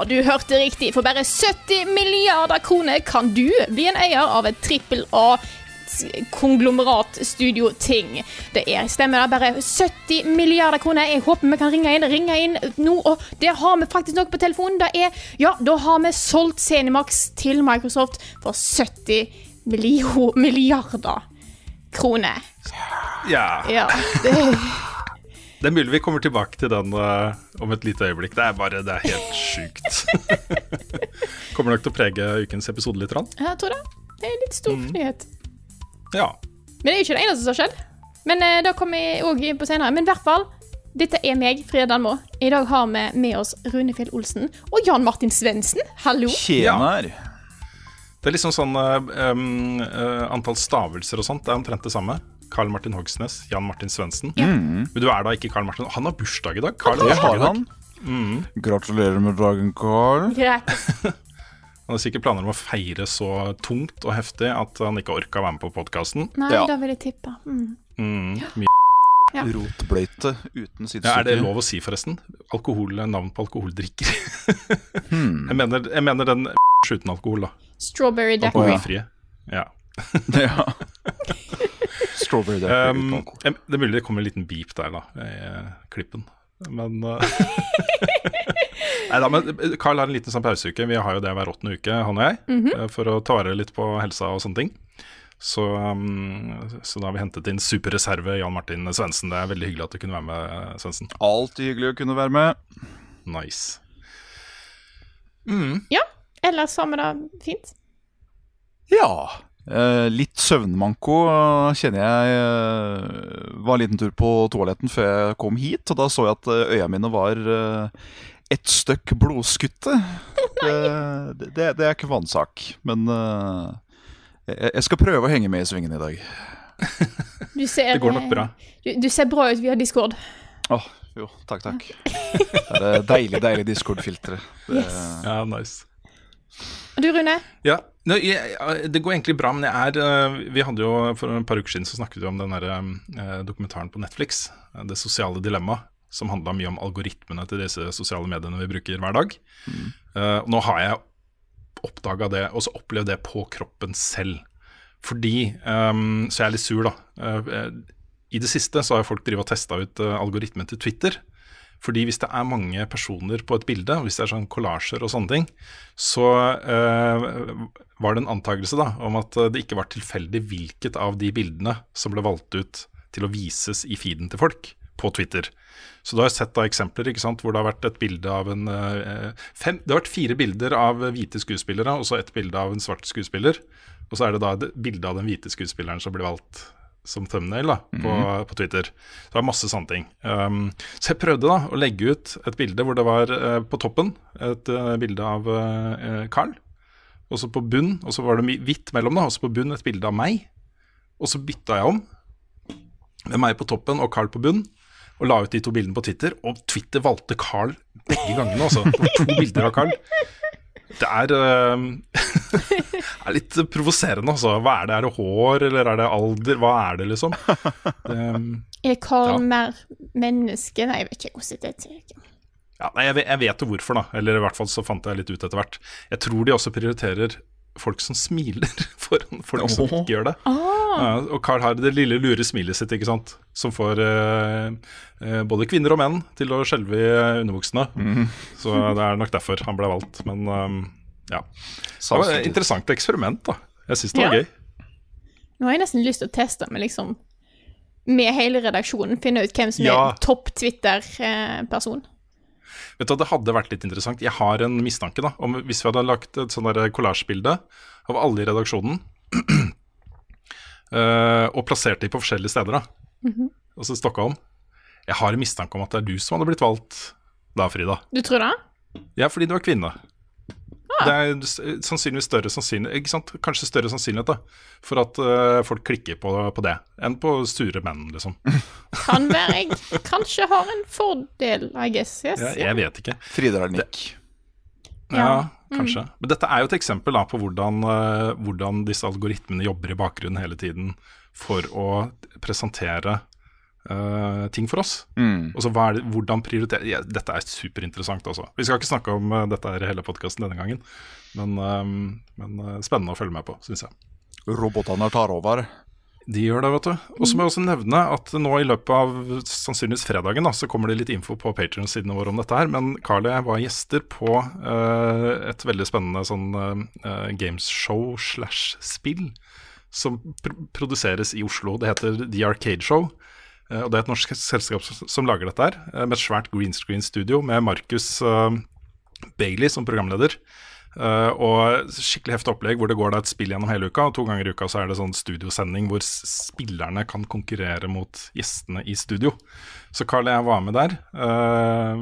Ja, du hørte riktig. For bare 70 milliarder kroner kan du bli en eier av et trippel A konglomerat-studio-ting. Det er stemmer det. Bare 70 milliarder kroner. Jeg håper vi kan ringe inn. Ringe inn nå, og det har vi faktisk noe på telefonen. Det er, ja, da har vi solgt Zenimax til Microsoft for 70 milliarder kroner. Ja. Ja, det Det er mulig vi kommer tilbake til den uh, om et lite øyeblikk. Det er bare det er helt sjukt. kommer nok til å prege ukens episode litt. Rann. Jeg tror det. Det er en litt stor nyhet. Ja. Men det er jo ikke det eneste som har skjedd. Men uh, da kommer jeg òg inn på senere. Men i hvert fall, dette er meg, Frida Danmo. I dag har vi med oss Rune Fjell Olsen og Jan Martin Svendsen. Hallo. Tjener. Det er liksom sånn uh, um, eh, antall stavelser og sånt. Det er omtrent det samme. Carl Martin Hogsnes, Jan Martin Svendsen. Men du er da ikke Carl Martin. Han har bursdag i dag. Carl Det bursdag har i dag. han. Gratulerer med dagen, Carl. Greit. Han har sikkert planer om å feire så tungt og heftig at han ikke orka å være med på podkasten. Nei, Ja. da vil jeg tippe. Mm. Mm. Ja. Rotbløyte uten ja, er det lov å si, forresten? Alkohol, navn på alkoholdrikker. jeg, mener, jeg mener den uten alkohol, da. Strawberry Daiquiri. Alkoholfrie. Ja. ja. Strawberry daiquiri Um, det er mulig det kommer en liten beep der, da, i eh, klippen. Men uh, Nei da, men eh, Carl har en liten sånn pauseuke. Vi har jo det hver åttende uke, han og jeg, eh, for å ta vare litt på helsa og sånne ting. Så, um, så da har vi hentet inn superreserve Jan Martin Svendsen. Det er veldig hyggelig at du kunne være med, Svendsen. Alltid hyggelig å kunne være med. Nice. Ja. Ellers har vi det fint. Ja. Eh, litt søvnmanko eh, kjenner jeg. Eh, var en liten tur på toaletten før jeg kom hit, og da så jeg at øya mine var eh, ett stykk blodskutte. Det, det, det, er ikke vannsak, men eh, jeg, skal prøve å henge med i svingen i dag. Du ser, Det går nok bra. Du, du ser bra ut via Discord. Åh, jo, takk, takk. Det er det deilig, deilig Discord-filteret. Yes. Ja, nice. Og du, Rune? Ja, Nei, jeg, Det går egentlig bra, men jeg er eh, Vi hadde jo For et par uker siden så snakket vi om den der, eh, dokumentaren på Netflix, eh, 'Det sosiale dilemma', som handla mye om algoritmene til disse sosiale mediene vi bruker hver dag. Eh, nå har jeg oppdaga det, og så opplevd det på kroppen selv. Fordi eh, Så jeg er litt sur, da. Eh, eh, I det siste så har folk drevet og testa ut eh, algoritmen til Twitter. Fordi hvis det er mange personer på et bilde, hvis det er sånn kollasjer og sånne ting, så eh, var det en antakelse da, om at eh, det ikke var tilfeldig hvilket av de bildene som ble valgt ut til å vises i feeden til folk på Twitter. Så da har sett da eksempler ikke sant, hvor det har vært et bilde av en eh, fem, Det har vært fire bilder av hvite skuespillere, og så et bilde av en svart skuespiller. Og så er det da et bilde av den hvite skuespilleren som blir valgt som thumbnail da, på, på Twitter. Så det var masse sånne ting. Um, så jeg prøvde da å legge ut et bilde hvor det var uh, på toppen et uh, bilde av uh, Carl. Og så på bunn, og så var det hvitt mellom, da, og så på bunn et bilde av meg. Og så bytta jeg om med meg på toppen og Carl på bunn. Og la ut de to bildene på Twitter, og Twitter valgte Carl begge gangene. Altså. To bilder av Carl. Det er, uh, er litt provoserende, altså. Hva er det? Er det hår, eller er det alder? Hva er det, liksom? Det, Er Carl Ja. mer menneske? Nei, jeg vet ikke hvordan det er. ja, nei, jeg, jeg vet jo hvorfor, da. Eller i hvert fall så fant jeg litt ut etter hvert. Jeg tror de også prioriterer folk som smiler, foran folk som ikke gjør det. Ja, og Carl har det lille lure smilet sitt, ikke sant. Som får eh, eh, både kvinner og menn til å skjelve i underbuksene. Så det er nok derfor han ble valgt. Men um, ja. Det var et interessant eksperiment, da. Jeg syns det var Ja. gøy. Nå har jeg nesten lyst til å teste med liksom med hele redaksjonen finne ut hvem som Ja. er topp Twitter-person. Vet du, Det hadde vært litt interessant. Jeg har en mistanke da, om hvis vi hadde lagt et sånn kollasjbilde av alle i redaksjonen, uh, og plassert de på forskjellige steder, da, altså Stockholm Jeg har en mistanke om at det er du som hadde blitt valgt da, Frida. Du tror det? Ja, fordi du er kvinne. Det er sannsynligvis større sannsynlighet ikke sant? Kanskje større sannsynlighet da, for at uh, folk klikker på, på det, enn på sure menn, liksom. Kan være jeg kanskje har en fordel, I guess. Yes. Jeg, jeg vet ikke. Frida har nikk. Ja, Ja. kanskje. Men dette er jo et eksempel da, på hvordan, uh, hvordan disse algoritmene jobber i bakgrunnen hele tiden for å presentere eh, ting for oss. Mm. Og så hva er det, hvordan prioritere ja, Dette er superinteressant, altså. Vi skal ikke snakke om uh, dette her hele podkasten denne gangen, men, eh, men uh, spennende å følge med på, syns jeg. Robotene tar over. De gjør det, vet du. Og så må jeg også nevne at nå i løpet av sannsynligvis fredagen da, så kommer det litt info på Patrion-sidene våre om dette her. Men Carl og jeg var gjester på uh, et veldig spennende sånn uh, gameshow slash spill som pr produseres i Oslo. Det heter The Arcade Show. Eh, og det er et norsk selskap som, lager dette her, eh, med et svært green screen-studio med Markus eh, Bailey som programleder. Uh, og skikkelig heftig opplegg hvor det går da et spill gjennom hele uka. Og to ganger i uka så er det sånn studiosending hvor spillerne kan konkurrere mot gjestene i studio. Så Carl og jeg var med der uh,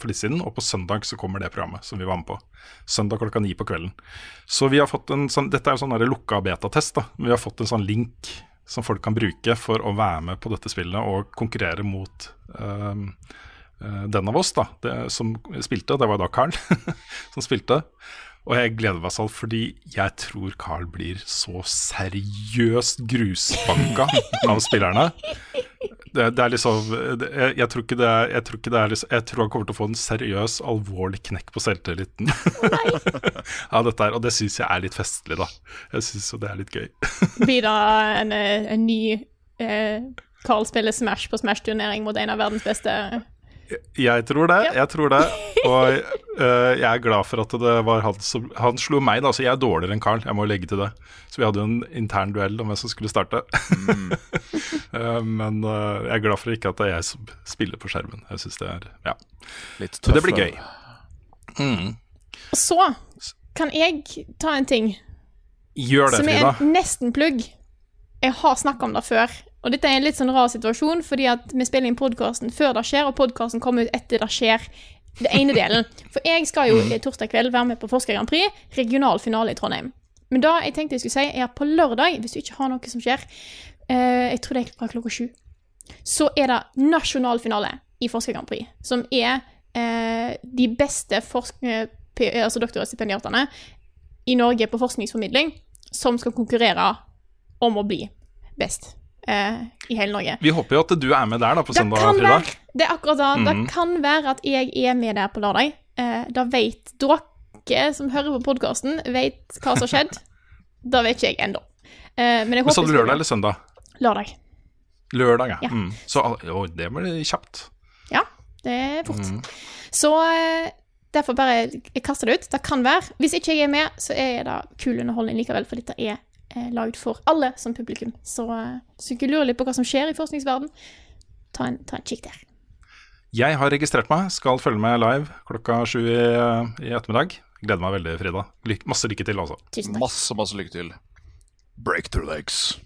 for litt siden, og på søndag så kommer det programmet som vi var med på. Søndag klokka ni på kvelden. Så vi har fått en sånn, Dette er jo sånn lukka betatest. da. Vi har fått en sånn link som folk kan bruke for å være med på dette spillet og konkurrere mot eh, den av oss da, det, som spilte, det var da Carl som spilte. Og jeg gleder meg sånn fordi jeg tror Carl blir så seriøst grusbanka av spillerne. Det, det er liksom jeg, jeg tror ikke det er, jeg tror ikke det er liksom, Jeg tror han kommer til å få en seriøs, alvorlig knekk på selvtilliten. av dette her, Og det syns jeg er litt festlig, da. Jeg syns jo det er litt gøy. Blir det en, eh, en ny eh, Carl spiller Smash på Smash-turnering mot en av verdens beste Jeg tror det, jeg tror det. Og uh, jeg er glad for at det var han som Han slo meg, da, så jeg er dårligere enn Carl. Jeg må legge til det. Så vi hadde jo en intern duell om hvem som skulle starte. Øh, men uh, jeg er glad for ikke at det er jeg som spiller på skjermen. Jeg synes det er Ja. Litt Så det blir gøy. Og så kan jeg ta en ting Gjør det, Frida. som er en nesten-plugg. Jeg har snakka om det før. Og dette er en litt sånn rar situasjon, fordi at vi spiller inn podkasten før det skjer, og podkasten kommer ut etter det skjer. Det ene delen. For jeg skal jo eh, torsdag kveld være med på Forsker Grand Prix, regional finale i Trondheim. Men da jeg tenkte jeg skulle si, er at på lørdag, hvis du ikke har noe som skjer, eh, jeg tror det er fra klokka sju, så er det nasjonal finale i Forsker Grand Prix, som er eh, de beste eh, P- altså doktorstipendiatene i Norge på forskningsformidling som skal konkurrere om å bli best eh, i hele Norge. Vi håper jo at du er med der da på Det søndag, kan Frida. være, det er akkurat det. Mm. Det kan være at jeg er med der på lørdag. Eh, da vet dere som hører på podkasten, vet hva som har skjedd. da vet ikke jeg ennå. Eh, men jeg Men håper sa du lørdag eller søndag? Lørdag. Lørdag, ja. Ja. Mm. Så å, det blir kjapt. Ja, det er fort. Mm. Så eh, derfor bare jeg kaster det ut. Det kan være. Hvis ikke jeg er med, så er det kul underholdning likevel, for dette er eh, laget for alle som publikum. Så eh, hvis du ikke lurer litt på hva som skjer i forskningsverden, ta en, ta en kikk der. Jeg har registrert meg, skal følge med live klokka sju i, i ettermiddag. Gleder meg veldig, Frida. Lyk masse lykke til, altså. Tusen takk. Masse, masse lykke til. Break through legs.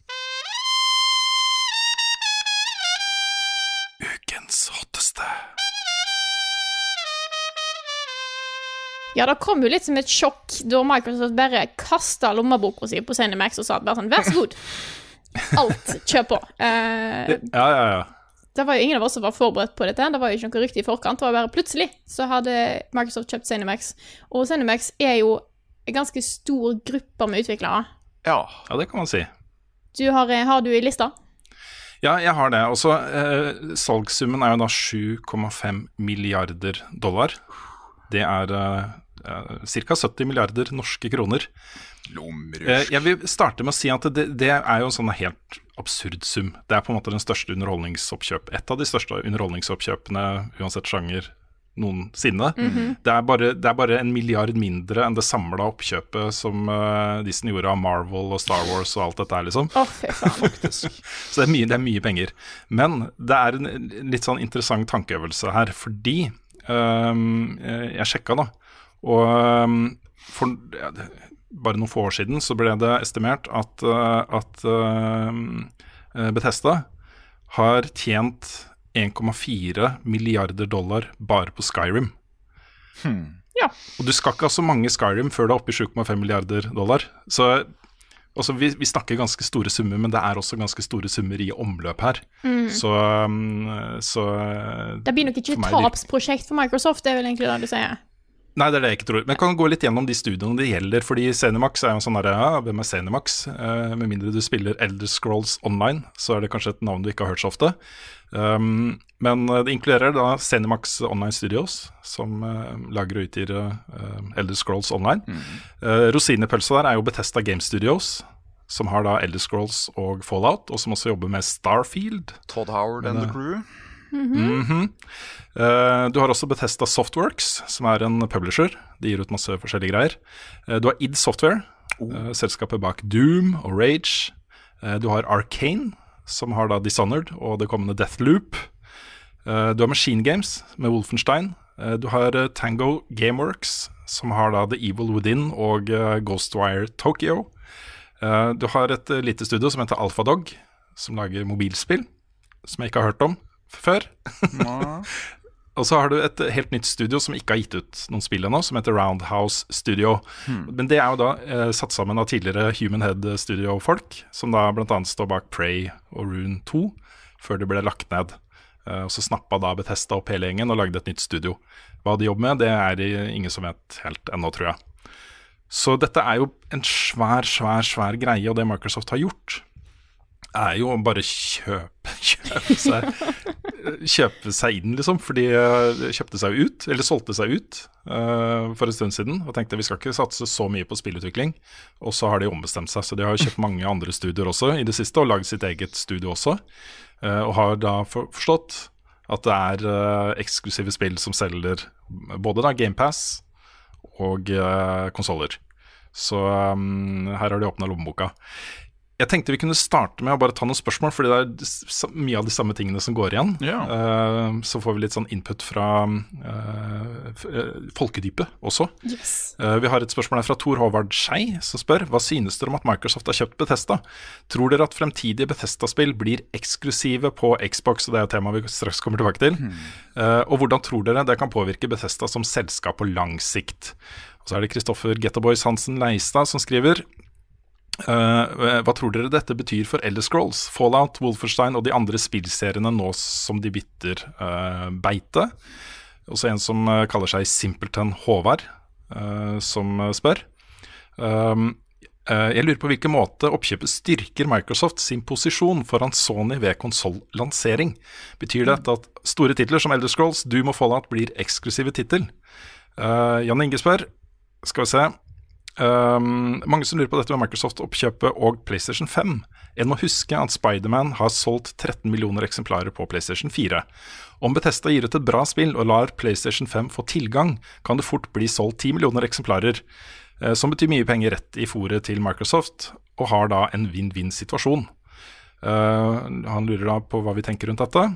Ja, det kom jo litt som et sjokk da Microsoft bare kasta lommeboka si på Cinemax og sa bare sånn, vær så god. Alt, kjør på. Eh, Ja, ja, ja. det var jo ingen av oss som var forberedt på dette. Det var jo ikke noe rykte i forkant. Det var bare plutselig så hadde Microsoft kjøpt Cinemax. Og Cinemax er jo en ganske stor gruppe med utviklere. Ja. Ja, det kan man si. Du har, eh, har du i lista? Ja, jeg har det. Også eh, Salgssummen er jo da 7,5 milliarder dollar. Det er eh, eh, ca. 70 milliarder norske kroner. Eh, Lommerusk. jeg vil starte med å si at det, det er jo en sånn helt absurd sum. Det er på en måte den største underholdningsoppkjøp. Et av de største underholdningsoppkjøpene, uansett sjanger, noensinne. det, er bare, det er bare en milliard mindre enn det samla oppkjøpet som uh, Disney gjorde av Marvel og Star Wars og alt dette her, liksom. Oh. Så det er, mye, det er mye penger. Men det er en litt sånn interessant tankeøvelse her, fordi jeg sjekka, da. Og øhm, for ja, det- bare noen få år siden så ble det estimert at, øh, at øhm, øh, Bethesda har tjent 1,4 milliarder dollar bare på Skyrim. Ja. Og du skal ikke ha så mange Skyrim før du er oppe i 7,5 milliarder dollar. Så altså, vi, vi snakker ganske store summer, men det er også ganske store summer i omløp her. Så, um, så Det blir nok ikke et tapsprosjekt for Microsoft, det er vel egentlig det du sier. Nei, det er det jeg ikke tror. Men jeg kan gå litt gjennom de studioene det gjelder. Fordi Zenimax er jo en sånn derre ja, hvem er Zenimax? Eh, med mindre du spiller Elder Scrolls Online, så er det kanskje et navn du ikke har hørt så ofte. Um, men eh, det inkluderer da Zenimax Online Studios, som eh, lager og utgir eh, Elder Scrolls Online. Uh, Rosinepølsa der er jo Betesta Game Studios, som har da Elder Scrolls og Fallout, og som også jobber med Starfield. Todd Howard and the crew. Mhm. Eh, du har også Bethesda Softworks, som er en publisher. De gir ut masse forskjellige greier. Eh, du har id Software, eh, selskapet bak Doom og Rage. Du har Arcane, som har da Dishonored og det kommende Deathloop. Du har Machine Games med Wolfenstein. Du har Tango Gameworks, som har da The Evil Within og Ghostwire Tokyo. Du har et lite studio som heter Alphadog, som lager mobilspill, som jeg ikke har hørt om før. Og så har du et helt nytt studio som ikke har gitt ut noen spill ennå, som heter Roundhouse Studio. Men det er jo da eh, satt sammen av tidligere Human Head Studio-folk, som da bl.a. står bak Prey og Rune 2, før det ble lagt ned. Eh, og Så snappa da Bethesda opp hele gjengen og lagde et nytt studio. Hva de jobber med, det er det ingen som vet helt ennå, tror jeg. Så dette er jo en svær, svær, svær greie, og det Microsoft har gjort, er jo bare kjøpe, kjøpe seg Kjøpe seg inn, liksom. For de eh, kjøpte seg ut, eller solgte seg ut uh, for en stund siden. Og tenkte vi skal ikke satse så mye på spillutvikling. Og så har de ombestemt seg. Så de har kjøpt mange andre studioer også i det siste, og lagd sitt eget studio også. Uh, og har da for, forstått at det er uh, eksklusive spill som selger både da GamePass og uh, konsoller. Så um, her har de åpna lommeboka. Jeg tenkte vi kunne starte med å bare ta noen spørsmål, fordi det er mye av de samme tingene som går igjen. Ja. Uh, så får vi litt sånn input fra uh, eh, folkedypet også. Yes. Uh, vi har et spørsmål her fra Tor Håvard Skei, som spør hva synes dere om at Microsoft har kjøpt Bethesda? Tror dere at fremtidige Bethesda-spill blir eksklusive på Xbox, og det er et tema vi straks kommer tilbake til? Eh, og hvordan tror dere det kan påvirke Bethesda som selskap på lang sikt? Og så er det Kristoffer Gettaboys Hansen Leistad som skriver Eh, hva tror dere dette betyr for Elder Scrolls, Fallout, Wolferstein og de andre spillseriene nå som de bytter uh, beite? Også en som uh, kaller seg Simpleton Håvard, som spør. Um, jeg lurer på hvilken måte oppkjøpet styrker Microsoft sin posisjon foran Sony ved konsollansering. Betyr dette at store titler som Elder Scrolls, Doom og Fallout blir eksklusive tittel? Jan Inge spør, skal vi se Um, mange som lurer på dette med Microsoft-oppkjøpet og PlayStation 5. En må huske at Spiderman har solgt 13 millioner eksemplarer på PlayStation 4. Om Bethesda gir ut et bra spill og lar PlayStation 5 få tilgang, kan det fort bli solgt 10 millioner eksemplarer, eh, som betyr mye penger rett i fòret til Microsoft, og har da en vinn-vinn-situasjon. Uh, han lurer da på hva vi tenker rundt dette.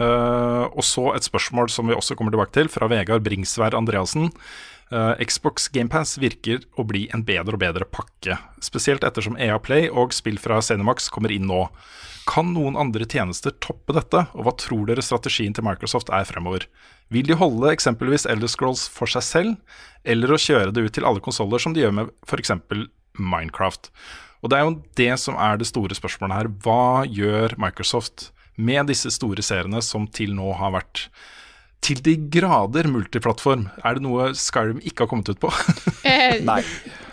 Uh, og så et spørsmål som vi også kommer tilbake til, fra Vegard Bringsvær Andreassen. Eh, Xbox GamePass virker å bli en bedre og bedre pakke, spesielt ettersom EA Play og spill fra Cinemax kommer inn nå. Kan noen andre tjenester toppe dette, og hva tror dere strategien til Microsoft er fremover? Vil de holde eksempelvis Elder Scrolls for seg selv, eller å kjøre det ut til alle konsoller som de gjør med f.eks. Minecraft? Og Det er jo det som er det store spørsmålet her. Hva gjør Microsoft med disse store seriene som til nå har vært til de grader multiplattform? Er det noe Skyrim ikke har kommet ut på Eh, Nei,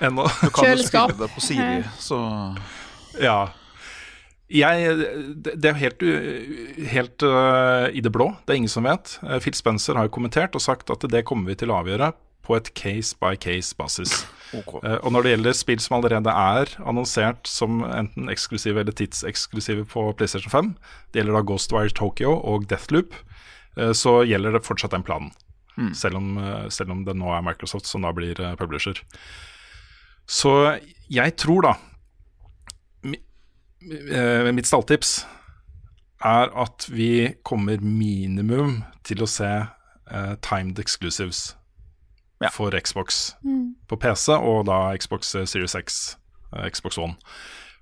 ennå? du kan jo spille det på Siri, så Ja. Jeg, det er helt, helt uh, i det blå. Det er ingen som vet. Eh, Phil Spencer har jo kommentert og sagt at det kommer vi til å avgjøre på et case by case-basis. Okay. Uh, Og når det gjelder spill som allerede er annonsert som enten eksklusive eller tidseksklusive på PlayStation 5, det gjelder da Ghostwire Tokyo og Deathloop, så gjelder det fortsatt den planen. selv, om, eh, selv om det nå er Microsoft som da blir eh, publisher. Så jeg tror da eh, Mitt stalltips er at vi kommer minimum til å se uh, timed exclusives Ja. for Xbox på PC, og da Xbox eh, Series X, uh, Xbox One.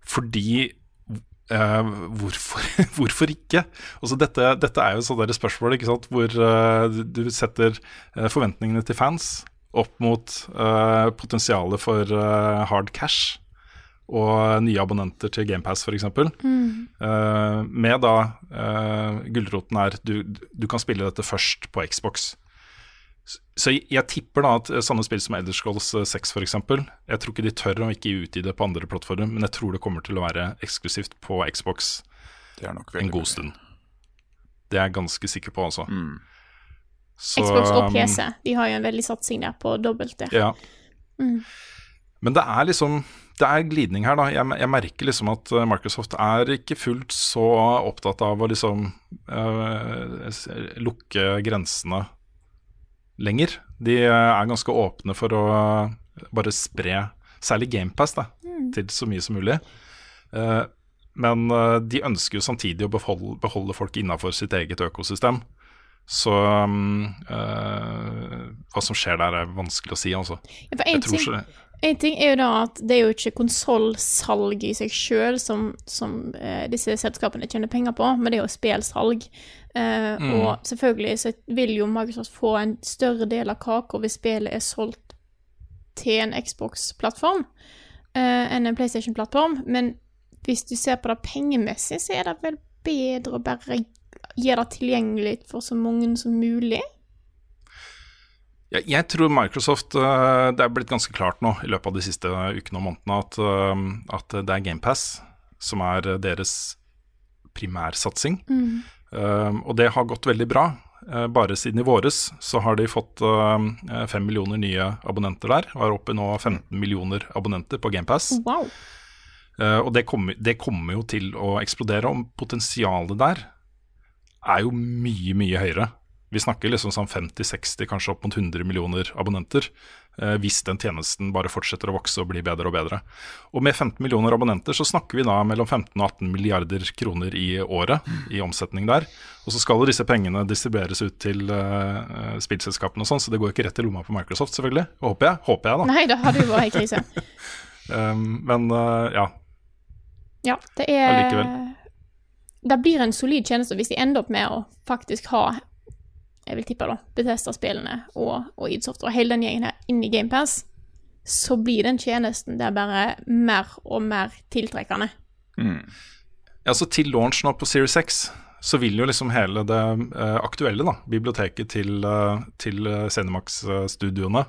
Fordi eh, hvorfor, hvorfor ikke? Altså dette, dette er jo et sånt spørsmål hvor uh, du- setter uh, forventningene til fans opp mot potensialet for hard cash og nye abonnenter til GamePass f.eks. Uh, med da uh, gulroten er du, du kan spille dette først på Xbox. Så jeg, tipper da at eh, sånne spill som Elder Scrolls 6 f.eks. Jeg tror ikke de tør å ikke gi ut i det på andre plattformer, men jeg tror det kommer til å være eksklusivt på Xbox Det er nok en god stund. Det er jeg ganske sikker på, altså. Så, Xbox og um, PC. De har jo en veldig satsing der på dobbelt det. Ja. Men det er liksom Det er glidning her, da. Jeg, jeg merker liksom at eh, Microsoft er ikke fullt så opptatt av å liksom eh, lukke grensene lenger. De eh, er ganske åpne for å bare spre særlig GamePass da, til så mye som mulig. Eh, men eh, de ønsker jo samtidig å beholde, beholde folk innafor sitt eget økosystem. Så um, uh, hva som skjer der, er vanskelig å si, altså. Ja, en ting, en ting er jo da at det er jo ikke konsollsalg i seg sjøl som, som uh, disse selskapene tjener penger på, men det er jo spillsalg. Eh, Mm. Og selvfølgelig så vil jo Microsoft få en større del av kaka hvis spillet er solgt til en Xbox-plattform uh, enn en PlayStation-plattform, men hvis du ser på det pengemessig, så er det vel bedre å bare gjøre det tilgjengelig for så mange som mulig. Jeg, tror Microsoft eh, Det er blitt ganske klart nå i løpet av de siste ukene og månedene at, at det er GamePass som er deres primærsatsing. Eh, og det har gått veldig bra. Eh, bare siden i våres så har de fått eh, fem millioner nye abonnenter der. Og er oppe nå 15 millioner abonnenter på GamePass. Wow. Eh, og det kommer, det kommer jo til å eksplodere. Og potensialet der er jo mye, mye høyere. Vi snakker liksom sånn 50-60, kanskje opp mot 100 millioner abonnenter. eh, hvis den tjenesten bare fortsetter å vokse og bli bedre og bedre. Og med 15 millioner abonnenter så snakker vi da mellom 15 og 18 milliarder kroner i året i omsetning der. Og så skal disse pengene distribueres ut til eh, spillselskapene og sånn, så det går ikke rett i lomma på Microsoft, selvfølgelig. Håper jeg, håper jeg da. Nei, da hadde du vært i krise. Um, men uh, ja, Ja, det er Allikevel. Det blir en solid tjeneste hvis de ender opp med å faktisk ha jeg vil tippe da, Bethesda-spillene og, og Idsoft og hele den gjengen her inn i GamePass, så blir den tjenesten der bare mer og mer tiltrekkende. Altså Til launch nå på Series 6 så vil jo liksom hele det eh, aktuelle da, biblioteket til, uh, til eh, Cinemax-studioene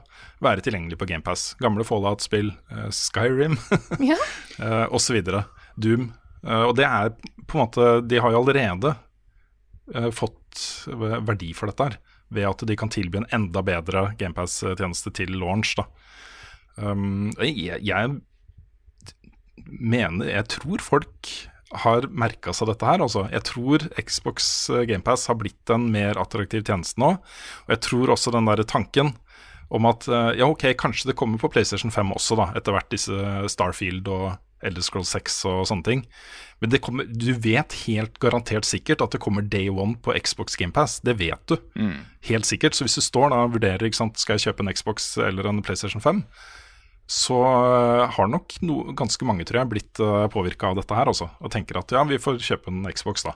være tilgjengelig på GamePass. Gamle Fallout-spill, eh, Skyrim Ja. uh, osv. Doom. Eh, og det er på en måte De har jo allerede eh, verdi for dette her, ved at de kan tilby en enda bedre GamePass-tjeneste til launch. da. Um, jeg, jeg mener Jeg tror folk har merka seg dette her. Altså. Jeg tror Xbox GamePass har blitt en mer attraktiv tjeneste nå. Og jeg tror også den der tanken om at eh, ja, ok, kanskje det kommer på PlayStation 5 også, da, etter hvert disse Starfield og Elder Scrolls 6 og sånne ting. Men det kommer, du vet helt garantert sikkert at det kommer day one på Xbox GamePass. Det vet du. Helt sikkert. Så hvis du står da og vurderer ikke sant, skal jeg kjøpe en Xbox eller en PlayStation 5, så øh, har nok no, ganske mange tror jeg, blitt uh, påvirka av dette her også, og tenker at ja, vi får kjøpe en Xbox da.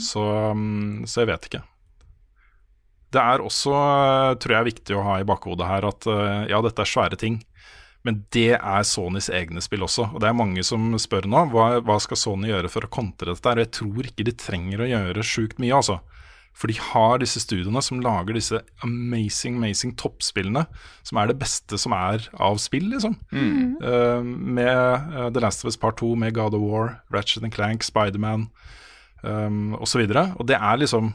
Så, um, så jeg vet ikke. Det er også, øh, tror jeg, viktig å ha i bakhodet her at ja, dette er svære ting, men det er Sonys egne spill også. Og det er mange som spør nå hva, hva skal Sony gjøre for å kontre dette. Og jeg tror ikke de trenger å gjøre sjukt mye, altså. For de har disse studioene som lager disse amazing, amazing toppspillene, som er det beste som er av spill, liksom. Eh, med uh, The Last of Us Part 2, med God of War, Ratchet and Clank, Spiderman um, osv. Og, så og det er liksom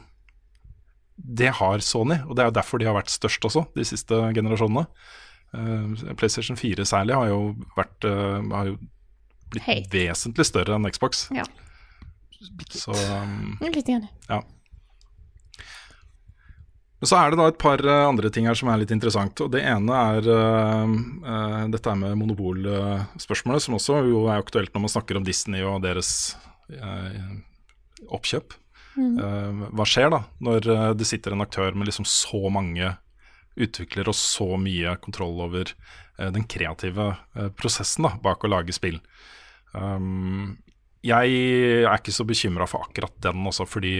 Det har Sony, og det er jo derfor de har vært størst også, de siste generasjonene. Eh, PlayStation 4 særlig har jo vært eh, Har jo blitt Hei. vesentlig større enn Xbox. Ja. Så um, Litt Igjen. ja. Men så er det da et par eh, andre ting her som er litt interessant. og Det ene er uh, uh, dette er med monopolspørsmålet, som også jo er aktuelt når man snakker om Disney og deres uh, oppkjøp. hva skjer da når det sitter en aktør med liksom så mange utviklere oss så mye kontroll over den kreative prosessen da, bak å lage spill? Um, jeg er ikke så bekymra for akkurat den også, fordi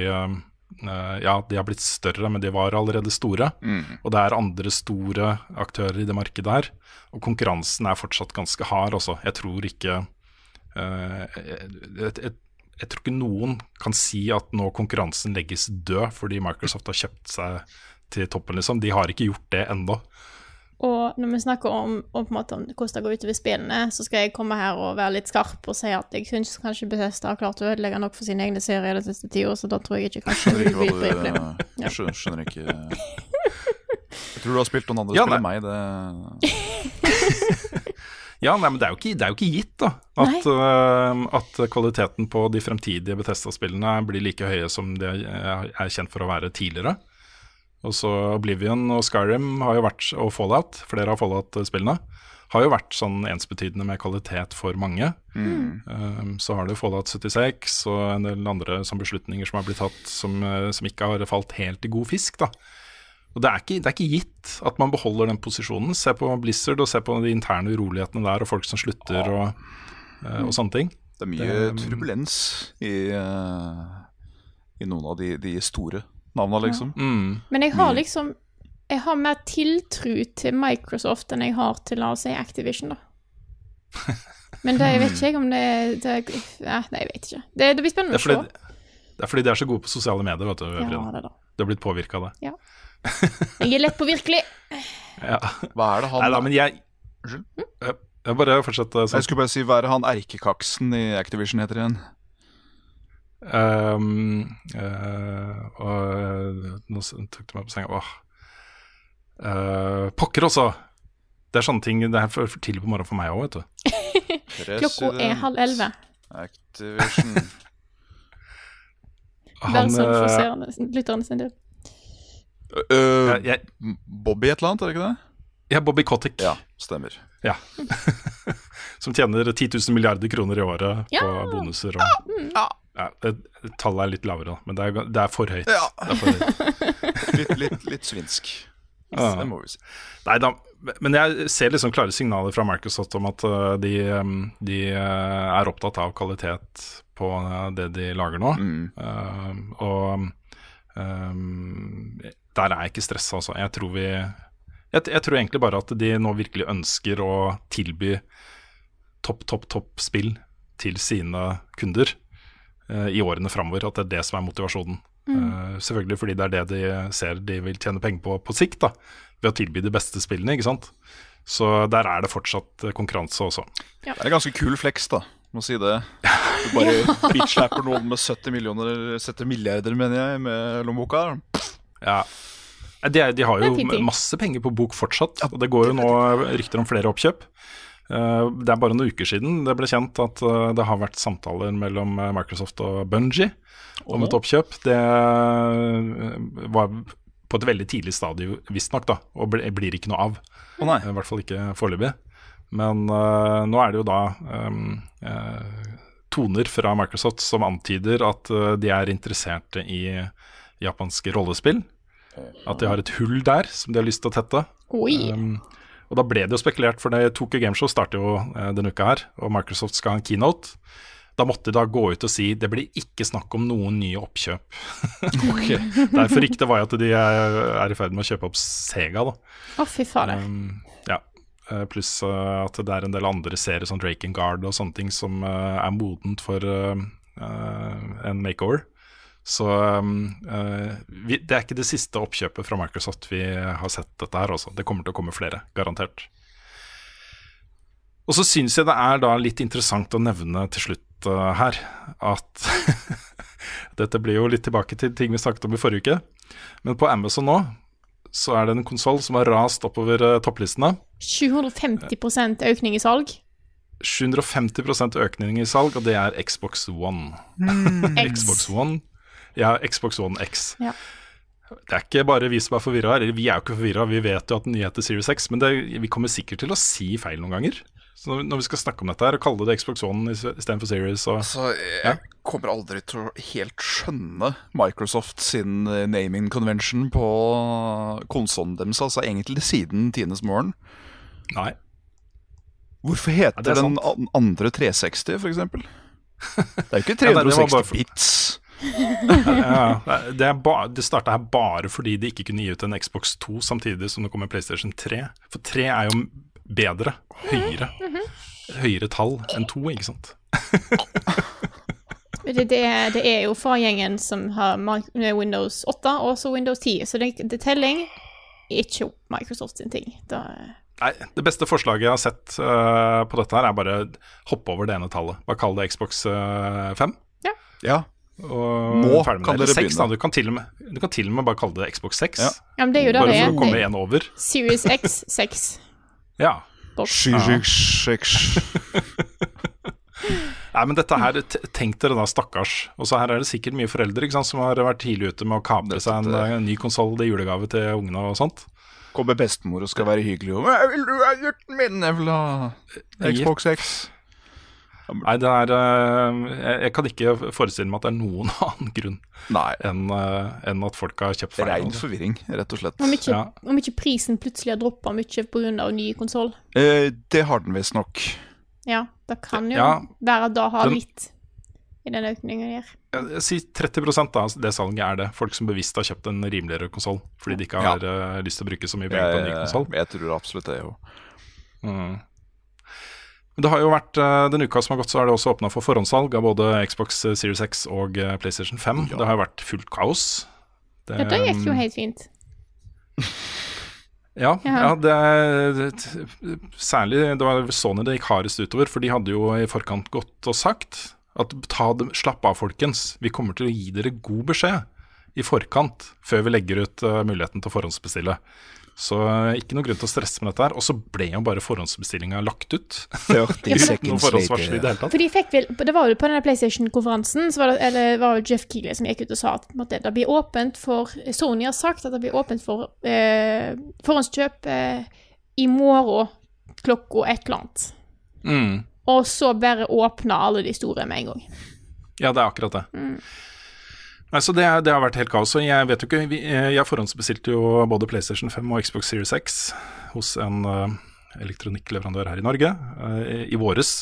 Uh, ja, de har blitt større, men de var allerede store. Mm. Og det er andre store aktører i det markedet her. Og konkurransen er fortsatt ganske hard, altså. Jeg tror ikke uh, et, jeg, jeg, tror ikke noen kan si at nå konkurransen legges død fordi Microsoft har kjøpt seg til toppen, liksom. De har ikke gjort det ennå. Og når vi snakker om, om hvordan det går utover spillene, så skal jeg komme her og være litt skarp og si at jeg syns kanskje Bethesda har klart å ødelegge nok for sine egne serier den siste tida, så da tror jeg ikke kanskje Skjønner ikke hva du ja. skjønner, skjønner ikke Jeg tror du har spilt noen andre ja, spill enn meg, det Ja, nei, men det er jo ikke, er jo ikke gitt da at, uh, at, kvaliteten på de fremtidige Bethesda-spillene blir like høye som de er kjent for å være tidligere. Og så Oblivion og Skyrim har jo vært, og Fallout, flere av Fallout-spillene, har jo vært sånn ensbetydende med kvalitet for mange. Mm. Um, så har du Fallout 76 og en del andre som beslutninger som har blitt tatt som, uh, som, ikke har falt helt i god fisk. da. Og det er, ikke, det er, ikke, gitt at man beholder den posisjonen. Se på Blizzard og se på de interne urolighetene der og folk som slutter og, uh, og sånne ting. Det er mye det, turbulens i, uh, i noen av de, de store navna, liksom. Ja. Mm. Men jeg har liksom Jeg har mer tiltro til Microsoft enn jeg har til la oss si Activision, da. Men det, jeg vet ikke om det, det ja, Nei, jeg vet ikke. Det, det blir spennende å se. Det er fordi de er så gode på sosiale medier, vet du. Ja, det da. Du har blitt påvirka av det. Ja. Jeg er lett påvirkelig. ja. Hva er det han Nei da, men jeg Unnskyld? Jeg bare fortsetter sånn. Jeg skulle bare si, hva er det han erkekaksen i Activision heter igjen? Um, uh, og nå tok du meg på senga. Åh. Uh, pokker også! Det er sånne ting Det er for, for tidlig på morgenen for meg òg, vet du. Klokka er halv elleve. Activision Bare sånn for seerne, lytterne sin del. Uh, jeg, Bobby et eller annet, er det ikke det? Ja, Bobby Kotick. Ja, stemmer. Ja. Som tjener 10 000 milliarder kroner i året ja. på bonuser og ja. Ja, det, tallet er litt lavere, men det er, det er for høyt. Ja. Er for høyt. litt, litt, litt, svinsk. Ja. Det må vi si. Nei da, men jeg ser liksom klare signaler fra Microsoft om at uh, de, de uh, er opptatt av kvalitet på uh, det de lager nå. Mm. og um, der er jeg ikke stressa, altså. Jeg tror vi jeg, jeg, tror egentlig bare at de nå virkelig ønsker å tilby topp, topp, topp spill til sine kunder uh, i årene framover. At det er det som er motivasjonen. Mm. Uh, selvfølgelig fordi det er det de ser de vil tjene penger på på sikt, da, ved å tilby de beste spillene. ikke sant? Så der er det fortsatt konkurranse også. Ja. Det er ganske kul flex, da. Må si det. Du bare bitchlapper noen med 70 millioner 70 milliarder, mener jeg, med lommeboka. Ja. De, de, har jo masse penger på bok fortsatt, og det går jo nå rykter om flere oppkjøp. Eh, det er bare noen uker siden det ble kjent at eh, det har vært samtaler mellom eh, Microsoft og Bungie om et oppkjøp. Det var på et veldig tidlig stadium, visstnok, og blir ikke noe av. Oh, I hvert fall ikke foreløpig. Men uh, nå er det jo da um, uh, toner fra Microsoft som antyder at uh, de er interesserte i japanske rollespill. At de har et hull der som de har lyst til å tette. Um, og da ble det jo spekulert, for det Tokyo Gameshow starter jo eh, denne uka her, og Microsoft skal ha en keynote. Da måtte de da gå ut og si det blir ikke snakk om noen nye oppkjøp. okay. Derfor ryktet var jo at de er, er, i ferd med å kjøpe opp Sega. da. Å, fy fader. Um, ja. Uh, pluss uh, at det er en del andre serier, som Drake and Guard og sånne ting, som uh, er modent for en makeover. Så um, uh, vi, det er ikke det siste oppkjøpet fra Microsoft vi har sett dette her også. Det kommer til å komme flere, garantert. Og så syns jeg det er da litt interessant å nevne til slutt uh, her at Dette blir jo litt tilbake til ting vi snakket om i forrige uke. Men på Amazon nå så er det en konsoll som har rast oppover uh, topplistene. 750% økning i salg. 750% økning i salg, og det er Xbox One. Mm. Xbox One ja, Xbox One X. Ja. Det er ikke bare vi som er forvirra her. Vi er jo ikke forvirra, vi vet jo at den heter Series X, men det, vi kommer sikkert til å si feil noen ganger. Så når, når vi skal snakke om dette her og kalle det Xbox One istedenfor Series og altså, jeg kommer aldri til å helt skjønne Microsoft sin eh, naming convention på konsollen deres, altså egentlig siden tidenes morgen. Nei. Hvorfor heter Ja, er den andre 360, for eksempel? Det er jo ikke Ja, nei, det 360 bare for- bits. Ja, det, ba, det starta her bare fordi de ikke kunne gi ut en Xbox 2 samtidig som det kom en PlayStation 3. For 3 er jo bedre, høyere. Høyere tall enn 2, ikke sant. Det, det, er, det er jo fargjengen som har Windows 8 og også Windows 10, så det, det telling er ikke Microsoft sin ting. Da, Nei, Det beste forslaget jeg har sett uh, på dette her, er bare hoppe over det ene tallet. Bare kall det Xbox uh, 5. Ja, Og Nå med kan dere Eller 6, da. begynne. Du kan, til og med, du kan til og med bare kalle det Xbox 6. Ja. ja, men det er jo Bare det for å komme en over. Series X 6. Ja. Nei, men dette her, Tenk dere da, stakkars. Og så her er det sikkert mye foreldre ikke sant, som har vært tidlig ute med å kapre seg en, en ny konsoll i julegave til ungene og sånt. Kommer bestemor og skal være hyggelig og «Jeg vil du ha gutten min? Jeg vil ha Xbox X. Nei, det er eh, jeg, jeg kan ikke forestille meg at det er noen annen grunn enn en at folk har kjøpt feil. rein forvirring, rett og slett. Om ikke, Ja. om ikke prisen plutselig har droppa mye pga. ny konsoll. Eh, det har den visstnok. Ja, det kan jo Ja. være at det har Den- litt i den økningen der. Jeg- jeg sier 30% da, altså det salget er det. Folk som bevisst har kjøpt en rimeligere konsoll fordi de ikke har ja. lyst til å bruke så mye penger på en ny Jeg, konsoll. jeg tror absolutt det, jo. Mm. Det har jo vært, Den uka som har gått, så er det også åpna for forhåndssalg av både Xbox Series X og eh, PlayStation 5. Det har jo vært fullt kaos. Det, Ja, det gikk jo helt fint. Ja, Ja. ja det, det, særlig det var Sony det gikk hardest utover, for de hadde jo i forkant gått og sagt at ta dem, slapp av, folkens. Vi kommer til å gi dere god beskjed i forkant før vi legger ut uh, muligheten til å forhåndsbestille. Så eh, ikke noe grunn til å stresse med dette her. Og så ble jo bare forhåndsbestillinga lagt ut. 30 Uten noe forhåndsvarsel det. For de fikk vel, Det var jo på denne PlayStation-konferansen så var det, eller var det Jeff Keighley som gikk ut og sa at måtte, det blir åpent for Sony har sagt at det blir åpent for eh, forhåndskjøp eh, i morgen klokka et eller annet. Mm. Og så bare åpna alle de store med en gang. Ja, det er akkurat det. Nei, så det, det har vært helt kaos. Og jeg vet jo ikke vi, eh, Jeg forhåndsbestilte jo både PlayStation 5 og Xbox Series X hos en eh, elektronikkleverandør her i Norge eh, i våres.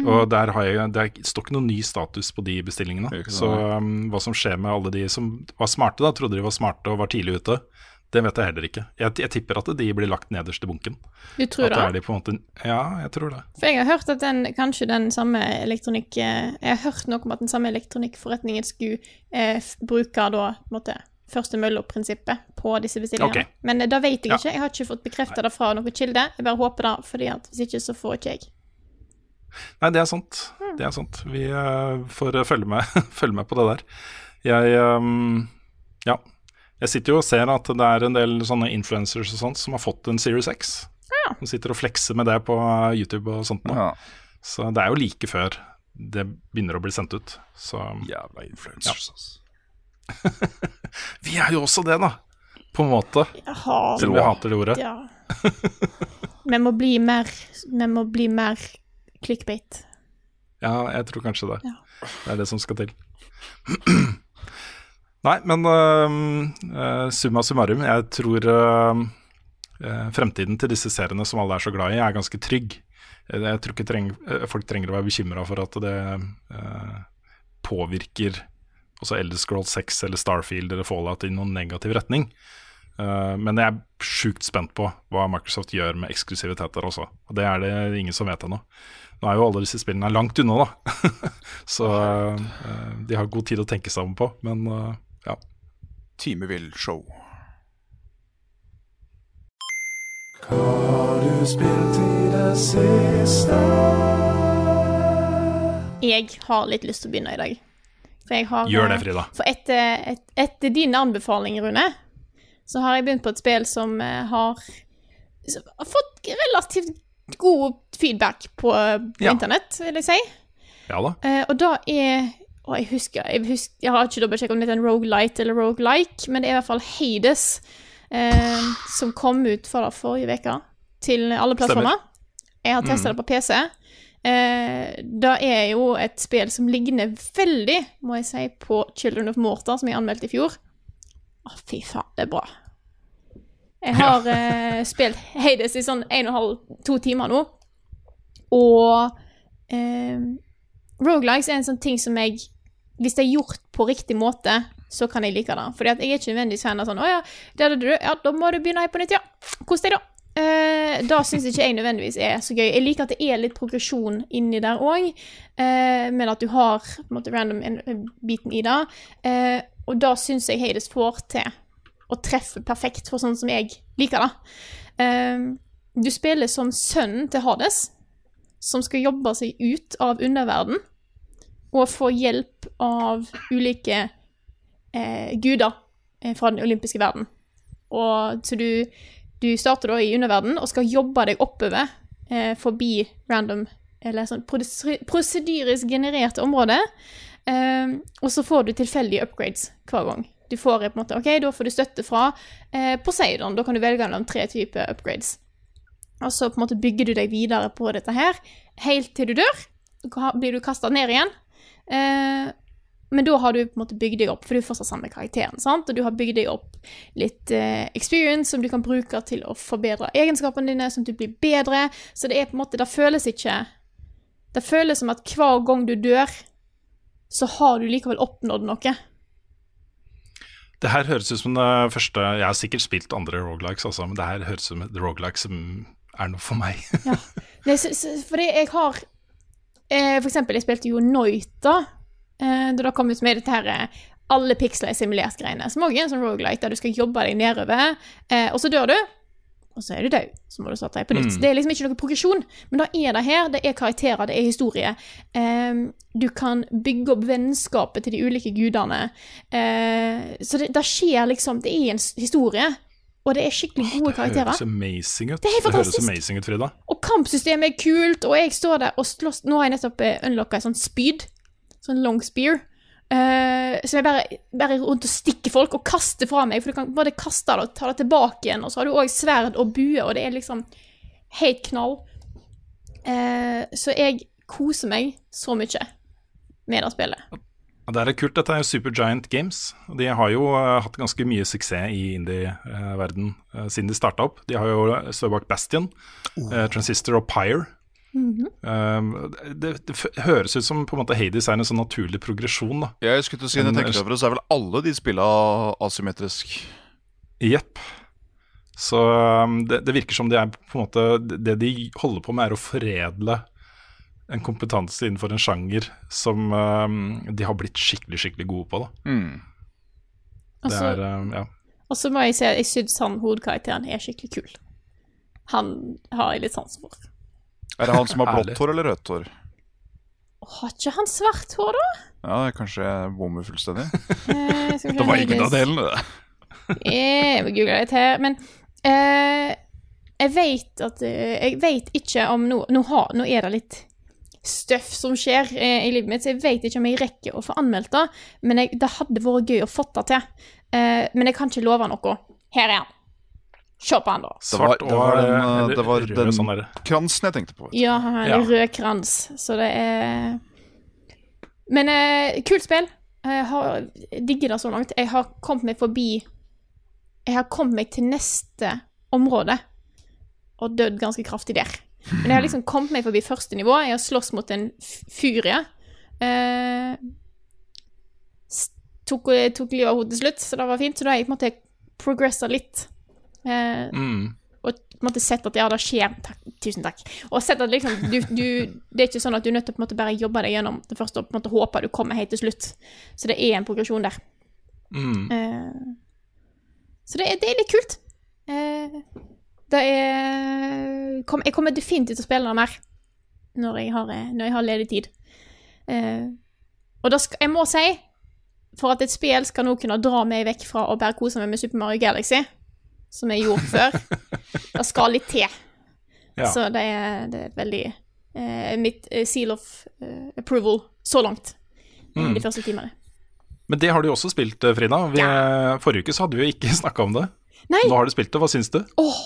Og der har jeg, det står ikke noen ny status på de bestillingene. Så um, hva som skjer med alle de som var smarte, da, trodde de var smarte og var tidlig ute, det vet jeg heller ikke. Jeg, jeg tipper at de blir lagt nederst i bunken. Du tror At det er de på en måte Ja, jeg tror det. For jeg har hørt at den, kanskje den samme elektronikk... eh, Jeg har hørt noe om at den samme elektronikkforretningen skulle eh, bruke da på en måte første mølla-prinsippet på disse bestillingene. Okay. Men eh, det vet jeg Ja. ikke. Jeg har ikke fått bekrefta det fra noen kilde. Jeg bare håper det, fordi at hvis ikke så får ikke jeg. Nei, det er sant. Det er sant. Vi uh, får følge med, følge med på det der. Jeg um, Ja. Jeg sitter jo og ser at det er en del sånne influencers og sånt som har fått en Series X. Ja. Som sitter og flekser med det på YouTube og sånt. Ja. Så det er jo like før det begynner å bli sendt ut. Så Jævla influencers, altså. vi er jo også det, da. På en måte. Jaha. Selv om vi hater det ordet. Ja. Vi må bli mer Vi må bli mer clickbait. Ja, jeg tror kanskje det. Ja. Det er det som skal til. Nei, men uh, summa summarum, jeg tror øh, fremtiden til disse seriene som alle er så glad i, er ganske trygg. Jeg, tror ikke treng, folk trenger å være bekymra for at det uh, påvirker også Elder Scroll 6 eller Starfield eller Fallout i noen negativ retning. Uh, men jeg er sjukt spent på hva Microsoft gjør med eksklusiviteter også. Og det er det ingen som vet ennå. Nå er jo alle disse spillene langt unna, da. Så uh, de har god tid å tenke sammen på. Men ja. Timevill show. Jeg har litt lyst til å begynne i dag. For jeg har Gjør det, eh, Frida. For etter, et, etter din anbefaling, Rune, så har jeg begynt på et spill som eh, har, som har fått relativt god feedback på, på Ja. internett, vil jeg si. Ja da. Eh, og da er Og jeg husker, jeg husker Jeg har ikke dobbeltsjekket om det er en rogelight eller rogelike, men det er i hvert fall Hades eh, som kom ut for det forrige uke til alle plattformer. Jeg har testa det på PC. Eh, det er jo et spill som ligner veldig, må jeg si, på Children of Morta, som jeg anmeldte i fjor. Å, fy faen, det er bra. Jeg har eh, spilt Hades i sånn en og en halv, to timer nå. Og eh, Rogelikes er en sånn ting som jeg Hvis det er gjort på riktig måte, så kan jeg like det. Fordi at jeg er ikke nødvendigvis fan av sånn Å ja, det er du Ja, da må du begynne her på nytt, ja. Kos deg, da. Uh, da syns ikke jeg nødvendigvis er så gøy. Jeg liker at det er litt progresjon inni der òg, uh, men at du har på en måte random-biten i det. Uh, og da syns jeg Hades får til å treffe perfekt for sånn som jeg liker det. Uh, du spiller som sønnen til Hades, som skal jobbe seg ut av underverden og få hjelp av ulike eh, guder eh, fra den olympiske verden. Og, så du, du starter da i underverden og skal jobbe deg oppover eh, forbi random eller sånn prosedyrisk genererte områder. Eh, og så får du tilfeldige upgrades hver gang. Du får på en måte, ok, Da får du støtte fra eh, Poseidon. Da kan du velge mellom tre typer upgrades. Og så på en måte bygger du deg videre på dette her, helt til du dør. Blir du kasta ned igjen. Eh, men da har du på en måte bygd deg opp, for du fortsatt samme karakteren. sant? Og du har bygd deg opp litt eh, experience som du kan bruke til å forbedre egenskapene dine, sånn at du blir bedre. Så det er på en måte, det føles ikke Det føles som at hver gang du dør, så har du likevel oppnådd noe. Det her høres ut som det første Jeg har sikkert spilt andre rogelikes også, men det her høres ut som et rogelike som er noe for meg. Nei, så, så, fordi jeg har eh, For eksempel, jeg spilte jo Noita eh, da det kom ut med dette her eh, alle piksler er simulert-greiene. Som også er en sånn roguelike der du skal jobbe deg nedover, eh, og så dør du. Og så er du død. Så må du starte deg på nytt. Det er liksom ikke noe progresjon. Men da er det her. Det er karakterer, det er historie. Du kan bygge opp vennskapet til de ulike gudene. Eh, så det, det skjer liksom Det er en historie. Og det er skikkelig gode Det karakterer. høres amazing ut. Det er helt høres amazing ut, Frida. Og kampsystemet er kult, og jeg står der og slåss Nå har jeg nettopp uh, unlocka et sånt spyd. Sånn long spear. uh, som jeg bare, bare rundt og stikker folk og kaster fra meg, for du kan både kaste det og ta det tilbake igjen. Og så har du òg sverd og bue, og det er liksom helt knall. Uh, så jeg koser meg så mye med det spillet. Det er kult. Dette er jo Supergiant Games. De har jo eh, hatt ganske mye suksess i indie-verden uh, siden de starta opp. De har jo stått bak Bastion, oh. Transistor og Pyre. Um, det, det f høres ut som på en måte Hades er en sånn naturlig progresjon. da Jeg skulle til å si, når jeg tenker over det, så er vel alle de spilla asymmetrisk. Jepp. Så um, det, det virker som de er på en måte Det de holder på med, er å foredle en kompetanse innenfor en sjanger som uh, de har blitt skikkelig skikkelig gode på. da Mm. Det Altså- er, uh, ja. Og så må jeg si at jeg syns han hovedkarakteren er skikkelig kul. Han har jeg litt sans for. Er det han som har blått hår eller rødt hår? Har ikke han svart hår, da? Ja, det er kanskje jeg bommer fullstendig. Eh, Det var ingen av delene, det. Jeg må google litt her, men eh, jeg vet at eh, Jeg vet ikke om nå nå, har, nå er det litt støff som skjer eh, i livet mitt, så jeg vet ikke om jeg rekker å få anmeldt det. Men jeg, det hadde vært gøy å få det til. Eh, men jeg kan ikke love noe. Her er han. Se på han, da. Det var, det var den, eh, eh, det var den sånn kransen jeg tenkte på. Ja, han har Ja. en rød krans, så det er Men eh, kult spill. Jeg har digger det så langt. Jeg har kommet meg forbi Jeg har kommet meg til neste område og dødd ganske kraftig der. Men jeg har liksom kommet meg forbi første nivå. Jeg har slåss mot en furie. Eh, tok, tok livet av henne til slutt, så det var fint. Så da har jeg på en måte progressa litt. Eh, Mm. og på en måte sett at ja, det skjer. Takk, tusen takk. Og sett at liksom, du, du, det er ikke sånn at du er nødt til å på en måte bare jobbe deg gjennom det første og på en måte håpe du kommer helt til slutt. Så det er en progresjon der. Mm. Eh, så det er, det er litt kult. Eh, det er kom, Jeg kommer definitivt til å spille det mer når jeg har, eh, når jeg har ledig tid. Uh, og skal, jeg må si, for at et spill skal nå kunne dra meg vekk fra å bare kose meg med Super Mario Galaxy, som jeg gjorde før, det skal litt til. Ja. Så det er, det er veldig uh, Mitt seal of uh, approval så langt. Mm. de første timene. Men det har du jo også spilt, Frida. Vi, Forrige uke så hadde vi jo ikke snakka om det. Nei. Nå har du spilt det, hva syns du? Åh,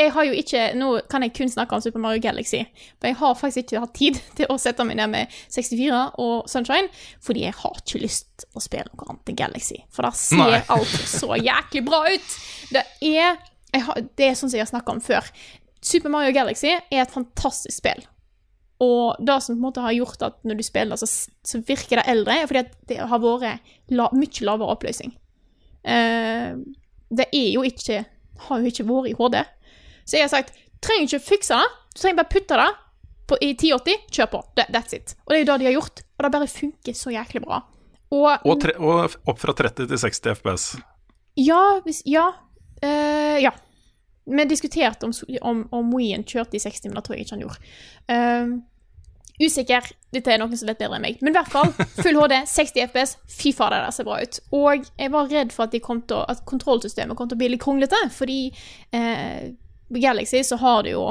jeg har jo ikke, Nå kan jeg kun snakke om Super Mario Galaxy, for jeg har faktisk ikke hatt tid til å sette meg ned med 64 og Sunshine, fordi jeg har ikke lyst å spille noe annet enn Galaxy. For da ser Nei. alt så jæklig bra ut! Det er, har, det er sånn som jeg har snakka om før. Super Mario Galaxy er et fantastisk spill. Og det som på en måte har gjort at når du spiller, så, så virker det eldre, er fordi at det har vært la, mye lavere oppløsning. Uh, det er jo ikke Har jo ikke vært i HD. Så jeg har sagt trenger ikke å fikse det, du trenger bare putte det på, i 1080, kjør på. That, that's it. Og det er jo det de har gjort, og det bare funker så jæklig bra. Og, Og, tre, og opp fra 30 til 60 FPS. ja, hvis, ja, Uh, ja. Vi diskuterte om, om, om Wien kjørte i 60, men det tror jeg ikke han gjorde. Uh, usikker. Dette er noen som vet bedre enn meg. Men i hvert fall, full HD, 60 FPS. Fy fader, det ser bra ut. Og jeg var redd for at, de kom til at kontrollsystemet kom til å bli litt kronglete, fordi på Galaxy så har du jo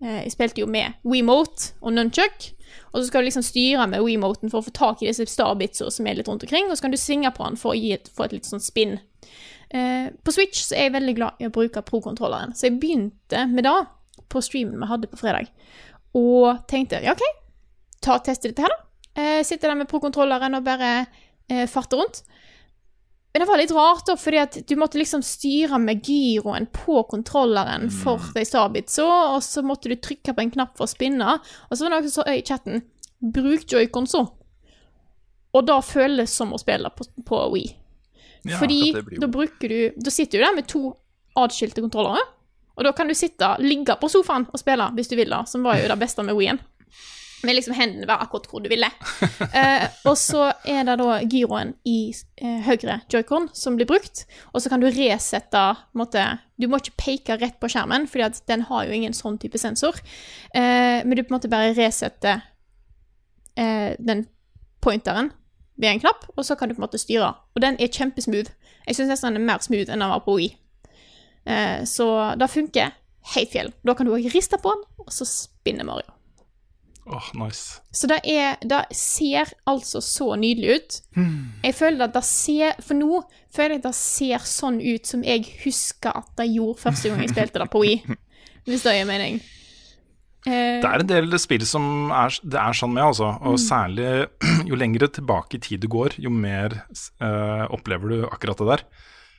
eh, Jeg spilte jo med WeMote og Nunchuck. Og så skal du liksom styre med WeMoten for å få tak i disse starbitsa som er litt rundt omkring, og så kan du svinge på den for å et, få et litt sånn spinn. Eh, på Switch så er jeg veldig glad i å bruke pro-kontrolleren, så jeg begynte med det på streamen vi hadde på fredag. Og tenkte ja, OK, ta og teste dette her, da. Eh, sitter der med pro-kontrolleren og bare eh, farter rundt. Men det var litt rart, da, fordi at du måtte liksom styre med gyroen på kontrolleren for de starbitsa, og så måtte du trykke på en knapp for å spinne. Og så var det noen som sa i chatten 'bruk joycon så'. Og da føles som å spille på, på Wii. Ja, Fordi da bruker du Da sitter du der med to atskilte kontrollere, og da kan du sitte, ligge på sofaen og spille hvis du vil, da, som var jo det beste med Wien. Med liksom hendene være akkurat hvor du ville. Eh, og så er det da gyroen i eh, høyre joycon som blir brukt, og så kan du resette måte, Du må ikke peke rett på skjermen, for den har jo ingen sånn type sensor, eh, men du på en måte bare resetter eh, den pointeren ved en knapp, og så kan du på en måte styre. Og den er kjempesmooth. Jeg syns nesten den er mer smooth enn den var på Wii. Eh, så det funker helt fjell. Da kan du òg riste på den, og så spinner Mario. Åh, nice. Så det, er, det ser altså så nydelig ut. Jeg føler at det ser For nå føler jeg at det ser sånn ut som jeg husker at det gjorde første gang jeg spilte det på Wii. Hvis det gir mening. Uh, Det er en del spill som er, det er sånn med, altså. Og særlig jo lengre tilbake i tid du går, jo mer uh, opplever du akkurat det der.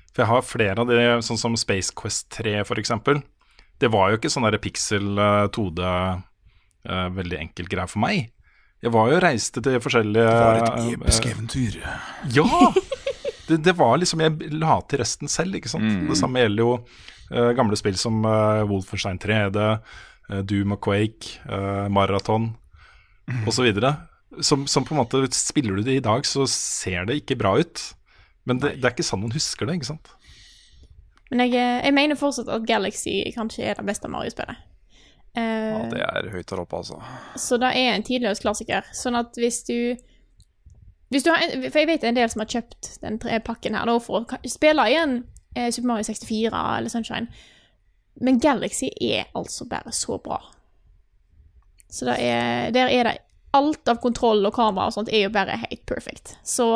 For jeg har flere av de, sånn som Space Quest 3 for eksempel. Det var jo ikke sånn der pixel eh, 2D, eh, veldig enkelt greie for meg. Jeg var jo reiste til forskjellige Det var et eh, episk eventyr. ja! Det, det var liksom Jeg la til resten selv, ikke sant. Det samme gjelder jo uh, gamle spill som uh, Wolfenstein 3D, uh, Doom og Quake, uh, Marathon osv. Som, som på en måte Spiller du det i dag, så ser det ikke bra ut. Men det, det er ikke sånn man husker det, ikke sant. Men jeg, jeg mener fortsatt at Galaxy kanskje er det beste Mario-spillet. Eh, Ja, det er høyt der oppe, altså. Så det er en tidløs klassiker. Sånn at hvis du hvis du har en, For jeg vet en del som har kjøpt den tre pakken her da, for å spille igjen eh, Super Mario 64 eller Sunshine. Men Galaxy er altså bare så bra. Så det er, der er det Alt av kontroll og kamera og sånt er jo bare helt perfect. Så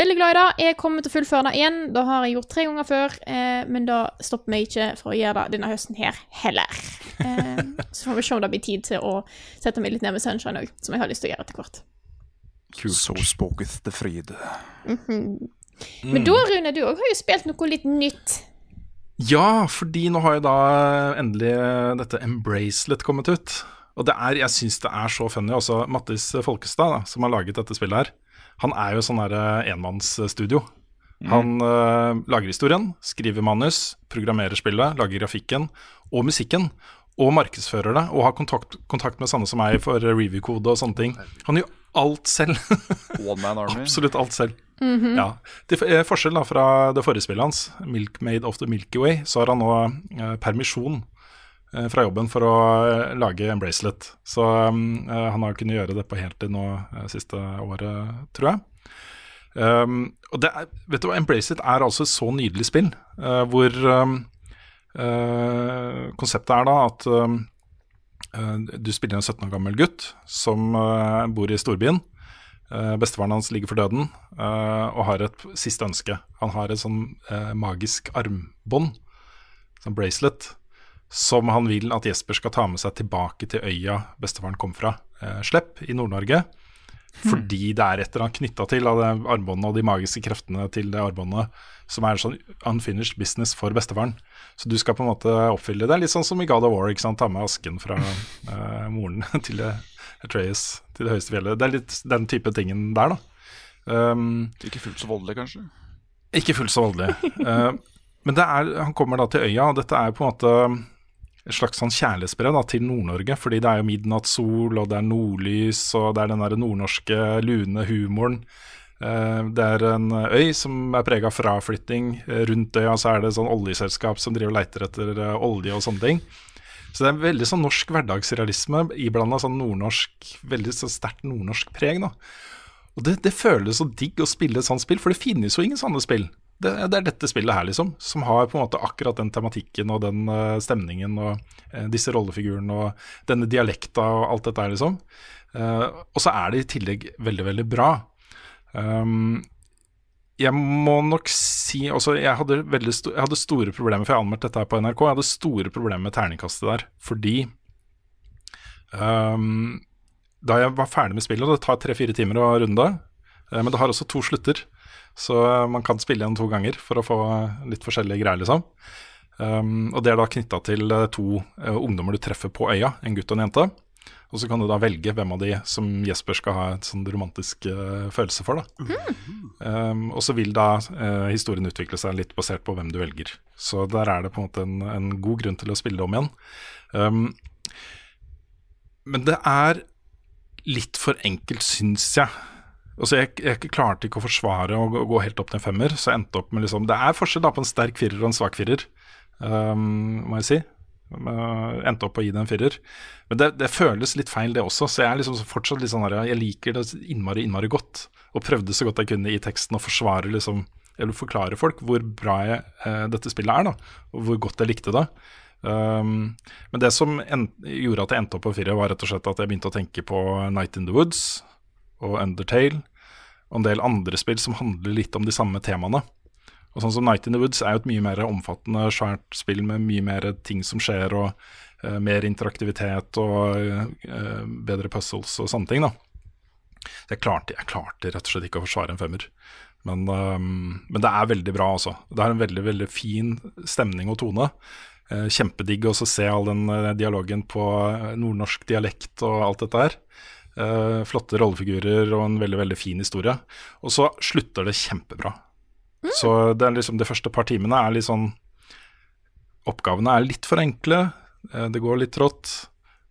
veldig glad i det. Jeg kommer til å fullføre det igjen. Det har jeg gjort tre ganger før, eh, men da stopper meg ikke for å gjøre det denne høsten her heller. Eh, så får vi se om det blir tid til å sette meg litt ned med Sunshine òg, som jeg har lyst til å gjøre etter hvert. So spoketh the fryd. Men da, Rune, du òg har jo spilt noe litt nytt. Ja, fordi nå har jo da endelig dette Embracelet kommet ut. Og det er, jeg syns det er så funny. Også Mattis Folkestad, da, som har laget dette spillet her, han er jo sånn derre enmannsstudio. Han uh, lager historien, skriver manus, programmerer spillet, lager grafikken og musikken. Og markedsfører det, og har kontakt, kontakt med sånne som meg for review-kode og sånne ting. Han gjør alt selv. One Man Army. Absolutt alt selv. ja. Til eh, forskjell da fra det forrige spillet hans, 'Milkmade of the Milky Way', så har han nå eh, permisjon fra jobben for å eh, lage en bracelet. Så mm, eh, han har kunnet gjøre det på heltid nå eh, siste året, tror jeg. Um, og det er, vet du hva, En er altså et så nydelig spill, uh, hvor um, uh, konseptet er da at um, eh, du spiller en 17 år gammel gutt som eh, bor i storbyen. Eh, bestefaren hans ligger for døden eh, og har et siste ønske. Han har et sånn eh, magisk armbånd, sånn bracelet, som han vil at Jesper skal ta med seg tilbake til øya bestefaren kom fra, eh, Slepp i Nord-Norge. Fordi det er et eller annet knytta til av det armbåndet og de magiske kreftene til det armbåndet som er sånn unfinished business for bestefaren. Så du skal på en måte oppfylle det. Litt sånn som i God of War. ikke sant? Ta med asken fra eh, moren til Atreas til det høyeste fjellet. Det er litt den type tingen der, da. Um, Ikke fullt så voldelig, kanskje? ikke fullt så voldelig. uh, men det er, han kommer da til øya, og dette er på en måte et slags sånn kjærlighetsbrev til Nord-Norge. Fordi det er jo midnattssol, og det er nordlys, og det er den nordnorske lune humoren. Eh, det er en øy som er prega av fraflytting. Eh, Rundt øya så er det sånn oljeselskap som driver og leiter etter eh, olje og sånne ting. Så det er veldig sånn norsk hverdagsrealisme iblanda sånn nordnorsk, veldig så sterkt nordnorsk preg. da. Og det, det føles så digg å spille et sånt spill, for det finnes jo ingen sånne spill. Det, det er dette spillet her, liksom, som har på en måte akkurat den tematikken og den uh, stemningen og uh, disse rollefigurene og denne dialekta og alt dette her, liksom. Uh, og så er det i tillegg veldig, veldig bra. Um, jeg må nok si også, jeg hadde, sto, jeg hadde store problemer, for jeg anmeldte dette her på NRK. Jeg hadde store problemer med terningkastet der, fordi um, da jeg var ferdig med spillet, og det tar tre-fire timer å runde, men det har også to slutter, så eh, man kan spille igjen to ganger for å få litt forskjellige greier, liksom. Um, og det er da knytta til eh, to uh, ungdommer du treffer på øya, en gutt og en jente. Og så kan du da velge hvem av de som Jesper skal ha et sånn romantisk uh, følelse for. da. Um, og så vil da uh, historien utvikle seg litt basert på hvem du velger. Så der er det på en måte en, en god grunn til å spille det om igjen. Um, men det er litt for enkelt, syns jeg. Altså jeg, jeg klarte ikke å forsvare å gå, helt opp til en femmer, så jeg endte opp med liksom Det er forskjell da på en sterk firer og en svak firer, um, må jeg si. Jeg endte opp på å gi det en firer. Men det, det føles litt feil, det også. Så jeg er liksom fortsatt litt sånn her Jeg liker det innmari, innmari godt. Og prøvde så godt jeg kunne i teksten å forsvare liksom Eller forklare folk hvor bra jeg, eh, dette spillet er, da. Og hvor godt jeg likte det. Um, men det som gjorde at jeg endte opp på firer, var rett og slett at jeg begynte å tenke på Night in the Woods og Undertale og en del andre spill som handler litt om de samme temaene. Og sånn som Night in the Woods er jo et mye mer omfattende, svært spill med mye mer ting som skjer, og uh, mer interaktivitet og uh, bedre puzzles og sånne ting. da. Så jeg klarte, jeg klarte rett og slett ikke å forsvare en femmer. Men, um, men det er veldig bra, altså. Det har en veldig veldig fin stemning og tone. Uh, kjempedigg å se all den dialogen på nordnorsk dialekt og alt dette her. Eh, flotte rollefigurer og en veldig veldig fin historie. Og så slutter det kjempebra. Så det, er liksom, de første par timene er litt sånn Oppgavene er litt for enkle, uh, det går litt trått.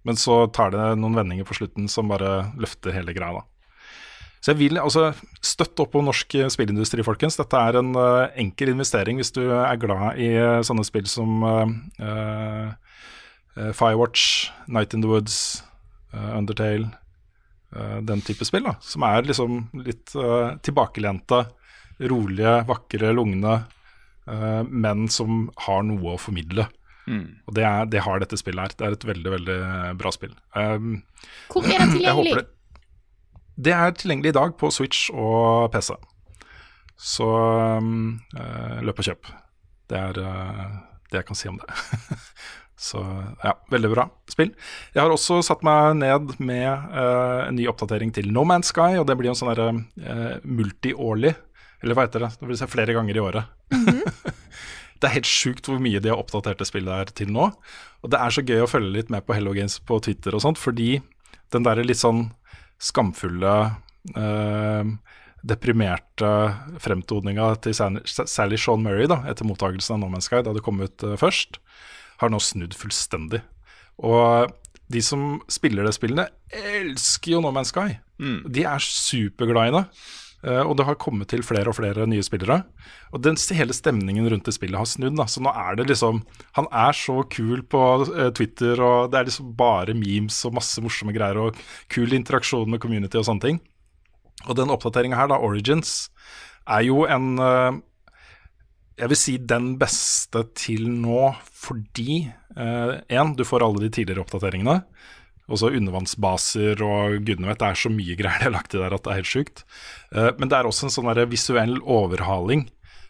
Men så tar det noen vendinger på slutten som bare løfter hele greia. da. Så jeg vil altså støtte opp om norsk spillindustri, folkens. Dette er en uh, enkel investering hvis du er glad i sånne spill som Firewatch, Night in the Woods, Undertale. Eh, den type spill, da. Som er liksom litt uh, tilbakelente, rolige, vakre, lugne, uh, men som har noe å formidle. Og det, er, det har dette spillet her. Det er et veldig, veldig bra spill. Um, Hvor er det tilgjengelig? det. Det er tilgjengelig i dag på Switch og PC. Så um, uh, løp og kjøp. Det er eh, det jeg kan si om det. Så ja, veldig bra spill. Jeg har også satt meg ned med uh, en ny oppdatering til No Man's Sky, og det blir jo en sånn derre uh, multiårlig Eller hva heter det? Det vil si flere ganger i året. det er helt sjukt hvor mye de har oppdatert det spillet her til nå. Og det er så gøy å følge litt med på Hello Games på Twitter og sånt, fordi den der litt sånn skamfulle uh, deprimerte fremtoninga til Sally Shaun Murray da, etter mottakelsen av No Man's Sky da det kom ut først, har nå snudd fullstendig. Og de som spiller det spillene, elsker jo No Man's Sky. De er superglade i det. Eh, og det har kommet til flere og flere nye spillere. Og den hele stemningen rundt det spillet har snudd. Da. Så nå er det liksom Han er så kul på eh, Twitter, og det er liksom bare memes og masse morsomme greier og kul interaksjon med community og sånne ting. Og den oppdateringa her, da, Origins, er jo en eh, Jeg vil si den beste til nå fordi Én, du får alle de tidligere oppdateringene. Og så undervannsbaser og gudene vet, det er så mye greier de har lagt i der at det er helt sjukt. Eh, men det er også en sånn visuell overhaling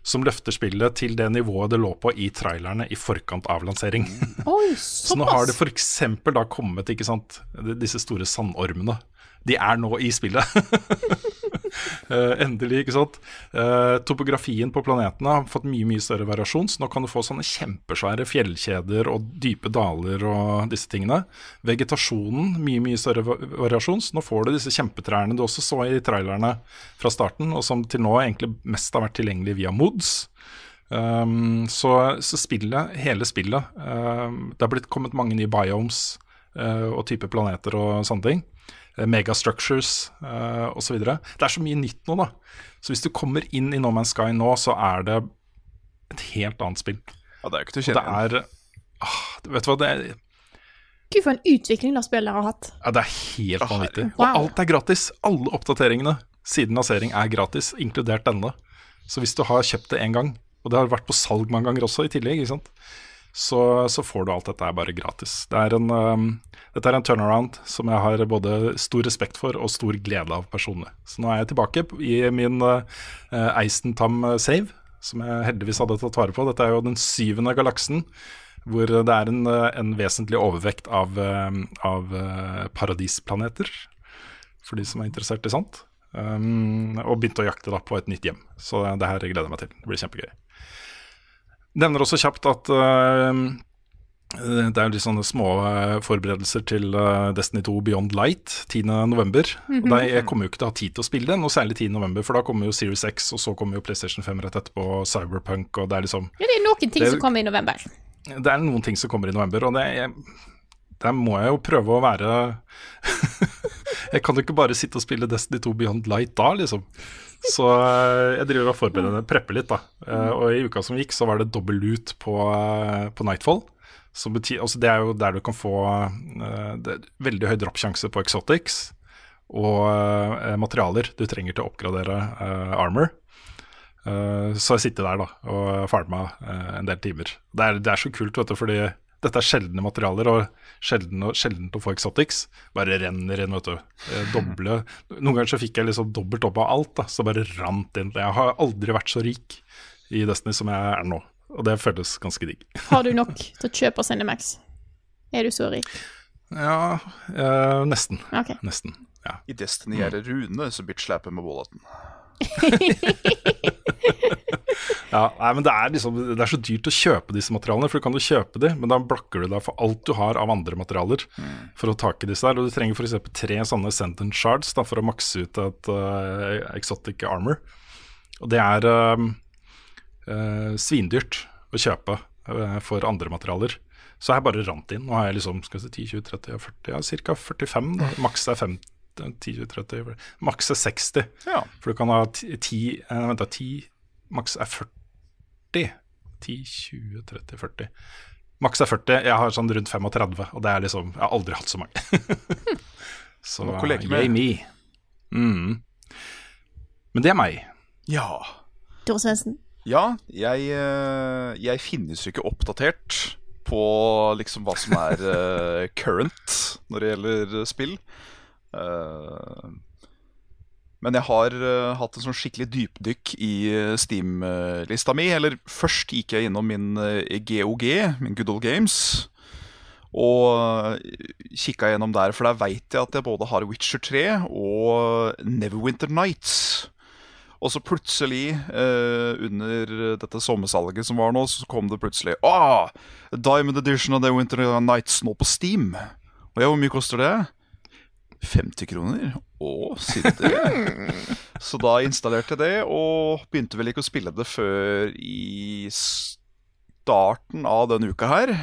som løfter spillet til det nivået det lå på i trailerne i forkant av lansering. Oi, Så nå har det f.eks. da kommet ikke sant, disse store sandormene. De er nå i spillet. Eh, endelig, ikke sant. Eh, topografien på planetene har fått mye mye større variasjon, så nå kan du få sånne kjempesvære fjellkjeder og dype daler og disse tingene. Vegetasjonen, mye mye større variasjon, så nå får du disse kjempetrærne du også så i trailerne fra starten, og som til nå egentlig mest har vært tilgjengelig via mods. Um, så, så spillet, hele spillet um, Det har blitt kommet mange nye biomes uh, og type planeter og sånne ting. Uh, megastructures uh, osv. Det er så mye nytt nå, da. Så hvis du kommer inn i No Man's Sky nå, så er det et helt annet spill. Ja, det er jo ikke til å det kjenne igjen. ah, Vet du hva, det er, Gud, for en utvikling det spillet har hatt. ja, det er helt vanvittig. Wow. Og alt er gratis. Alle oppdateringene siden lansering er gratis, inkludert denne. Så hvis du har kjøpt det én gang, og det har vært på salg mange ganger også i tillegg, ikke sant? Så, så får du alt dette her bare gratis. Det er en, um, dette er en turnaround som jeg har både stor respekt for og stor glede av personlig. Så nå er jeg tilbake i min uh, Eistentam save, som jeg heldigvis hadde tatt vare på. Dette er jo den syvende galaksen hvor det er en, uh, en vesentlig overvekt av, uh, av uh, paradisplaneter, for de som er interessert i sånt. Um, og begynte å jakte da på et nytt hjem. Så det her gleder jeg meg til. Det blir kjempegøy. Nevner også kjapt at uh, det er litt sånne små uh, forberedelser til Destiny 2 Beyond Light 10.11. Og da, Jeg kommer jo ikke til å ha tid til å spille det, noe særlig 10.11., for da kommer jo Series X, og så kommer jo PlayStation 5 rett etterpå, Cyberpunk, og det er liksom Ja, det er noen ting Det- som kommer i november. det er noen ting som kommer i november, og det er, der må jeg jo prøve å være Jeg kan jo ikke bare sitte og spille Destiny 2 Beyond Light da, liksom. Så eh, jeg driver og forbereder prepper litt, da. Eh, Og i uka som gikk, så var det dobbel loot på, eh, på Nightfall. Betyr, altså det er jo der du kan få veldig høy droppsjanse på exotics og materialer du trenger til å oppgradere armor. Så jeg sitter der da og farma uh, en del timer. Det er, det er så kult, vet du, fordi dette er sjeldne materialer, og sjelden, sjeldent å få exotics. Bare renner inn, vet du. Eh, doble Noen ganger så fikk jeg liksom dobbelt opp av alt, da, så bare rant inn. Jeg har aldri vært så rik i Destiny som jeg er nå, og det føles ganske digg. Har du nok til å kjøpe Cinemax? Er du så rik? Ja, eh, nesten. Ok. Nesten. Ja. I Destiny er det Rune som bitch-slapper med Wallaten. Ja, nei, men det er, liksom, det er så dyrt å kjøpe disse materialene, for du kan jo kjøpe de, men da blakker du deg for alt du har av andre materialer for å ta tak disse der. Og du trenger f.eks. tre sånne sentence shards da, for å makse ut et uh, exotic armor. Og det er uh, uh, svindyrt å kjøpe for andre materialer. Så jeg bare rant inn. Nå har jeg liksom skal vi si, 10, 20, 30, 40, ja, ca. 45. Da. Maks er 50. 10, 20, 30, maks er 60. Ja. For du kan ha 10, 10 eh, Vent da, 10 Maks er 40. 10, 20, 30, 40. Maks er 40. Jeg har sånn rundt 35, og det er liksom Jeg har aldri hatt så mange. så Nok å leke med. yay me. Mm. Men det er meg. Ja. Tore Svendsen? Ja, jeg, eh, jeg finnes jo ikke oppdatert på liksom hva som er eh, current når det gjelder spill. Eh, men jeg har eh, hatt en sånn skikkelig dypdykk i eh, Steam-lista mi. Eller først gikk jeg innom min GOG, min Good Old Games. Og kikka gjennom der, for der veit jeg at jeg både har Witcher 3 og Neverwinter Nights. Og så plutselig, eh, under dette sommersalget som var nå, så kom det plutselig ah, Diamond Edition of the Winter Nights nå på Steam. Og ja, hvor mye koster det? 50 kroner? og sier det? så da installerte jeg det, og begynte vel ikke å spille det før i starten av denne uka her.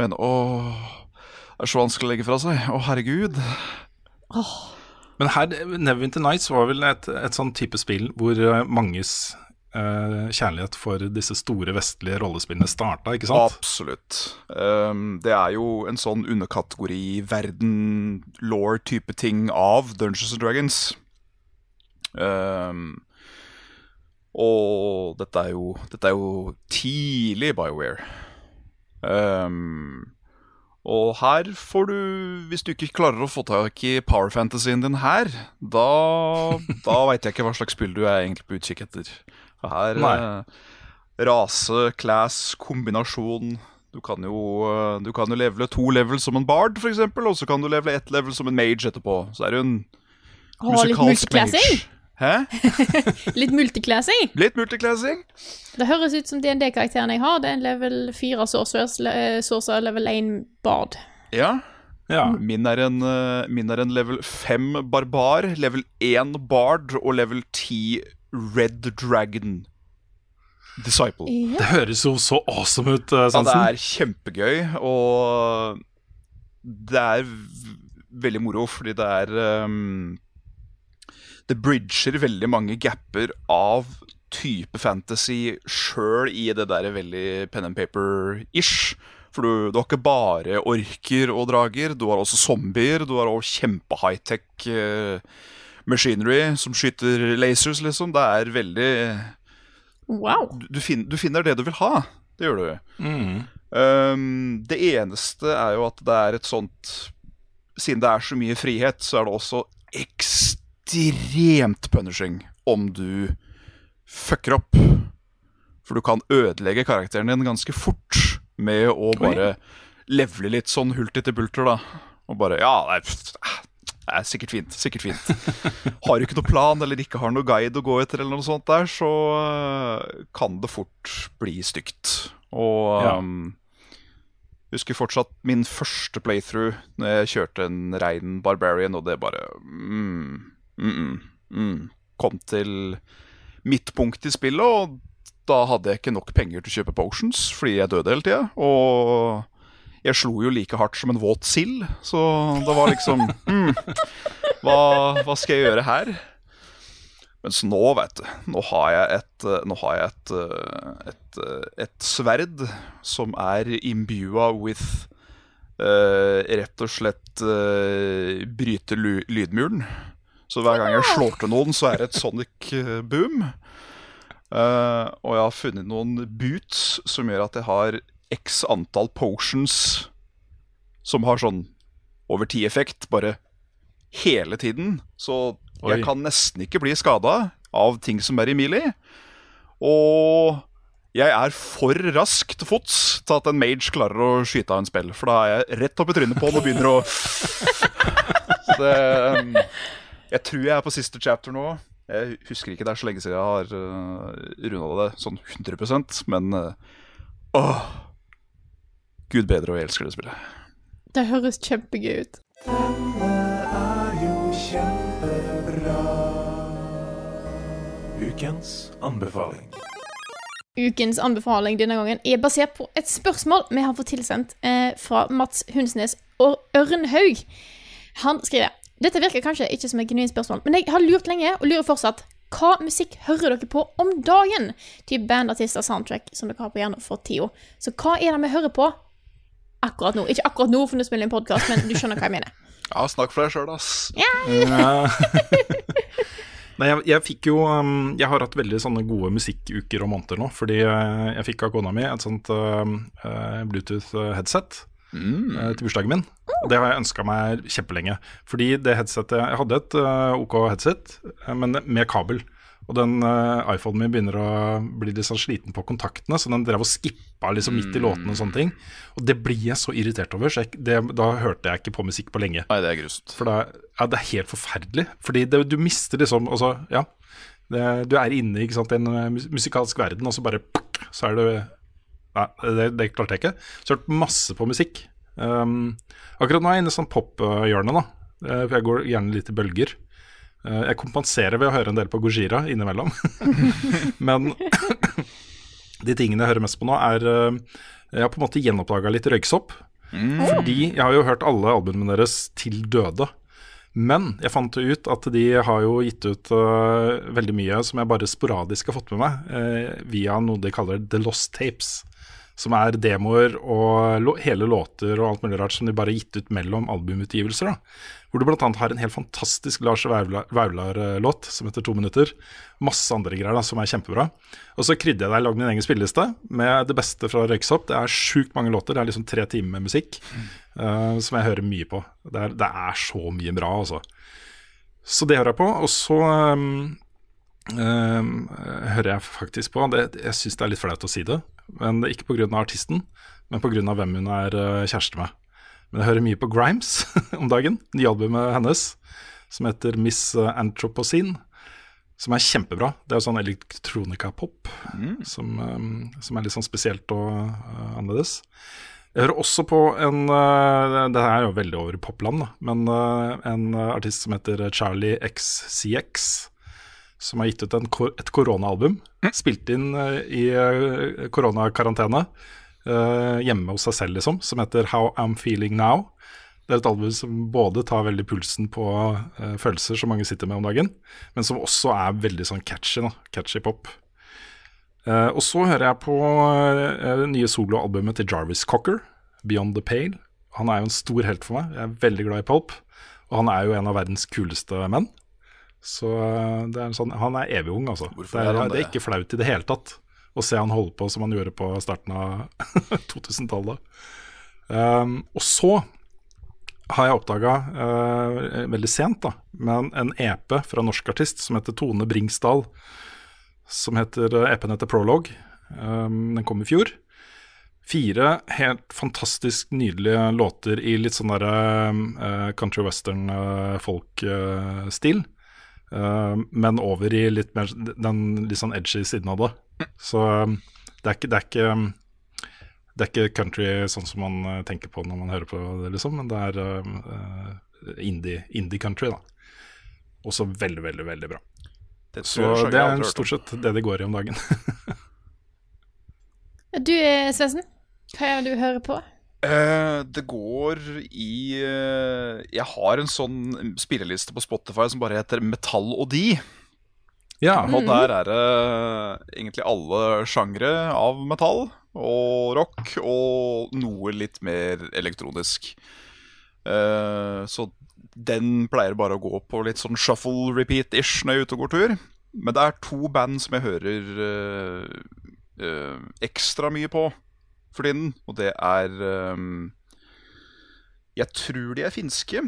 Men åh, det er så vanskelig å legge fra seg. Å, herregud. Men her, Neverwinter Nights var vel et, et sånn type spill hvor eh, manges kjærlighet for disse store vestlige rollespillene starta, ikke sant? Absolutt. Um, det er jo en sånn underkategori verden-law-type ting av Dungeons and Dragons. Um, og dette er jo, dette er jo tidlig BioWare. Um, Og her får du, hvis du ikke klarer å få tak i power fantasyen din her, da, da veit jeg ikke hva slags spill du er egentlig på utkikk etter. Her Nei. eh, Rase, class, kombinasjon. Du kan jo, eh, du kan jo levele to levels som en bard, f.eks., og så kan du levele ett level som en mage etterpå. Så er du en musikalsk multiclassing. mage. Hæ? Litt multiclassing. Litt multiclassing. Det høres ut som DND-karakteren jeg har. Det er en level 4 sorcerers, le- eh, sorcerer, level 1 bard. Ja. Ja. Min er, en, eh, min er en level 5 barbar, level 1 bard og level 10 red dragon disciple. Ja. Det høres jo så awesome ut, Ja, uh, det er kjempegøy, og det er veldig moro, fordi det er um, Det bridger veldig mange gapper av type fantasy sjøl i det der veldig pen and paper-ish. For du, du har ikke bare orker og drager, du har også zombier. Du har også kjempe-high-tech eh, machinery som skyter lasers, liksom. Det er veldig Wow. du, du, fin, du finner det du vil ha. Det gjør du. Mm. Um, det eneste er jo at det er et sånt Siden det er så mye frihet, så er det også ekstremt punishing om du fucker opp. For du kan ødelegge karakteren din ganske fort med å bare levele litt sånn hulter til bulter, da. Og bare Ja, det er, det er sikkert fint. Sikkert fint. Har du ikke noe plan eller ikke har noe guide å gå etter, eller noe sånt der, så øh, kan det fort bli stygt. Og Ja. um, husker fortsatt min første playthrough når jeg kjørte en rein barbarian, og det bare mm, mm, mm, mm. Kom til midtpunkt i spillet, og da hadde jeg ikke nok penger til å kjøpe potions fordi jeg døde hele tida. Og jeg slo jo like hardt som en våt sild, så det var liksom mm, hva, hva skal jeg gjøre her? Mens nå, vet du, nå har jeg et, eh, nå har jeg et, eh, et, eh, et sverd som er imbua with uh, rett og slett uh, bryte lydmuren. Så hver gang jeg slår til noen, så er det et sonic boom. Uh, og jeg har funnet noen boots som gjør at jeg har x antall potions som har sånn over ti-effekt bare hele tiden. Så jeg Oi. kan nesten ikke bli skada av ting som er i mili. Og jeg er for rask til fots til at en mage klarer å skyte av en spill. For da er jeg rett opp i trynet på den og begynner å Så det um, Jeg tror jeg er på siste chapter nå. Jeg husker ikke, det er så lenge siden jeg har uh, runda det sånn 100% men uh, åh Gud bedre, og jeg elsker det spillet. Det høres kjempegøy ut. Denne er jo kjempebra. Ukens anbefaling. Ukens anbefaling denne gangen er basert på et spørsmål vi har fått tilsendt eh, fra Mats Hunsnes og Ørnhaug. Han skriver Dette virker kanskje ikke som et genuint spørsmål, men jeg har lurt lenge, og lurer fortsatt. Hva musikk hører dere på om dagen? Typ band, artister, soundtrack som dere har på hjernen for tida. Så hva er det vi hører på akkurat nå? Ikke akkurat nå, for nå spiller jeg en podkast, men du skjønner hva jeg mener. Ja, snakk for deg sjøl, ass. Nei, jeg, jeg fikk jo um, Jeg har hatt veldig sånne gode musikkuker og måneder nå. Fordi eh, jeg fikk av kona mi et sånt uh, uh, Bluetooth-headset mm. til bursdagen min. Og det har jeg ønska meg kjempelenge. Fordi det headsetet Jeg hadde et uh, OK headset, uh, men med kabel. Og den uh, iPhonen min begynner å bli litt sånn sliten på kontaktene, så den drev og skippa liksom midt i låtene og sånne ting. Og det blir jeg så irritert over, så jeg, det, da hørte jeg ikke på musikk på lenge. Nei, det er grust. For da, ja, det er helt forferdelig. Fordi det, du mister liksom altså, ja, det, Du er inne i en eh, musikalsk verden, og så bare Så er du Nei, det, det klarte jeg ikke. Så jeg har hørt masse på musikk. Um, akkurat nå er jeg inne i sånn pophjørne, da. Eh, For jeg går gjerne litt i bølger. Eh, Jeg kompenserer ved å høre en del på Gojira innimellom. Men de tingene jeg hører mest på nå, er eh, Jeg har på en måte gjenoppdaga litt røyksopp. Fordi jeg har jo hørt alle albumene deres til døde. Men jeg fant ut at de har jo gitt ut uh, veldig mye som jeg bare sporadisk har fått med meg, uh, via noe de kaller The Lost Tapes. som er demoer og hele låter og alt mulig rart som de bare har gitt ut mellom albumutgivelser. da. Hvor du bl.a. har en helt fantastisk Lars Vaular- Vaular-låt som heter To minutter. Masse andre greier da, som er kjempebra. Og så krydder jeg deg lagd min egen spilleliste med det beste fra Røyksopp. Det er sjukt mange låter. Det er liksom tre timer med musikk eh, som jeg hører mye på. Det er, det er så mye bra, altså. Så det hører jeg på. Og så um, um, hører jeg faktisk på det, Jeg syns det er litt flaut å si det, men ikke pga. artisten, men pga. hvem hun er uh, kjæreste med. Men jeg hører mye på Grimes om dagen, nye albumet hennes, som heter Miss Anthropocene. Som er kjempebra. Det er jo sånn elektronika-pop som, um, som er litt sånn spesielt og uh, annerledes. Jeg hører også på en uh, Det er jo veldig over i popland, da. Men uh, en artist som heter Charlie XCX. Som har gitt ut en, et koronaalbum. Spilt inn i koronakarantene. Uh, hjemme hos seg selv, liksom. Som heter How I'm Feeling Now. Det er et album som både tar veldig pulsen på uh, følelser som mange sitter med om dagen, men som også er veldig sånn catchy. da, Catchy pop. Uh, og så hører jeg på uh, det nye soloalbumet til Jarvis Cocker, 'Beyond the Pale'. Han er jo en stor helt for meg. Jeg er veldig glad i pulp. Og han er jo en av verdens kuleste menn. Så eh, det er en sånn, han er evig ung, altså. Er Det er, er det er ikke flaut i det hele tatt å se han holde på som han gjorde på starten av 2000-tallet. Um, og så har jeg oppdaga, veldig sent, da, men en EP fra norsk artist som heter Tone Bringsdal som heter eh, EP-en heter Prologue. Um, den kom i fjor. Fire helt fantastisk nydelige låter i litt sånn derre uh, country western uh, folk-stil. men over i litt mer den litt sånn edgy siden av det. Så um, det er ikke, det er ikke um, det er ikke country sånn som man eh, tenker på når man hører på det, liksom, men det er uh, indie, indie country, da. Også veldig, veldig, veldig bra. Det Så det er stort sett det det går i om dagen. Du, Svesen, Svendsen, hva er det du hører på? Uh, det går i uh, Jeg har en sånn spilleliste på Spotify som bare heter Metall og de. Ja, Og der er det egentlig alle sjangre av metall og rock og noe litt mer elektronisk. Eh, så den pleier bare å gå på litt sånn shuffle repeat-ish når jeg er ute og går tur. Men det er to band som jeg hører eh, eh, ekstra mye på for tiden, og det er Jeg tror de er finske.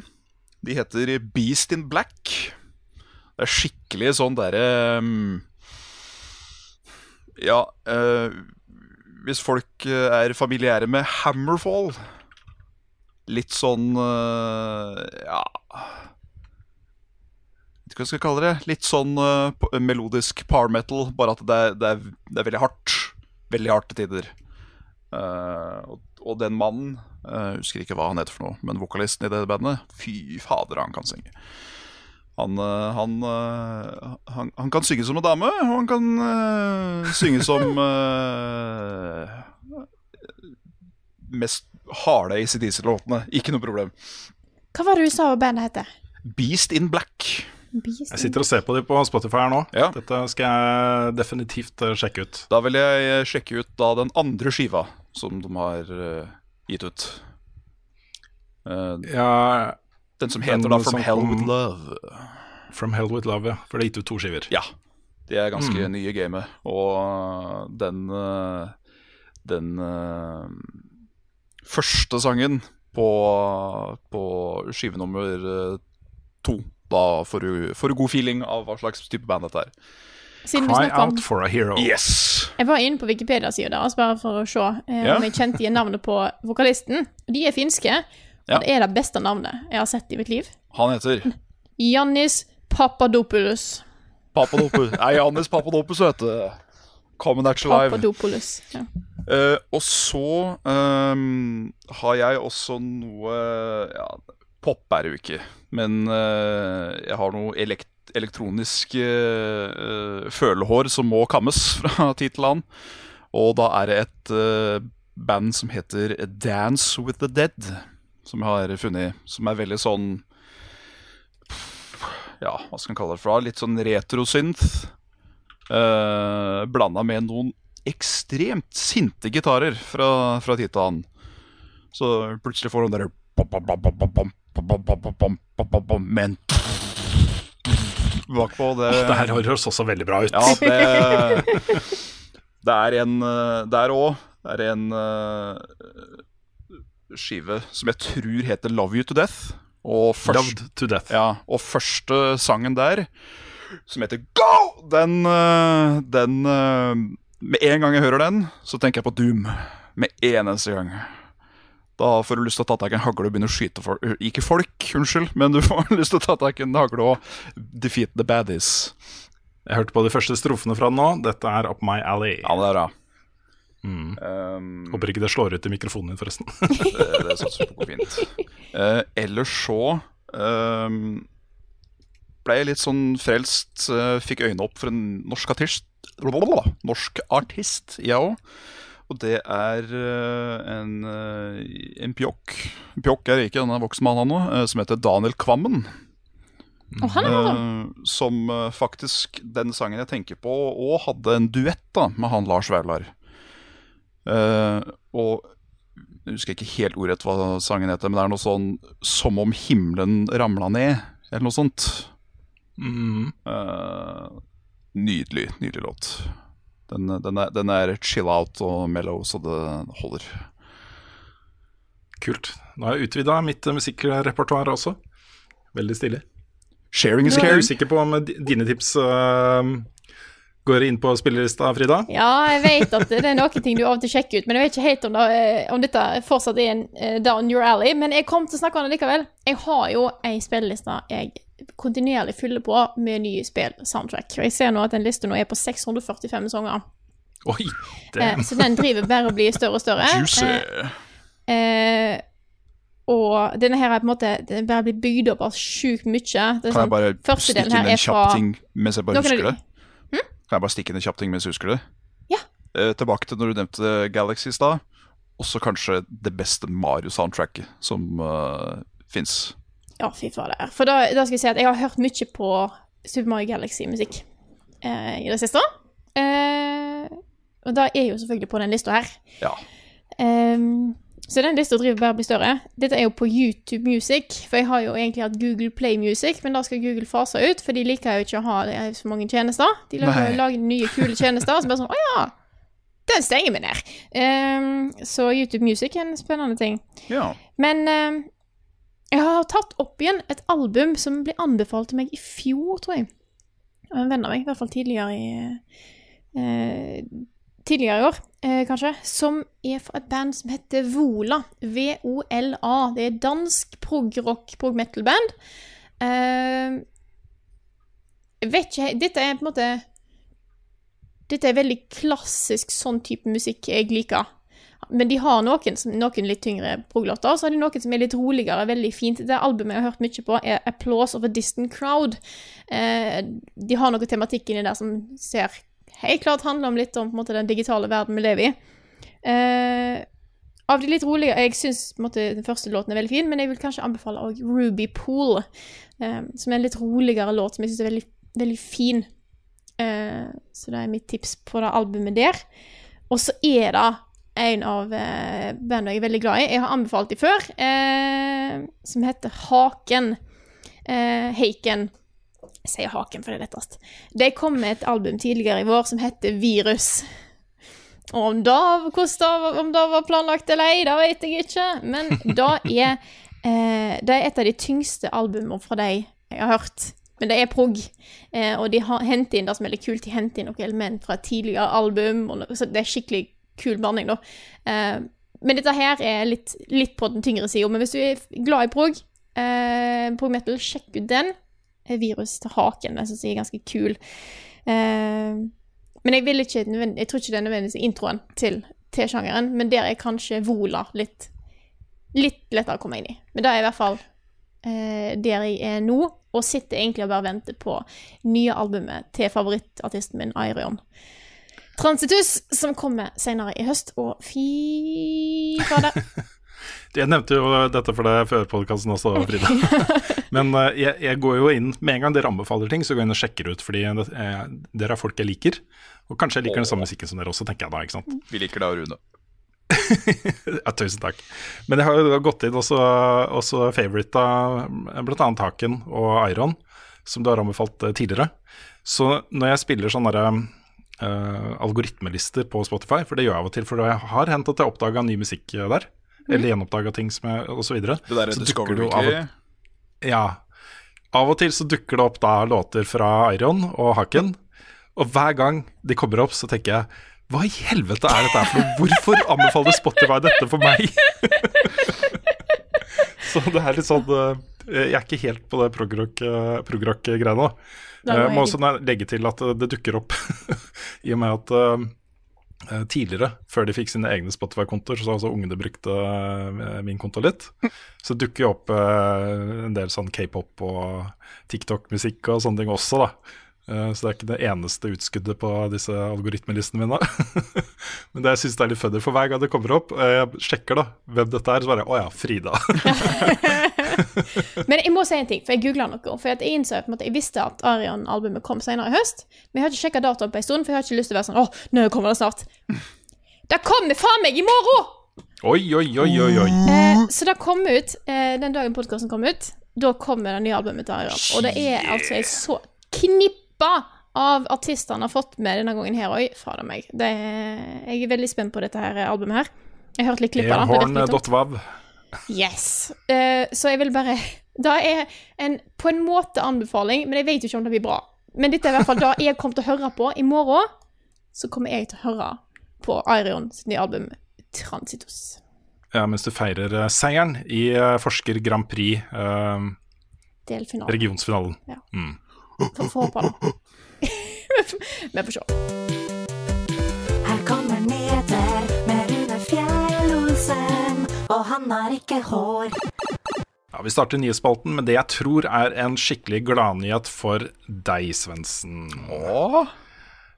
De heter Beast in Black. Det er skikkelig sånn derre um, Ja, uh, hvis folk eh, er familiære med Hammerfall Litt sånn uh, Ja Vet ikke hva jeg skal kalle det. Litt sånn uh, melodisk power metal, bare at det er, det er, det er veldig hardt. Veldig hardt til tider. Uh, og, og den mannen uh, husker ikke hva han heter for noe, men vokalisten i det bandet Fy fader, han kan synge. Han, eh, han, eh, han, han kan synge som en dame, og han kan uh, synge som uh, Mest harde ACDC-låtene. Ikke noe problem. Hva var det du sa bandet heter? Beast in Black. Beast jeg sitter og ser på dem på Spotify her nå. Ja. Dette skal jeg definitivt sjekke ut. Da vil jeg sjekke ut da den andre skiva som de har uh, gitt ut. Uh, Ja, den som Den heter da From Hell With Love. From Hell With Love, ja. For det er gitt ut to skiver. Ja. De er ganske nye i gamet. Og den eh, Den eh, første sangen på, på skive nummer eh, to Da får du, får du god feeling av hva slags type band dette er. Siden Cry om Out For A Hero. Yes! Jeg var inne på Wikipedia-sida deres bare for å se eh, om jeg kjente igjen navnet på vokalisten. De er finske, Ja. det er det beste navnet jeg har sett i mitt liv. Han heter Jannis Papadopoulos. Papadopoulos. Nei, Jannis Papadopoulos, vet du. Common you live. Papadopoulos. Ja. Uh, og så um, har jeg også noe ja, Pop er jo ikke, men uh, jeg har noe elekt elektronisk uh, følehår som må kammes fra tid til annen. Og da er det et band som heter Dance With The Dead, som jeg har funnet. Som er veldig sånn Ja, hva skal man kalle det fra? Litt sånn retrosynth. Uh, Blanda med noen ekstremt sinte gitarer fra, fra tid til annen. Så plutselig får hun der Men bakpå det Det her høres også veldig bra ut. Ja, det, det er en Det Der òg det er en eh, skive som jeg tror heter 'Love You To Death'. Og først, to death. ja, og første sangen der, som heter 'Go', den, eh, den eh, Med en gang jeg hører den, så tenker jeg på Doom. Med en eneste gang. Da får du lyst til å ta tak i en hagle og begynne å skyte folk Ikke folk, unnskyld, men du får lyst til å ta tak i en hagle og defeat the baddies. Jeg hørte på de første strofene fra den nå. Dette er Up My Alley. Ja, det er bra. Mm. Um, Håper ikke det slår ut i mikrofonen din, forresten. det, det satser vi på går fint. Uh, ellers så um, ble jeg litt sånn frelst. Uh, fikk øynene opp for en norsk artist. Blablabla. Norsk artist, jeg òg. Og det er uh, en, eh, en pjokk. Pjokk er ikke, denne voksen mann nå, eh, som heter Daniel Kvammen. Mm. han. Eh, som uh, faktisk den sangen jeg tenker på, og hadde en duett da med han Lars Vaular. Eh, og jeg husker ikke helt ordrett hva sangen heter, men det er noe sånn 'Som om himmelen ramla ned', eller noe sånt. Mm. Uh, nydelig, nydelig låt. Den, den, er, den er chill out og mellow, så det holder. Kult. Nå har jeg utvida mitt eh, musikkrepertoar også. Veldig stilig. Sharing is caring. jeg er usikker på om di- dine tips øh, går inn på spillelista, Frida. Ja, jeg vet at det er noen ting du av og til sjekker ut, men jeg vet ikke helt om, det, eh, om dette fortsatt er en eh, down your alley. Men jeg kom til å snakke om det likevel. Jeg har jo ei spilleliste jeg kontinuerlig fyller på med nye spill-soundtrack. Og jeg ser nå at den lista nå er på 645 sanger. Oi, Eh, så den driver bare og blir større og større. Juicy. Og denne her er på en måte Den bare blir bygd opp av sjukt mye. Det er Kan jeg sånn, bare stikke inn en kjapp ting mens jeg bare husker det? Kan jeg bare stikke inn en kjapp ting mens jeg husker det? Ja. Eh, tilbake til når du nevnte Galaxy i stad. Også kanskje det beste Mario-soundtracket som uh, fins. Ja, fy fader. For da, da skal jeg si at jeg har hørt mye på Super Mario Galaxy-musikk eh, i det siste. Eh, og da er jeg jo selvfølgelig på den lista her. Ja. Ehm, så den lista driver bare blir større. Dette er jo på YouTube Music, for jeg har jo egentlig hatt Google Play Music, men da skal Google fase ut, for de liker jo ikke å ha er så mange tjenester. De lager, lager nye, kule tjenester, og så bare sånn Å ja, den stenger vi ned. Um, så YouTube Music er en spennende ting. ja. Men um, jeg har tatt opp igjen et album som ble anbefalt til meg i fjor, tror jeg. Av en venn av meg, i hvert fall tidligere i eh, Tidligere i år, eh, kanskje. Som er fra et band som heter Vola. V-O-L-A. Det er dansk prog-rock, prog-metal-band. Eh, vet ikke Dette er på en måte Dette er veldig klassisk sånn type musikk jeg liker. Men de har noen, noen litt tyngre prog-låter, og så har de noen som er litt roligere, veldig fint. Det albumet jeg har hørt mye på, er 'Applause of a Distant Crowd'. Eh, de har noe tematikk inni der som ser helt klart handler om litt om måte, den digitale verden vi lever i. Eh, av de litt rolige Jeg syns den første låten er veldig fin, men jeg vil kanskje anbefale også Ruby Pool, eh, som er en litt roligere låt som jeg syns er veldig, veldig fin. Eh, så det er mitt tips på det albumet der. Og så er det en av eh, bandene jeg er veldig glad i. Jeg har anbefalt de før, eh, som heter Haken. Eh, Heiken. Jeg sier Haken, for det er lettest. De kom med et album tidligere i vår som heter Virus. Og om det, om var planlagt eller ei, det vet jeg ikke. Men det er, eh, det er et av de tyngste albumene fra de jeg har hørt. Men det er prog, eh, og de henter inn det som er litt kult. De henter inn noen element fra et tidligere album, og så det er skikkelig kul blanding, da. Eh, men dette her er litt, litt på den tyngre sida. Men hvis du er glad i prog, eh, prog metal, sjekk ut den. Eh, Virus til haken, den syns jeg er ganske kul. Eh, men jeg ikke Jeg tror ikke det er nødvendigvis introen til, til sjangeren, men der er kanskje Vola litt, litt lettere å komme inn i. Men det er i hvert fall eh, der jeg er nå, og sitter egentlig og bare venter på nye albumet til favorittartisten min, Airion. Transitus, som kommer senere i høst, og fy fader. Jeg nevnte jo dette for deg før podkasten også, Frida. Men uh, jeg, jeg, går jo inn Med en gang dere anbefaler ting, så går jeg inn og sjekker ut. Fordi det, eh, dere er folk jeg liker. Og kanskje jeg liker den samme musikken som dere også, tenker jeg da. ikke sant? Vi liker deg, Rune. ja, tusen takk. Men jeg har jo gått inn også, også favorita bl.a. Haken og Iron, som du har anbefalt eh, tidligere. Så når jeg spiller sånne derre uh, algoritmelister på Spotify, for det gjør jeg av og til, for jeg har hendt at jeg oppdaga ny musikk der, eller gjenoppdaga ting som jeg, og så videre. Det der er så Discovery av og, Ja. Av og til så dukker det opp da låter fra Iron og Haken, og hver gang de kommer opp, så tenker jeg hva i helvete er dette her for noe? Hvorfor anbefaler Spotify dette for meg? så det er litt sånn uh, Jeg er ikke helt på det progrock-greiene. nå. Jeg må også legge til at det dukker opp i og med at tidligere, før de fikk sine egne Spotify-kontoer, så altså ungene brukte uh, min konto litt, så dukker jo opp uh, en del sånn k-pop og TikTok-musikk og sånne ting også, da. Så det er ikke det eneste utskuddet på disse algoritmelistene mine. Men det jeg synes det er litt funny, for hver gang det kommer opp, jeg sjekker da hvem dette er, så bare å ja, Frida. Men jeg må si en ting, for jeg googla noe. For jeg innså at jeg visste at Arion-albumet kom senere i høst, men jeg har ikke sjekka datoen på en stund, for jeg har ikke lyst til å være sånn Å, nå kommer det snart. Det kommer faen meg i morgen! oi, oi, oi, oi, oi. Eh, så det kom ut eh, den dagen podkasten kom ut. Da kommer det nye albumet til Arion. Og det er altså ei så knippa av artister han har fått med denne gangen her òg. Fader meg. Det er, jeg er veldig spent på dette her albumet her. Jeg har hørt litt klipp av det. det. Yes. Uh, så jeg vil bare Det er en, på en måte anbefaling, men jeg vet jo ikke om det blir bra. Men dette er i hvert fall det jeg kommer til å høre på. I morgen så kommer jeg til å høre på Arion sitt nye album Transitus. Ja, mens du feirer eh, seieren i eh, Forsker Grand Prix, Uh, Delfinale. regionsfinalen. Får får håpe det. Vi får se. Her kommer nyheter og han har ikke hår. Ja, Vi starter nyhetsspalten med det jeg tror er en skikkelig gladnyhet for deg, Svendsen.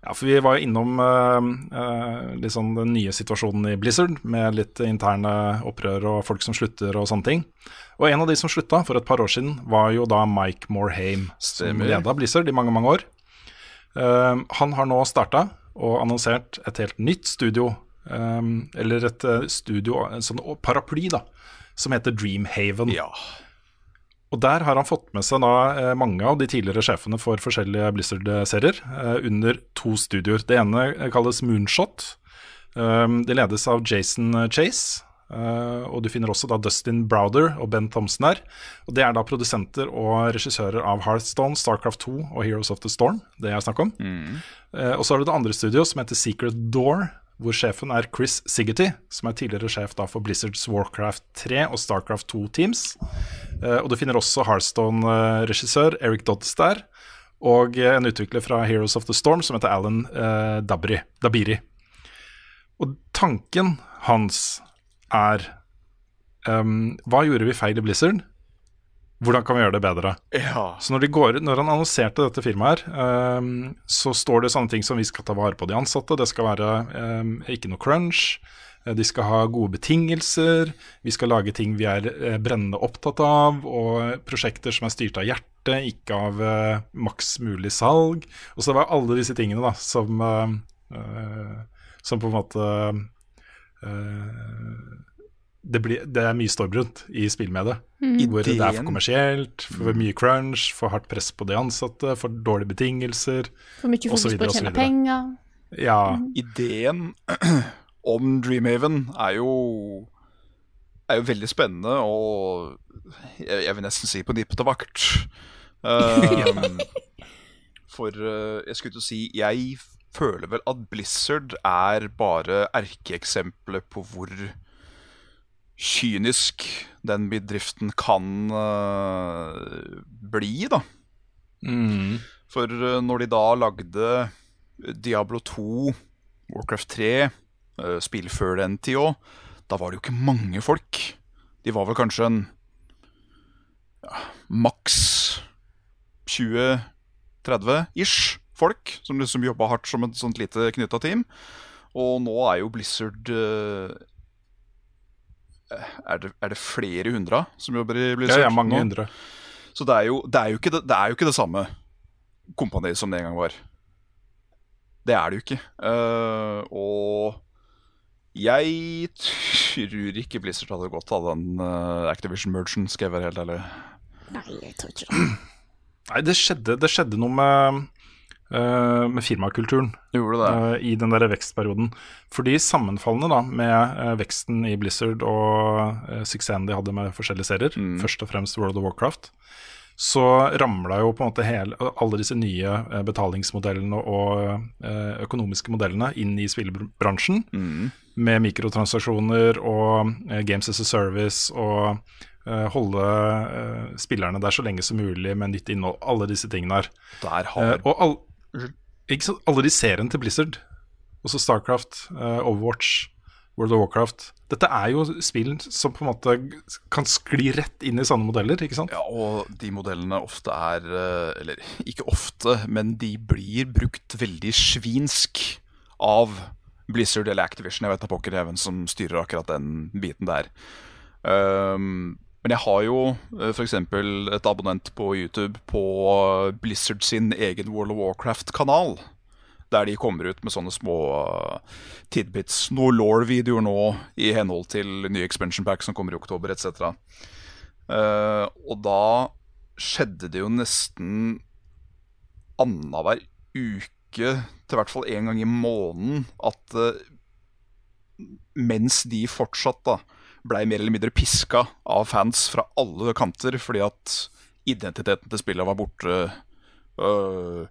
Ja, for vi var jo innom uh, uh, litt sånn den nye situasjonen i Blizzard, med litt interne opprør og folk som slutter og sånne ting. Og en av de som slutta for et par år siden, var jo da Mike Morhaime, som leda Blizzard i mange, mange år. Uh, han har nå starta og annonsert et helt nytt studio, eh, eller et eh, studio, en sånn paraply, da, som heter Dreamhaven. ja. Og der har han fått med seg da eh, mange av de tidligere sjefene for forskjellige Blizzard-serier uh, under to studioer. Det ene kalles Moonshot. Um, det ledes av Jason Chase. Uh, og du finner også da Dustin Browder og Ben Thompson her. Og Det er da produsenter og regissører av Hearthstone, Starcraft 2 og Heroes of the Storm. Det jeg snakker om. uh, og så har du det andre studioet som heter Secret Door, hvor sjefen er Chris Siggerty, som er tidligere sjef for Blizzards Warcraft 3 og Starcraft 2 Teams. Eh, og du finner også Hearthstone-regissør Eric Dodds der, og en utvikler fra Heroes of the Storm som heter Alan eh, Dabri, Dabiri. Og tanken hans er um, Hva gjorde vi feil i Blizzard? Hvordan kan vi gjøre det bedre? ja. Så når, de går, når han annonserte dette firmaet her, um, så står det sånne ting som vi skal ta vare på de ansatte. Det skal være um, ikke noe crunch. eh, De skal ha gode betingelser. Vi skal lage ting vi er eh, brennende opptatt av. Og prosjekter som er styrt av hjertet, ikke av uh, maks mulig salg. Og så det var alle disse tingene da, som, uh, uh, som på en måte det, blir, det er mye storm rundt i spillmediet. Hvor det er for kommersielt, for mye crunch, for hardt press på de ansatte, for dårlige betingelser. For mye fokus på å tjene penger. Ja, Ideen om Dreamhaven er jo er jo veldig spennende og jeg, jeg vil nesten si på nippet til vakt. Um, for uh, jeg skulle til å si Jeg føler vel at Blizzard er bare erkeeksempelet på hvor kynisk den bedriften kan uh, bli, da. mm, For uh, når de da lagde Diablo 2, Warcraft 3, uh, spill før den tid òg, da var det jo ikke mange folk. De var vel kanskje en ja, maks 20-30-ish folk som liksom jobba hardt som et sånt lite knytta team. Og nå er jo Blizzard eh, er det, er det flere hundre som jobber i Blizzard ja, mange hundre. Så det er, jo, det, er jo ikke det, det er jo ikke det samme kompaniet som det en gang var. Det er det jo ikke. Uh, og jeg tror ikke Blizzard hadde godt av den uh, Activision Merchant, skal jeg være helt ærlig. Nei, jeg tror ikke det. Nei, det skjedde, det skjedde noe med, eh, med firmakulturen eh, i den der vekstperioden. Fordi sammenfallende da med eh, veksten i Blizzard og suksessen de hadde med forskjellige serier, først og fremst World of Warcraft, så ramla jo på en måte hele, alle disse nye betalingsmodellene og økonomiske modellene inn i spillebransjen. Med mikrotransaksjoner og Games as a Service og holde spillerne der så lenge som mulig med nytt innhold. Alle disse tingene her. Der har og all, ikke sant, alle de seriene til Blizzard, også Starcraft, eh, Overwatch, World of Warcraft Dette er jo spill som på en måte kan skli rett inn i sånne modeller, ikke sant? Ja, og de modellene ofte er eh, Eller ikke ofte, men de blir brukt veldig svinsk av Blizzard eller Activision. Jeg vet da pokker hvem som styrer akkurat den biten der. Um, men jeg har jo uh, f.eks. et abonnent på YouTube på Blizzard sin egen World of Warcraft-kanal. Der de kommer ut med sånne små uh, tidbits, Noe law-videoer nå i henhold til nye expansion pack som kommer i oktober etc. Eh, og da skjedde det jo nesten annenhver uke, til hvert fall én gang i måneden, at eh, mens de fortsatt da blei mer eller mindre piska av fans fra alle kanter fordi at identiteten til spillet var borte. Uh,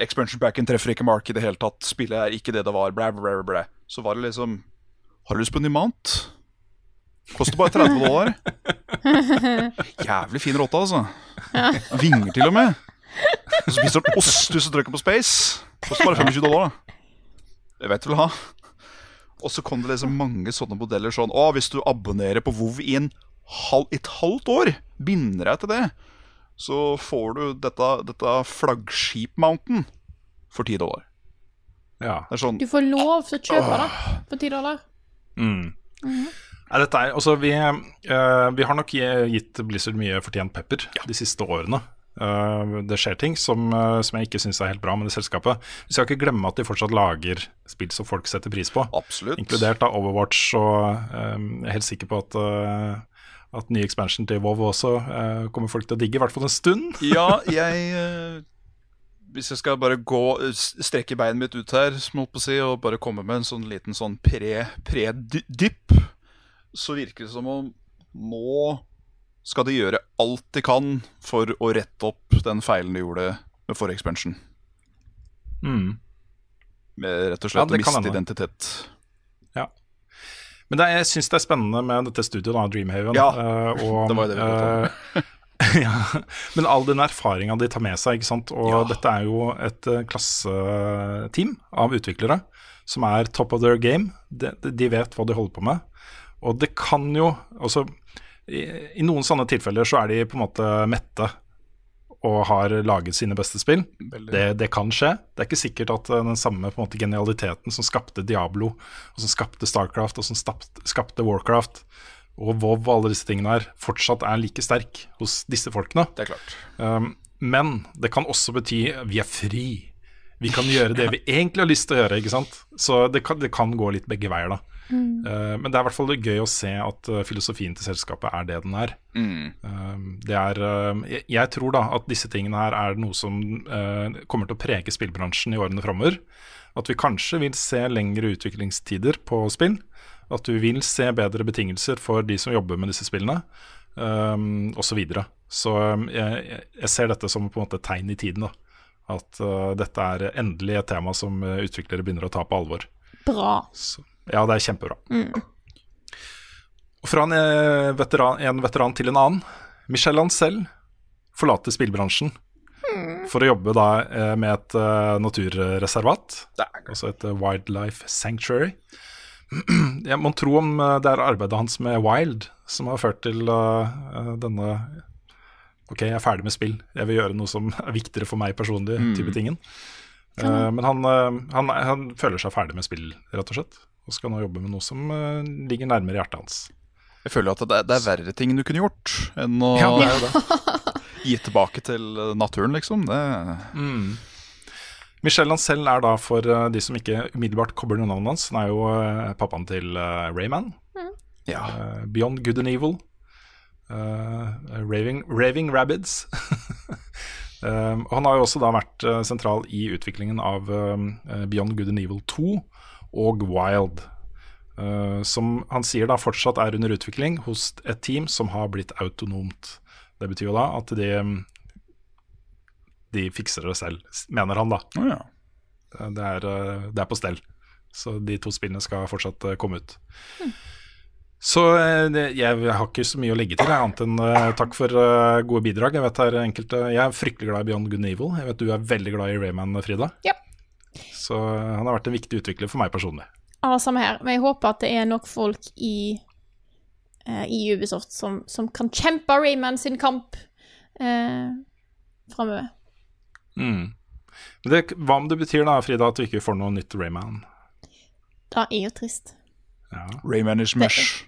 expansion packen treffer ikke Mark i det hele tatt. Spillet er ikke det det var. Bla, bla, bla. Så var det liksom Har du lyst på en ny mount? Koster bare 30 dollar. Jævlig fin rotte, altså. Vinger til og med. Og så spiser han ost hvis du trykker på space. Koster bare 25 dollar. Det vet du vil ha. Og så kom det liksom mange sånne modeller sånn Å, hvis du abonnerer på WoW i en halv, et halvt år, binder deg til det, så får du dette, dette flaggskip-mountain for 10 dollar. Ja. Det er sånn Du får lov til å kjøpe det for 10 dollar. Mm. Nei, dette er, altså, vi, uh, vi har nok gitt Blizzard mye fortjent pepper de siste årene. Eh, det skjer ting som, eh, som jeg ikke syns er helt bra med det selskapet. Vi skal ikke glemme at de fortsatt lager spill som folk setter pris på. Absolutt. Inkludert av Overwatch, og eh, jeg er helt sikker på at, at ny expansion til WoW også eh, kommer folk til å digge, i hvert fall en stund. Ja, jeg eh, Hvis jeg skal bare gå strekke beinet mitt ut her, på si, og bare komme med en sånn liten sånn pre- pre-dypp, så virker det som om nå skal de gjøre alt de kan for å rette opp den feilen de gjorde med forrige expansion. Mm. Med rett og Ja, slett å det miste identitet. Ja. Men det, jeg syns det er spennende med dette studioet, da, Dreamhaven. Ja, uh, og, det var jo det vi pratet eh, ja, men all den erfaringa de tar med seg, ikke sant. Og Ja. dette er jo et eh, klasseteam av utviklere som er top of their game. De, de vet hva de holder på med. Og det kan jo altså i, I noen sånne tilfeller så er de på en måte mette og har laget sine beste spill. Det, det kan skje. Det er ikke sikkert at eh, den samme måte, genialiteten som skapte Diablo, og som skapte Starcraft, og som skapte, skapte Warcraft og WoW og alle disse tingene her, fortsatt er like sterk hos disse folkene. Det er klart. Um, men det kan også bety vi er fri. Vi kan gjøre det vi egentlig har lyst til å gjøre. ikke sant? Så det kan, det kan gå litt begge veier, da. Uh, men det er i hvert fall gøy å se at uh, filosofien til selskapet er det den er. Um, det er jeg, jeg tror da at disse tingene her er noe som kommer til å prege spillbransjen i årene framover. At vi kanskje vil se lengre utviklingstider på spill. At du vil se bedre betingelser for de som jobber med disse spillene, um, osv. Så, videre. så jeg, jeg- jeg ser dette som på en måte et tegn i tiden. da At uh, dette er endelig et tema som uh, utviklere begynner å ta på alvor. Bra. Så, ja, det er kjempebra. Og fra en, eh, veteran, en veteran til en annen. Michelle Ancel forlater spillbransjen for å jobbe da eh, med et eh, naturreservat. Altså et wildlife sanctuary. Jeg må tro om det er arbeidet hans med Wild som har ført til denne Ok, jeg er ferdig med spill. Jeg vil gjøre noe som er viktigere for meg personlig. type tingen. Eh, men han, han, han føler seg ferdig med spill, rett og slett. Og skal nå jobbe med noe som eh, ligger nærmere hjertet hans. Jeg føler at det, det er verre ting du kunne gjort enn å Ja, det er det. gi tilbake til naturen, liksom. Det, Michel selv er da, for eh, de som ikke umiddelbart kobler navnet hans, han er jo eh, pappaen til Rayman. Rayman. ja. Beyond Good and Evil. Uh, Raving, Raving Rabbids. Um, han har jo også da vært sentral i utviklingen av um, Beyond Good and Evil 2 og Wild. Uh, som han sier da fortsatt er under utvikling hos et team som har blitt autonomt. Det betyr jo da at de, de fikser det selv, mener han da. Oh, ja. Det er, eh, det er på stell. Så de to spillene skal fortsatt eh, komme ut. Så jeg, jeg har ikke så mye å legge til, jeg, annet enn uh, takk for uh, gode bidrag. Jeg vet her enkelte Jeg er fryktelig glad i Beyond Good and Evil. Jeg vet du er veldig glad i Rayman, Frida. Ja. Så eh, han har vært en viktig utvikler for meg personlig. Ja, samme her. Men jeg håper at det er nok folk i, eh, i Ubisoft som, som kan kjempe Rayman sin kamp eh, framover. Mm. Men det, hva om det betyr da, Frida, at du ikke får noe nytt Rayman? Det er jo trist. Ja. Rayman is mush.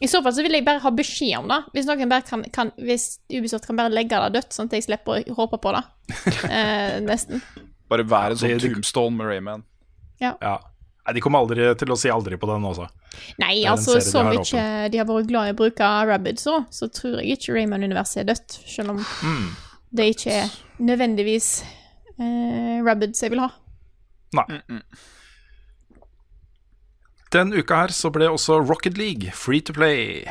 I så fall så vil jeg bare ha beskjed om det. Hvis noen bare kan, kan Hvis Ubisoft kan bare legge det dødt, sånn at jeg slipper å håpe på det. Eh, nesten. Bare være en sånn Det- det- tombstone med Rayman. ja. Nei, De kommer aldri til å si aldri på den også. Nei, altså serie de så mye de har vært glad i å bruke Rabbids òg, så tror jeg ikke Rayman-universet er dødt. Selv om Mm. det ikke er nødvendigvis eh, Rabbids jeg vil ha. Nei. Den uka her så ble også Rocket League free to play.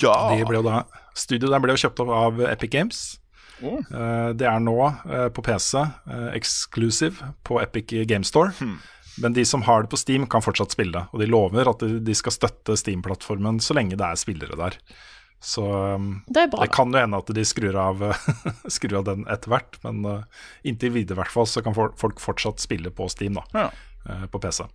Ja! De ble jo da, studioet der ble jo kjøpt opp av Epic Games. Eh, det er nå eh, på PC, uh, exclusive på Epic Game Store. Men de som har det på Steam, kan fortsatt spille det. Og de lover at de, skal støtte Steam-plattformen så lenge det er spillere der. Så um, Det bra. det kan jo hende at de skrur av, skrur av den etter hvert. Men eh, inntil videre i hvert fall så kan folk fortsatt spille på Steam, da. Ja. eh, på PC.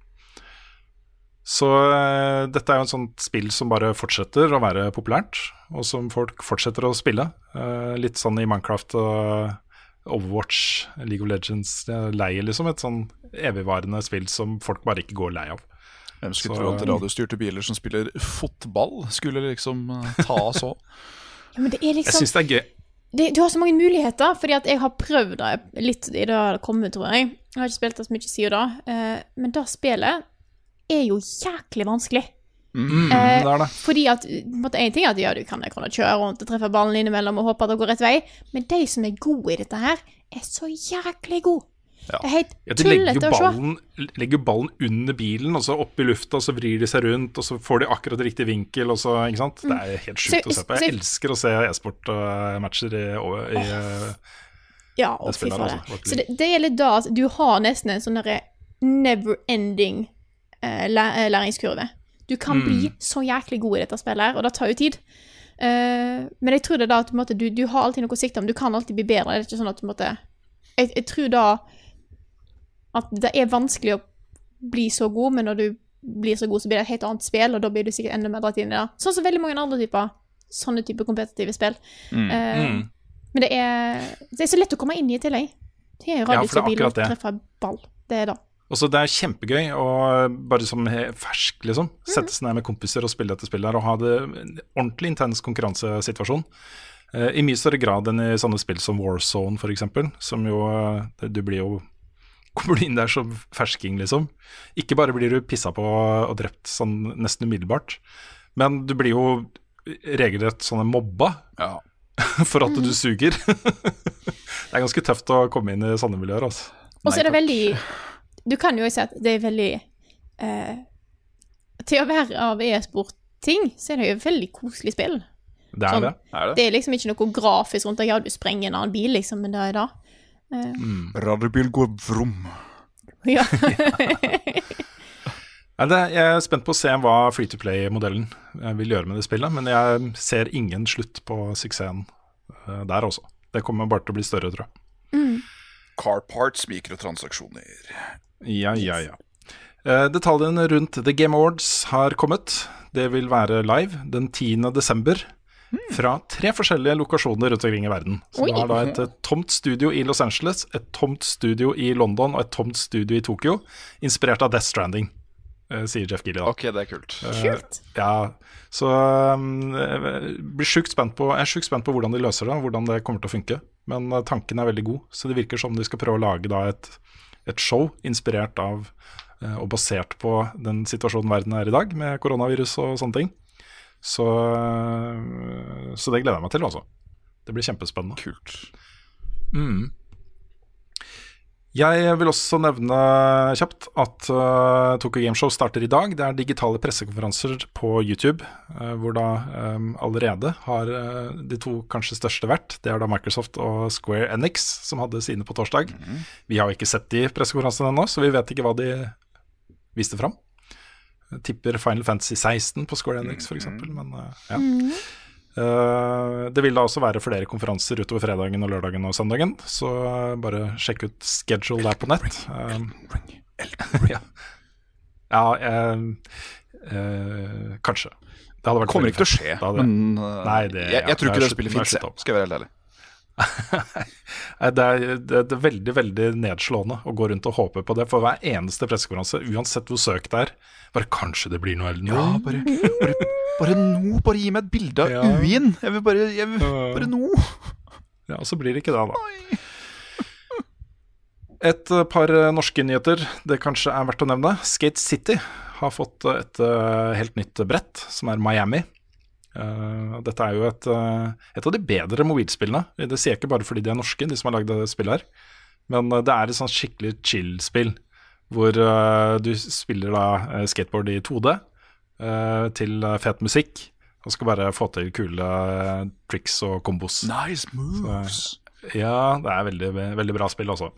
Så uh, dette er jo en sånt spill som bare fortsetter å være populært, og som folk fortsetter å spille. Uh, litt sånn i Minecraft og Overwatch, League of Legends-leie, liksom et sånn evigvarende spill som folk bare ikke går lei av. Hvem skulle tro at radiostyrte biler som spiller fotball, skulle liksom ta ta så? Ja, liksom, er Jeg syns det er gøy. det, Du har så mange muligheter, fordi at jeg har prøvd det litt i det det kommet, tror jeg. Jeg har ikke spilt det så mye siden da, eh, men det spillet er jo jæklig vanskelig. Mm, Eh, det er det. Fordi at måte, En ting er at ja, du kan kunne kjøre rundt og treffe ballen innimellom og håpe at det går rett vei, men de som er gode i dette her, er så jæklig gode. Det er helt Ja, de tullete å se. De legger ballen under bilen, og så opp i lufta, og så vrir de seg rundt, og så får de akkurat riktig vinkel, og så Ikke sant? Det er helt sjukt Mm. Å se på. Jeg så- elsker å se e-sportmatcher i, over- i oh. Ja, å fy fader. altså, Så det, det gjelder da at du har nesten en sånn derre never ending eh, læ- eh, læringskurve. Du kan Mm. bli så jæklig god i dette spillet her, og det tar jo tid. Uh, men jeg tror det da at måte, du, du har alltid noe å sikte om. Du kan alltid bli bedre. Det er ikke sånn at du måtte jeg, jeg tror da at det er vanskelig å bli så god, men når du blir så god, så blir det et helt annet spill, og da blir du sikkert enda mer dratt inn i det. Sånn som veldig mange andre typer sånne typer kompetitive spill. Eh, Mm. Men det er, det er så lett å komme inn i i tillegg. Det er jo Ja, radiostabil og akkurat treffe ball. Det er det. Og så Det er kjempegøy å bare som fersk liksom sette seg ned med kompiser og spille dette spillet her, og ha det en ordentlig intens konkurransesituasjon. Eh, I mye større grad enn i sånne spill som Warzone f.eks., som jo eh, Du blir jo kommer du inn der som fersking, liksom. Ikke bare blir du pissa på og drept sånn nesten umiddelbart, men du blir jo regelrett sånne mobba Ja. for at du suger. det er ganske tøft å komme inn i sånne miljøer, altså. Og så er det veldig Du kan jo si at det er veldig eh, Til å være av e-sport-ting, så er det jo et veldig koselig spill. Det er Sånn. det. Er det? Det er liksom ikke noe grafisk rundt det. Ja, du sprenger en annen bil, liksom, men det er det. Radiobil går vrom. Ja. Jeg er spent på å se hva Free to Play-modellen eh, vil gjøre med det spillet, men jeg ser ingen slutt på suksessen eh, der også. Det kommer bare til å bli større, tror jeg. Car parts, mikrotransaksjoner. Ja, ja, ja. Eh, Detaljene rundt The Game Awards har kommet. Det vil være live den 10. desember. Fra tre forskjellige lokasjoner rundt omkring i verden. Så det er da et eh, tomt studio i Los Angeles, et tomt studio i London og et tomt studio i Tokyo, inspirert av Death Stranding. eh, sier Jeff Gilly. da. Ok, det er kult. Kult. Ja, så um, jeg blir sjukt spent på, jeg er sjukt spent på hvordan de løser det, hvordan det kommer til å funke. Men uh, tanken er veldig god, så det virker som de skal prøve å lage da et, et show inspirert av uh, og basert på den situasjonen verden er i dag, med koronavirus og sånne ting. Så, uh, så det gleder jeg meg til, altså. Det blir kjempespennende. Kult. Mm. Jeg vil også nevne kjapt at uh, Tokyo Gameshow starter i dag. Det er digitale pressekonferanser på YouTube, uh, hvor da um, allerede har uh, de to kanskje største vært. Det er da Microsoft og Square Enix som hadde sine på torsdag. Vi har jo ikke sett de pressekonferansene ennå, så vi vet ikke hva de viste fram. Jeg tipper Final Fantasy 16 på Square Enix, f.eks., men uh, ja. Eh, det vil da også være flere konferanser utover fredagen og lørdagen og søndagen, så eh, bare sjekk ut schedule der på nett. Eh, ja, ja eh, eh, kanskje. Det hadde vært Kommer ikke til å skje, men uh, Nei, det- jeg, jeg, jeg tror det ikke det spillet fins. Skal jeg være helt ærlig. Det, er, det, er veldig veldig nedslående å gå rundt og håpe på det for hver eneste pressekonferanse, uansett hvor søkt det er. Bare kanskje det blir noe Elden Ja, bare, bare, bare nå, bare gi meg et bilde av Ja. Uin. Jeg vil bare, jeg vil, bare nå. Ja, og så blir det ikke det, da. Et eh, par eh, norske nyheter det kanskje er verdt å nevne. Skate City har fått eh, et helt nytt brett, som er Miami. Eh, dette er jo et, uh, et av de bedre mobilspillene. Det sier jeg ikke bare fordi de er norske, de som har lagd det spillet her. Men uh, det er et sånn skikkelig chill-spill, hvor du spiller da skateboard i 2D eh, til fet musikk, og skal bare få til kule tricks og kombos. Nice moves. Ja, det er veldig, veldig bra spill også.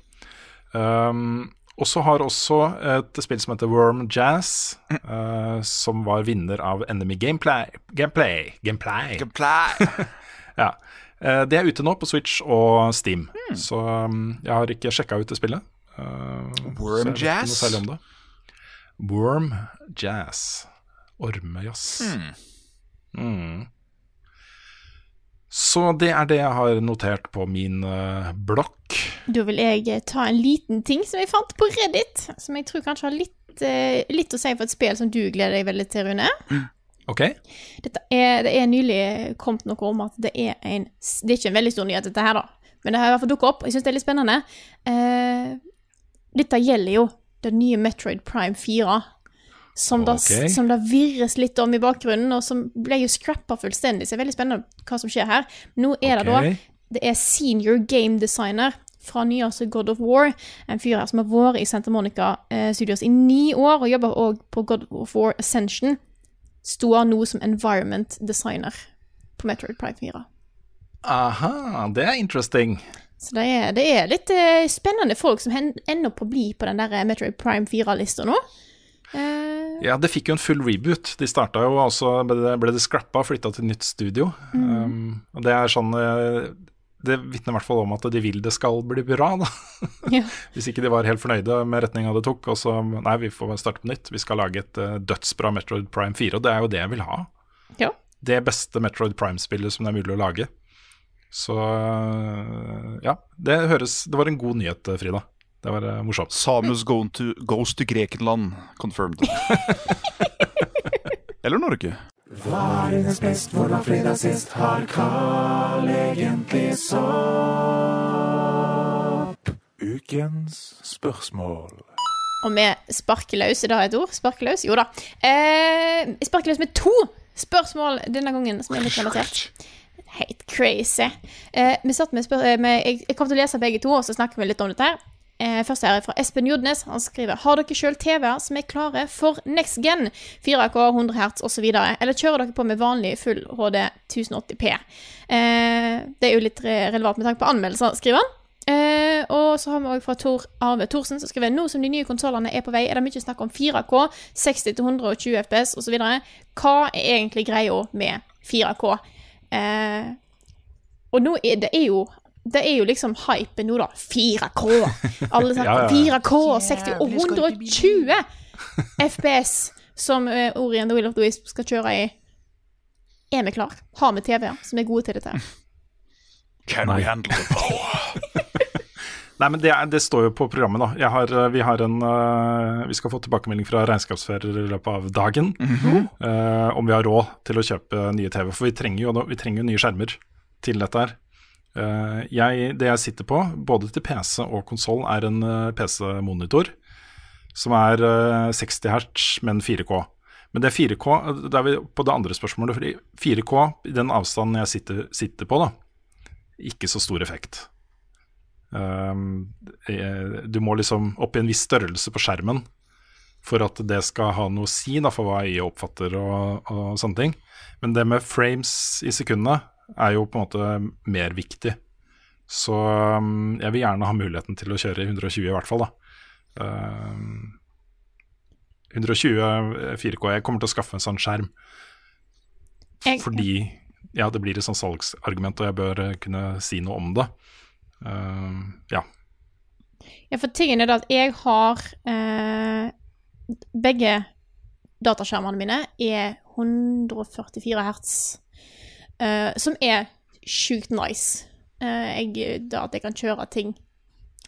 Um, og så har også et spill som heter Worm Jazz, uh, som var vinner av Enemy Gameplay. Gameplay. Gameplay. Gameplay. ja. Uh, det er ute nå på Switch og Steam, så um, jeg har ikke sjekka ut det spillet. Uh, Worm Jazz? Om det. Worm Jazz. Ormejazz. Mm. Så det er det jeg har notert på min uh, blokk. Da vil jeg eh, ta en liten ting som jeg fant på Reddit, som jeg tror kanskje har litt, eh, litt å si for et spill som du gleder deg veldig til, Rune. Ok? Dette er, det er nylig kommet noe om at det er en Det er ikke en veldig stor nyhet, dette her, da. Men det har i hvert fall dukket opp, og jeg syns det er litt spennende. Eh, dette gjelder jo det nye Metroid Prime 4. Som, okay. da, som da virres litt om i bakgrunnen, og som ble jo scrappa fullstendig. Så det er veldig spennende hva som skjer her. Nå er det da Det er senior game designer fra nyeste God of War. En fyr her som har vært i Santa Monica eh, Studios i ni år, og jobber òg på God of War Ascension. Står nå som environment designer på Metroid Prime 4. Aha, det er interesting. Så det er, det er litt eh, spennende folk som ender opp å bli på den der eh, Metroid Prime 4-lista nå. Eh, Ja, det fikk jo en full reboot. De starta jo også Ble det, det scrappa og flytta til nytt studio. Um, og det er sånn eh, Det vitner i hvert fall om at de vil det skal bli bra, da. ja. Hvis ikke de var helt fornøyde med retninga det tok. Og så Nei, vi får starte på nytt. Vi skal lage et uh, dødsbra Metroid Prime 4, og det er jo det jeg vil ha. ja. Det beste Metroid Prime-spillet som det er mulig å lage. Så ja, det høres Det var en god nyhet, Frida. Det var uh, morsomt. Samus going to, goes to Grekenland, confirmed. Eller Norge. Varenes best, hvor var fredag sist? Har Carl egentlig sopp? Ukens spørsmål. Og med sparker da er det et ord? Sparkeløs? Jo da. Eh, jeg med to spørsmål denne gangen, som er litt relatert. Helt crazy. Eh, vi satt med, spør eh, med jeg, jeg kom til å lese begge to, og så snakker vi litt om dette. her. Eh, først her er fra Espen Jodnes. Han skriver Har dere sjøl TV-er som er klare for next gen? 4K, 100 Hz osv. Eller kjører dere på med vanlig full HD 1080P? Eh, det er jo litt relevant med tanke på anmeldelser, skriver han. Eh, og så har vi også fra Tor Arve Thorsen som skriver Nå som de nye konsollene er på vei, er det mye snakk om 4K, 60-120 FPS osv. Hva er egentlig greia med 4K? Eh, og nå er det jo det er jo liksom hypen nå, da. 4K! Alle snakker Ja, ja. 4K 60 og 120 FPS, som uh, Ori and the Will of the Wisp skal kjøre i. Er vi klar? Har vi TV-er som er gode til dette? Can we handle the power? Nei, men det, er, det står jo på programmet, da. Jeg har, vi, har en, uh, vi skal få tilbakemelding fra regnskapsfører i løpet av dagen øh, om vi har råd til å kjøpe nye TV. For vi trenger jo, vi trenger jo nye skjermer til dette her. Uh, jeg, det jeg sitter på, både til PC og konsoll, er en uh, PC-monitor som er uh, 60 hertz, men 4K. Men det er 4K, det er på det andre spørsmålet. Fordi 4K, i den avstanden jeg sitter, sitter på, da, ikke så stor effekt. Du må liksom opp i en viss størrelse på skjermen for at det skal ha noe å si da, for hva øyet oppfatter og, og sånne ting. Men det med frames i sekundene er jo på en måte mer viktig. Så um, jeg vil gjerne ha muligheten til å kjøre i 120 i hvert fall, da. Um, 120 4K. Jeg kommer til å skaffe en sånn skjerm. Jeg- Fordi ja, det blir et sånt salgsargument, og jeg bør eh, kunne si noe om det. Uh, ja. Ja, for tingen er det at jeg har uh, Begge dataskjermene mine er 144 hertz, eh, som er sjukt nice. Uh, jeg, da at jeg kan kjøre ting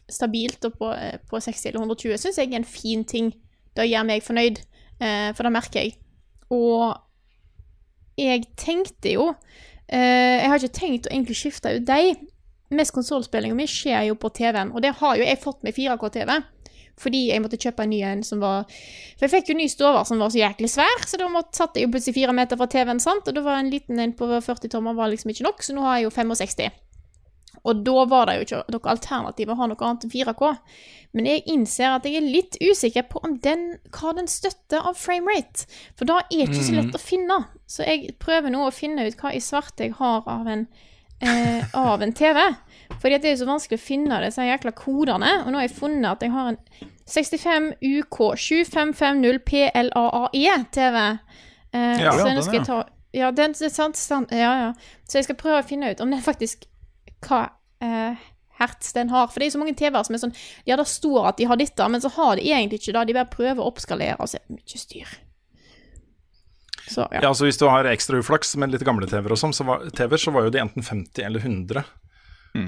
stabilt og på, eh, på 60 eller 120, syns jeg er en fin ting. Det gjør meg fornøyd, uh, for det merker jeg. Og jeg tenkte jo Jeg har ikke tenkt å egentlig skifte ut deg. Mest konsollspillinga mi skjer jo på TV-en, og det har jo jeg fått med 4K-TV. Fordi jeg måtte kjøpe en ny en som var For jeg fikk jo ny stover som var så jæklig svær, så da satt jeg jo plutselig fire meter fra TV-en, sant, og da var en liten en på 40 tommer var liksom ikke nok, så nå har jeg jo 65. Og da var det jo ikke noe alternativ å ha noe annet enn 4K. Men jeg innser at jeg er litt usikker på om den, hva den støtter av framerate. For da er ikke så lett å finne. Så jeg prøver nå å finne ut hva i svarte jeg har av en, eh, av en TV. Fordi at det er så vanskelig å finne disse jækla kodene. Og nå har jeg funnet at jeg har en 65 UK 7550 PLAAE-TV. Eh, Ja, så den, skal jeg ta Ja, den det er sant, sant. Ja, ja. Så jeg skal prøve å finne ut om den faktisk hva eh, hertz den har. For det er så mange TV-er som er sånn Ja, det står at de har dette, men så har de egentlig ikke det. De bare prøver å oppskalere, og så er det mye styr. Så, ja. ja, altså Hvis du har ekstra uflaks med litt gamle TV-er, sånn, så var, TV så var jo de enten 50 eller 100.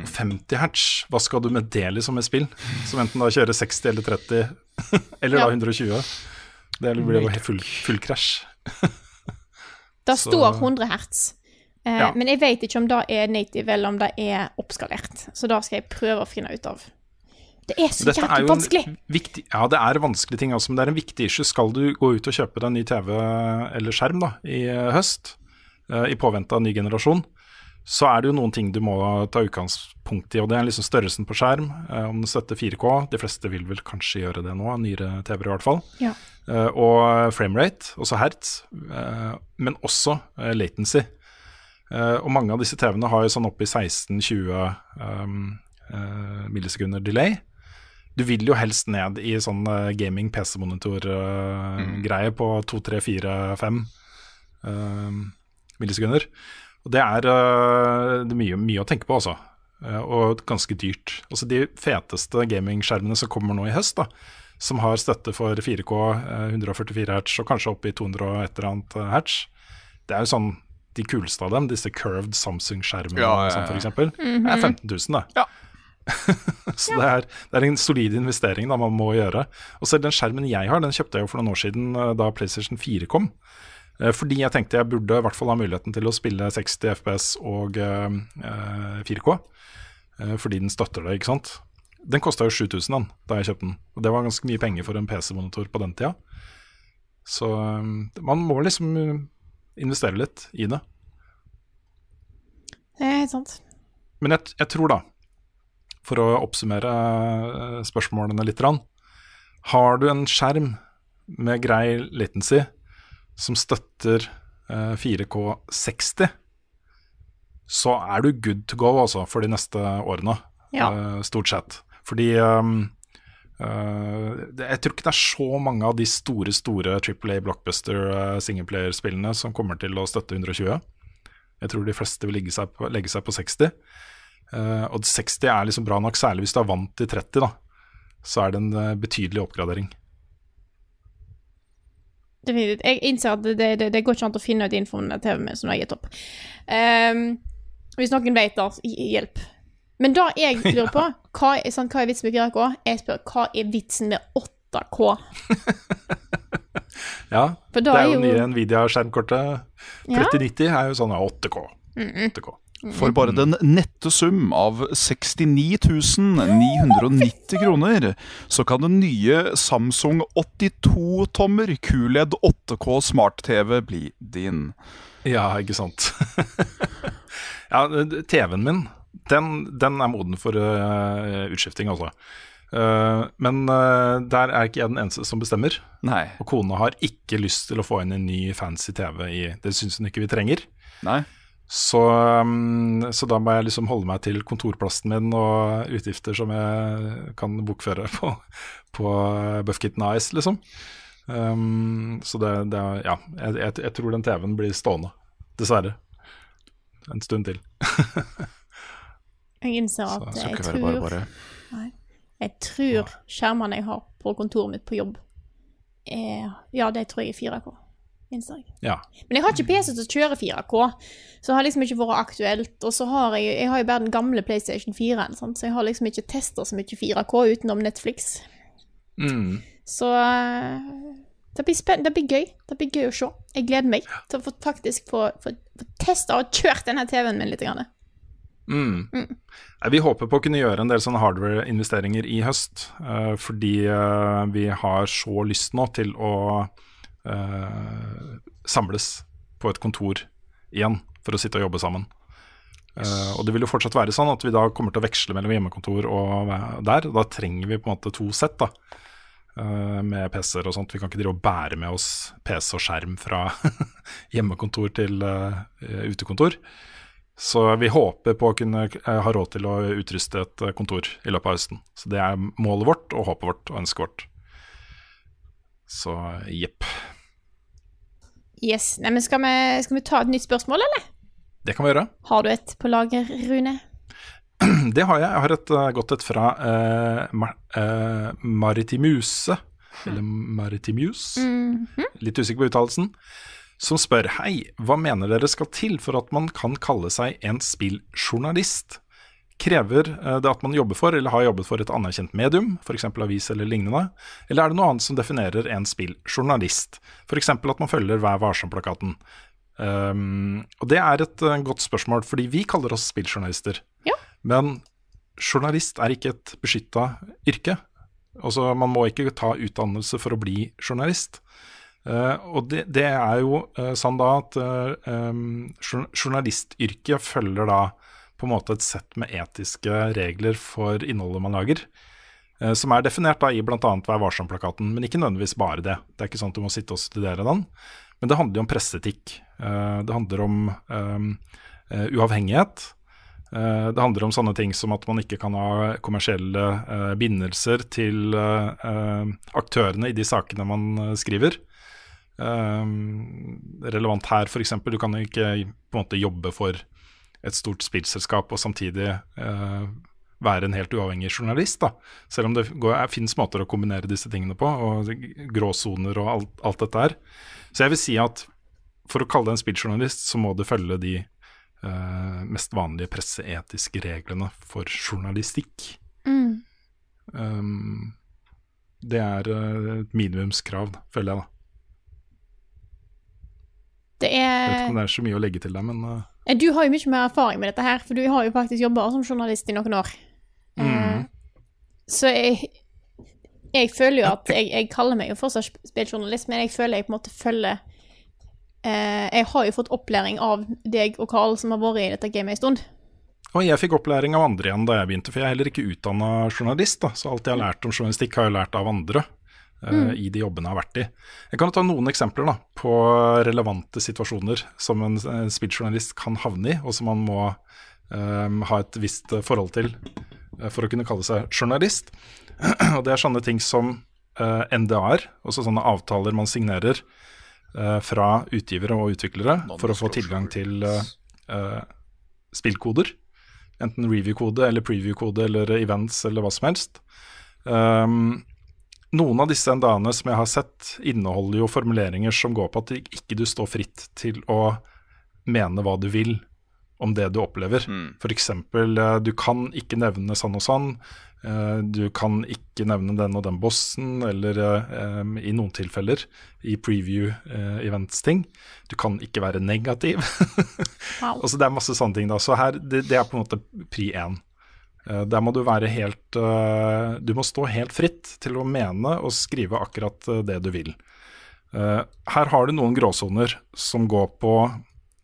50 hertz, hva skal du med det liksom med spill? Som enten da kjører 60 eller 30, eller Ja. da 120. Det blir jo full, full krasj. Det står 100 hertz. Eh, Ja. Men jeg vet ikke om det er native, eller om det er oppskalert. Så det skal jeg prøve å finne ut av. Det er så Dette er jævlig jo vanskelig! viktig, ja, det er vanskelige ting også, men det er en viktig issue. Skal du gå ut og kjøpe deg en ny TV eller skjerm da, i eh, høst, eh, i påvente av ny generasjon, så er det jo noen ting du må ta utgangspunkt i. og Det er liksom størrelsen på skjerm, eh, om den støtter 4K. De fleste vil vel kanskje gjøre det nå, nyere TV-er i hvert fall. Ja. Eh, og framerate, også hertz, eh, men også eh, latency. Eh, og mange av disse TV-ene har jo sånn oppi 16-20 um, eh, millisekunder delay. Du vil jo helst ned i sånn gaming PC-monitor-greie på 2, 3, 4, 5 eh, millisekunder. Og det er, eh, det er mye, mye å tenke på, altså. Eh, og ganske dyrt. Altså De feteste gamingskjermene som kommer nå i høst, da, som har støtte for 4K, eh, 144 hertz og kanskje opp i 200 og et eller annet eh, hertz, det er jo sånn de kuleste av dem, disse curved Samsung-skjermene Ja, ja, ja. f.eks., for eksempel, er 15 000, det. Ja. Så det er, det er en solid investering da man må gjøre. Og selv den skjermen jeg har, den kjøpte jeg jo for noen år siden eh, da PlayStation 4 kom. Eh, Fordi jeg tenkte jeg burde i hvert fall ha muligheten til å spille 60 FPS og eh, eh, 4K. eh, Fordi den støtter det, ikke sant. Den kosta jo 7000 den, da jeg kjøpte den. Og det var ganske mye penger for en PC-monitor på den tida. Så man må liksom investere litt i det. Det er helt sant. Men jeg, jeg tror da, for å oppsummere spørsmålene litt, har du en skjerm med grei latency som støtter eh, 4K 60, så er du good to go altså, for de neste årene, Ja. eh, stort sett. Fordi eh, jeg tror ikke det er så mange av de store store Triple A blockbuster uh, singleplayer-spillene som kommer til å støtte 120. Jeg tror de fleste vil legge seg på, legge seg på 60. Uh, og 60 er liksom bra nok, særlig hvis du er vant til 30. da Så er det en eh, betydelig oppgradering. Definitivt. Jeg innser at det, det, det går ikke an å finne ut infoen til TV-en min, som nå har gitt opp. Um, hvis noen vet det, hjelp. Men da jeg lurer på, hva er, sånn, hva er vitsen med 4K? Jeg spør hva er vitsen med 8K? Ja, det er jo jo- nye Nvidia-skjermkortet. Ja. er jo sånn ja, 8K. Mm -mm. 8K. For bare den nette sum av 69 990 kroner, så kan den nye Samsung 82-tommer QLED 8K smart-TV bli din. Ja, ikke sant. ja, TV-en min, den, den er moden for uh, utskifting, altså. Uh, men uh, der er ikke jeg den eneste som bestemmer. Nei. Og kona har ikke lyst til å få inn en ny fancy TV i Det syns hun ikke vi trenger. Nei. Så, um, så da må jeg liksom holde meg til kontorplassen min og utgifter som jeg kan bokføre på, på Buffkitten AS, liksom. Um, så det, det Ja, jeg, jeg, jeg tror den TV-en blir stående. Dessverre. En stund til. Jeg innser at så, skal jeg tror bare bare. Nei. Jeg tror skjermene jeg har på kontoret mitt på jobb, er Ja, det tror jeg er 4K. Jeg. Ja. Men jeg har ikke PC til å kjøre 4K, så det har liksom ikke vært aktuelt. Og så har jeg Jeg har jo bare den gamle PlayStation 4-en, så jeg har liksom ikke testa så mye 4K utenom Netflix. Mm. Så eh, det blir, det blir gøy. Det blir gøy å se. Jeg gleder meg til å få, faktisk få, få, få testa og kjørt denne TV-en min litt. Grann. Mm. Mm. Vi håper på å kunne gjøre en del sånne hardware-investeringer i høst. eh, fordi eh, vi har så lyst nå til å eh, samles på et kontor igjen for å sitte og jobbe sammen. Uh, og det vil jo fortsatt være sånn at vi da kommer til å veksle mellom hjemmekontor og der. Da trenger vi på en måte to sett da, uh, med PC-er og sånt. Vi kan ikke drive og bære med oss PC og skjerm fra hjemmekontor til uh, utekontor. Så vi håper på å kunne ha råd til å utruste et kontor i løpet av høsten. Så det er målet vårt og håpet vårt og ønsket vårt. Så jepp. Yes. Nei, men skal vi, skal vi ta et nytt spørsmål, eller? Det kan vi gjøre. Har du et på lager, Rune? Det har jeg. Jeg har et eh, godt et fra uh, Mar uh, Maritimuse. Eller Maritimuse, mm -hmm. Litt usikker på uttalelsen. Som spør Hei, hva mener dere skal til for at man kan kalle seg en spilljournalist? Krever eh, det at man jobber for, eller har jobbet for et anerkjent medium, f.eks. avis eller lignende? Eller er det noe annet som definerer en spilljournalist? F.eks. at man følger Vær varsom-plakaten. Um, og det er et eh, godt spørsmål, fordi vi kaller oss spilljournalister. Men journalist er ikke et beskytta yrke. Altså, man må ikke ta utdannelse for å bli journalist. Uh, og det, det er jo uh, sånn da at uh, um, journalistyrket følger da på en måte et sett med etiske regler for innholdet man lager. eh, som er definert da i bl.a. Vær varsom-plakaten, men ikke nødvendigvis bare det. Det er ikke sånn at du må sitte og studere den. Men det handler jo om presseetikk. Eh, det handler om eh, uavhengighet. Det handler om sånne ting som at man ikke kan ha kommersielle bindelser til aktørene i de sakene man skriver. Relevant her, f.eks. Du kan ikke på en måte jobbe for et stort spillselskap og samtidig eh, være en helt uavhengig journalist. da. Selv om det går, er, finnes måter å kombinere disse tingene på, og gråsoner og alt, alt dette her. Så jeg vil si at for å kalle deg en spilljournalist, så må du følge de eh, mest vanlige presseetiske reglene for journalistikk. Mm. Um, det er eh, et minimumskrav, føler jeg. da. Det er Jeg vet ikke om det er så mye å legge til der, men Eh, Du har jo mye mer erfaring med dette her, for du har jo faktisk jobba som journalist i noen år. Mm. Eh, så jeg, jeg føler jo at jeg, jeg kaller meg jo fortsatt sp- spilljournalist, men jeg føler jeg på en måte følger eh, Jeg har jo fått opplæring av deg og Carl, som har vært i dette gamet en stund. Og jeg fikk opplæring av andre igjen da jeg begynte, for jeg er heller ikke utdanna journalist. da, Så alt jeg har lært om journalistikk, har jeg lært av andre Mm. i de jobbene jeg har vært i. Jeg kan ta noen eksempler da, på relevante situasjoner som en eh, spilljournalist kan havne i, og som man må um, ha et visst eh, forhold til eh, for å kunne kalle seg journalist. og det er sånne ting som uh, NDA-er, også sånne avtaler man signerer uh, fra utgivere og utviklere for å få tilgang til uh, eh, spillkoder. Enten review-kode eller preview-kode eller events eller hva som helst. Um, noen av disse NDA-ene som jeg har sett, inneholder jo formuleringer som går på at ikke du står fritt til å mene hva du vil om det du opplever. For eksempel, eh, du kan ikke nevne sånn og sånn. eh, Du kan ikke nevne den og den bossen, eller um, i noen tilfeller i preview-events-ting. Du kan ikke være negativ. Wow. altså, det er masse sånne ting. da Så her, det, det er på en måte pri én. Eh, Der må du være helt eh, Du må stå helt fritt til å mene og skrive akkurat eh, det du vil. Her har du noen gråsoner som går på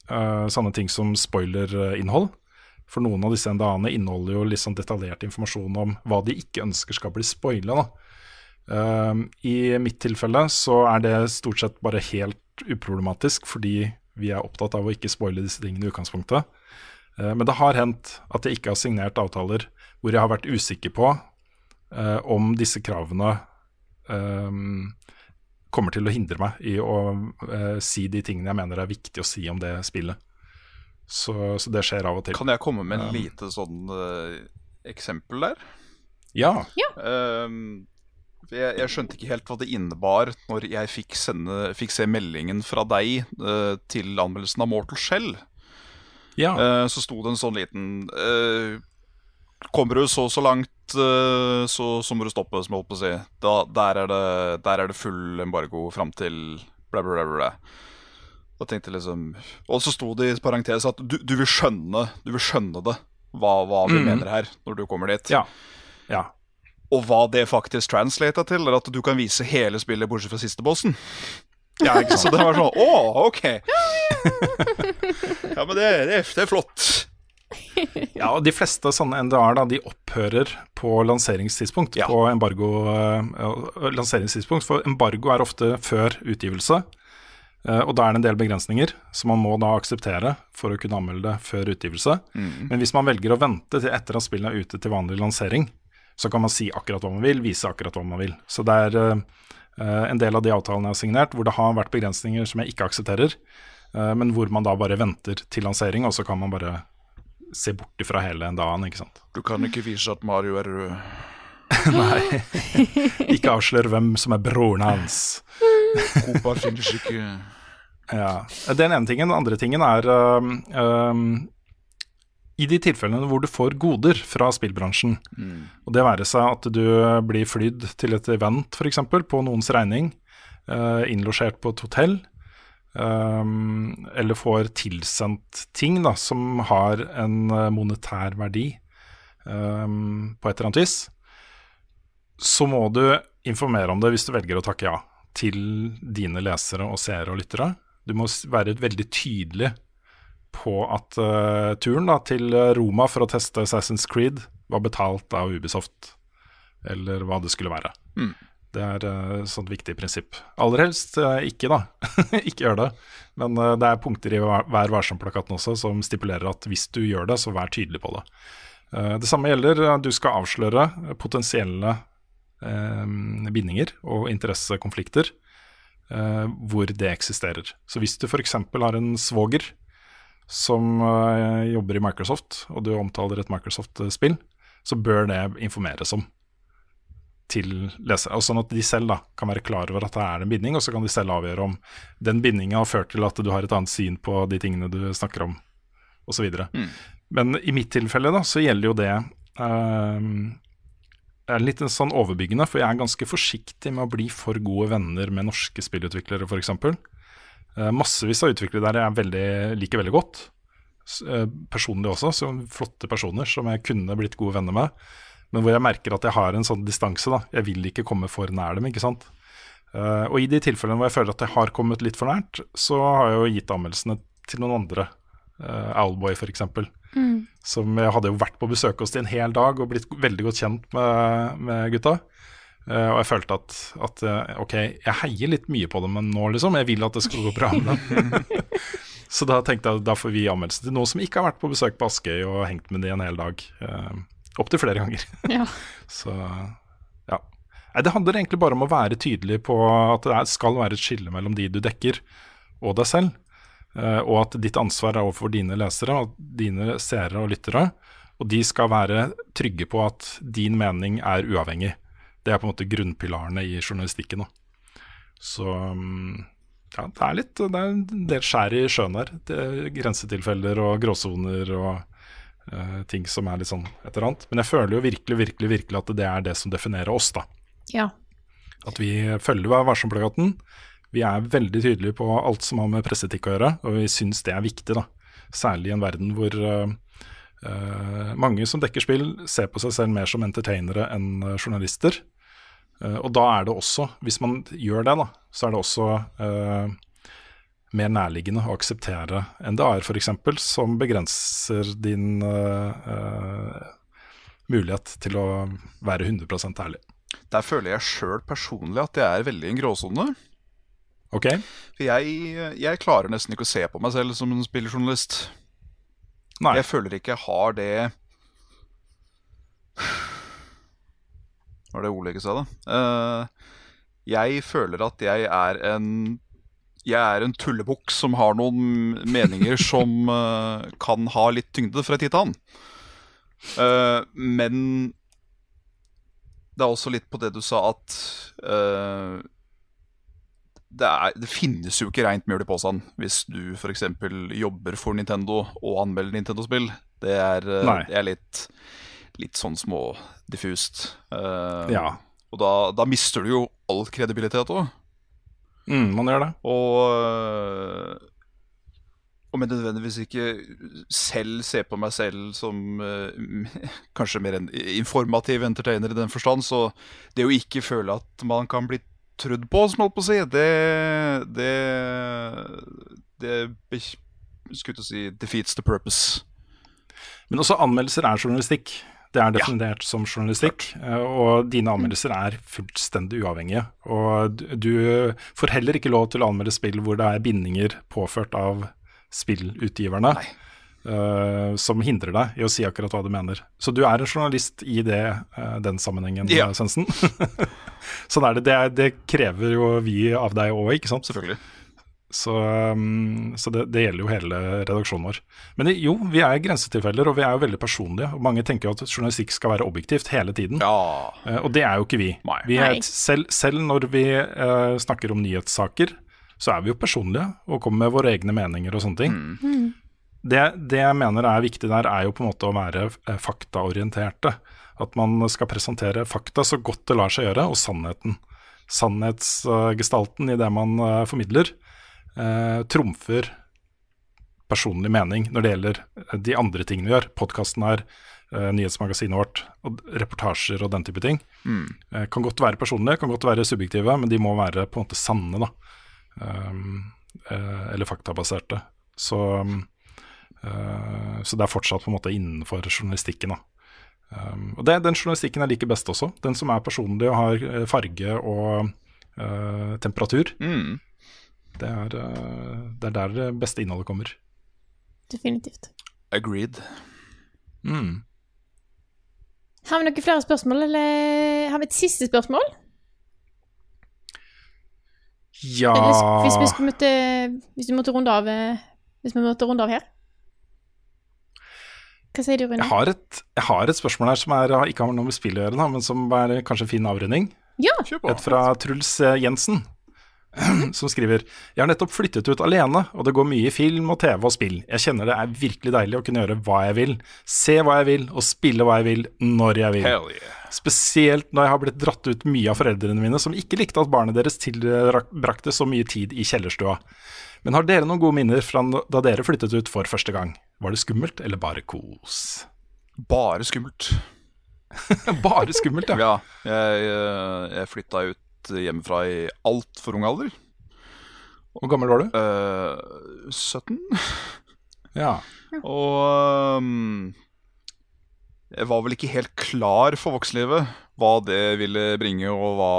sånne ting som spoilerinnhold. For noen av disse NDA-ene inneholder jo litt sånn detaljert informasjon om hva de ikke ønsker skal bli spoila. I mitt tilfelle så er det stort sett bare helt uproblematisk, fordi vi er opptatt av å ikke spoile disse tingene i utgangspunktet. Eh, Men det har hendt at jeg ikke har signert avtaler hvor jeg har vært usikker på eh, om disse kravene eh, kommer til å hindre meg i å eh, si de tingene jeg mener er viktig å si om det spillet. Så, så det skjer av og til. Kan jeg komme med en Um, lite sånn eh, eksempel der? Ja. Ehm, jeg, jeg skjønte ikke helt hva det innebar når jeg fikk, sende, fikk se meldingen fra deg eh, til anmeldelsen av Mortal Shell. Ja. Uh, så sto det en sånn liten uh, Kommer du så og så langt, uh, så, så må du stoppe, som jeg holdt på å si. Da, der, er det, der er det full embargo fram til bla, bla, bla, bla. Og tenkte liksom Og så sto det i parentes at du, du vil skjønne Du vil skjønne det, hva, hva vi mm. mener her, når du kommer dit. Ja. ja. Og hva det faktisk translata til, er at du kan vise hele spillet bortsett fra siste bossen. Ja, ikke Så det var sånn Å, OK. Ja, men det, det, det er flott. Ja, og De fleste sånne NDA-er da, de opphører på lanseringstidspunkt. Ja. På embargo, eh, lanseringstidspunkt, For embargo er ofte før utgivelse. eh, og da er det en del begrensninger som man må da akseptere for å kunne anmelde det før utgivelse. Men hvis man velger å vente til etter at spillet er ute til vanlig lansering, så kan man si akkurat hva man vil, vise akkurat hva man vil. Så det er eh, en del av de avtalene jeg har signert hvor det har vært begrensninger som jeg ikke aksepterer, eh, men hvor man da bare venter til lansering, og så kan man bare se bort ifra hele dagen, ikke sant. Du kan ikke vise at Mario er rød. Nei. ikke avslør hvem som er broren hans. Copa finnes ikke Ja. Det er den ene tingen. Den andre tingen er øhm, øhm, I de tilfellene hvor du får goder fra spillbransjen, og det være seg at du blir flydd til et event f.eks. på noens regning, øh, innlosjert på et hotell, øhm, eller får tilsendt ting da, som har en øh, monetær verdi øhm, på et eller annet vis, så må du informere om det hvis du velger å takke ja til dine lesere og seere og lyttere. Du må være veldig tydelig på at uh, turen da, til Roma for å teste Assassin's Creed var betalt av Ubisoft, eller hva det skulle være. Mm. Det er et et sånt viktig prinsipp. Aller helst uh, ikke, da. ikke gjør det. Men uh, det er punkter i Vær varsom-plakaten også som stipulerer at hvis du gjør det, så vær tydelig på det. Eh, det samme gjelder eh, du skal avsløre potensielle eh, bindinger og interessekonflikter eh, hvor det eksisterer. Så hvis du f.eks. har en svoger som eh, jobber i Microsoft, og du omtaler et Microsoft-spill, så bør det informeres om til lesere. Sånn at de selv da kan være klar over at det er en binding, og så kan de selv avgjøre om den bindinga har ført til at du har et annet syn på de tingene du snakker om, osv. Mm. Men i mitt tilfelle da, så gjelder jo det eh, er litt sånn overbyggende, for jeg er ganske forsiktig med å bli for gode venner med norske spillutviklere, f.eks. Uh, massevis av utviklere der jeg veldig, liker veldig godt. Eh, personlig også, som flotte personer som jeg kunne blitt gode venner med. Men hvor jeg merker at jeg har en sånn distanse. da Jeg vil ikke komme for nær dem, ikke sant. Eh, og i de tilfellene hvor jeg føler at jeg har kommet litt for nært, så har jeg jo gitt anmeldelsene til noen andre. Owlboy, f.eks. Mm. Som jeg hadde jo vært på besøk hos de en hel dag og blitt veldig godt kjent med, med gutta. Eh, og jeg følte at, at eh, ok, jeg heier litt mye på dem men nå, liksom. Jeg vil at det skal gå bra med dem. Så da tenkte jeg at da får vi anmeldelse til noen som ikke har vært på besøk på Askøy og hengt med de en hel dag. Uh, Opptil flere ganger. Ja. Så ja. Nei, det handler egentlig bare om å være tydelig på at det skal være et skille mellom de du dekker, og deg selv. Uh, og at ditt ansvar er overfor dine lesere og dine seere og lyttere. Og de skal være trygge på at din mening er uavhengig. Det er på en måte grunnpilarene i journalistikken. Da. Så mm, ja, det er litt Det er en del skjær i sjøen her. Det er grensetilfeller og gråsoner og uh, ting som er litt sånn et eller annet. Men jeg føler jo virkelig, virkelig, virkelig at det er det som definerer oss, da. Ja. At vi følger Vær varsom-plakaten. Vi er veldig tydelige på alt som har med presseetikk å gjøre, og vi syns det er viktig, da. Særlig i en verden hvor uh, uh, mange som dekker spill, ser på seg selv mer som entertainere enn journalister. Eh, og da er det også, hvis man gjør det, da, så er det også eh, mer nærliggende å akseptere NDA-er f.eks., som begrenser din eh, eh, mulighet til å være 100 ærlig. Der føler jeg sjøl personlig at jeg er veldig i en gråsone. Ok? For jeg, jeg klarer nesten ikke å se på meg selv som en spilljournalist. Nei. Jeg føler ikke jeg har det Var det ordlegget sa, da? Uh, jeg føler at jeg er en Jeg er en tullebukk som har noen meninger som uh, kan ha litt tyngde fra tid til annen. Uh, men det er også litt på det du sa at uh, det, er, det finnes jo ikke rent mjøl i posen hvis du f.eks. jobber for Nintendo og anmelder Nintendo-spill. Det er, eh, det er litt, litt sånn smådiffust. Uh, Ja. Og da, da mister du jo all kredibilitet òg. Mm, man gjør det. Og, øh, og men nødvendigvis ikke selv se på meg selv som uh, kanskje mer en informativ entertainer i den forstand. Så det å ikke føle at man kan bli trudd på, som holdt på å si, det Det, det skulle til å si defeats the purpose. Men også anmeldelser er journalistikk. Det er definert som journalistikk, eh, og dine anmeldelser er fullstendig uavhengige. Og du- får heller ikke lov til å anmelde spill hvor det er bindinger påført av spillutgiverne uh, som hindrer deg i å si akkurat hva du mener. Så du er en journalist i det, uh, den sammenhengen, Ja. Svendsen. sånn er det. Det, det krever jo vi av deg òg, ikke sant? Selvfølgelig. Så, um, så det, det gjelder jo hele redaksjonen vår. Men jo, vi er grensetilfeller, og vi er jo veldig personlige. Og mange tenker jo at journalistikk skal være objektivt hele tiden. Ja. Eh, og det er jo ikke vi. Vi er, selv, selv når vi uh, snakker om nyhetssaker, så er vi jo personlige og kommer med våre egne meninger og sånne ting. Mm. Det, det jeg mener er viktig der, er jo på en måte å være eh, faktaorienterte. At man skal presentere fakta så godt det lar seg gjøre, og sannheten. Sannhetsgestalten i det man formidler, eh, trumfer personlig mening når det gjelder eh, de andre tingene vi gjør. Podkasten her, eh, nyhetsmagasinet vårt, og reportasjer og den type ting. Eh, kan godt være personlige, kan godt være subjektive, men de må være på en måte sanne, da. Um, eh, eller faktabaserte. Så, um, eh, så det er fortsatt på en måte innenfor journalistikken, da. Um, og det den journalistikken jeg liker best også. Den som er personlig og har farge og uh, temperatur. Mm. Det er, eh, det er der det beste innholdet kommer. Definitivt. Agreed. Mm. Har vi noen flere spørsmål, eller har vi et siste spørsmål? Ja hvis, hvis, vi måtte, hvis vi måtte runde av eh, Hvis vi måtte runde av her? Hva sier du, Rune? jeg har, et, jeg har et spørsmål her som er, ikke har noe med spill å gjøre, men som er kanskje en fin avrunding. Ja, Et fra Truls eh, Jensen, som skriver Jeg har nettopp flyttet ut alene, og det går mye i film og TV og spill. Jeg kjenner det er virkelig deilig å kunne gjøre hva jeg vil, se hva jeg vil og spille hva jeg vil når jeg vil. Hell yeah. Spesielt når jeg har blitt dratt ut mye av foreldrene mine, som ikke likte at barnet deres tilbrakte så mye tid i kjellerstua. Men har dere noen gode minner fra da dere flyttet ut for første gang? Var det skummelt, eller bare kos? Bare skummelt. Bare skummelt, ja. Ja, jeg, eh, jeg flytta ut hjemmefra i altfor ung alder. Hvor gammel var du? Uh, 17. Ja. Og um, jeg var vel ikke helt klar for voksenlivet. Hva det ville bringe, og hva,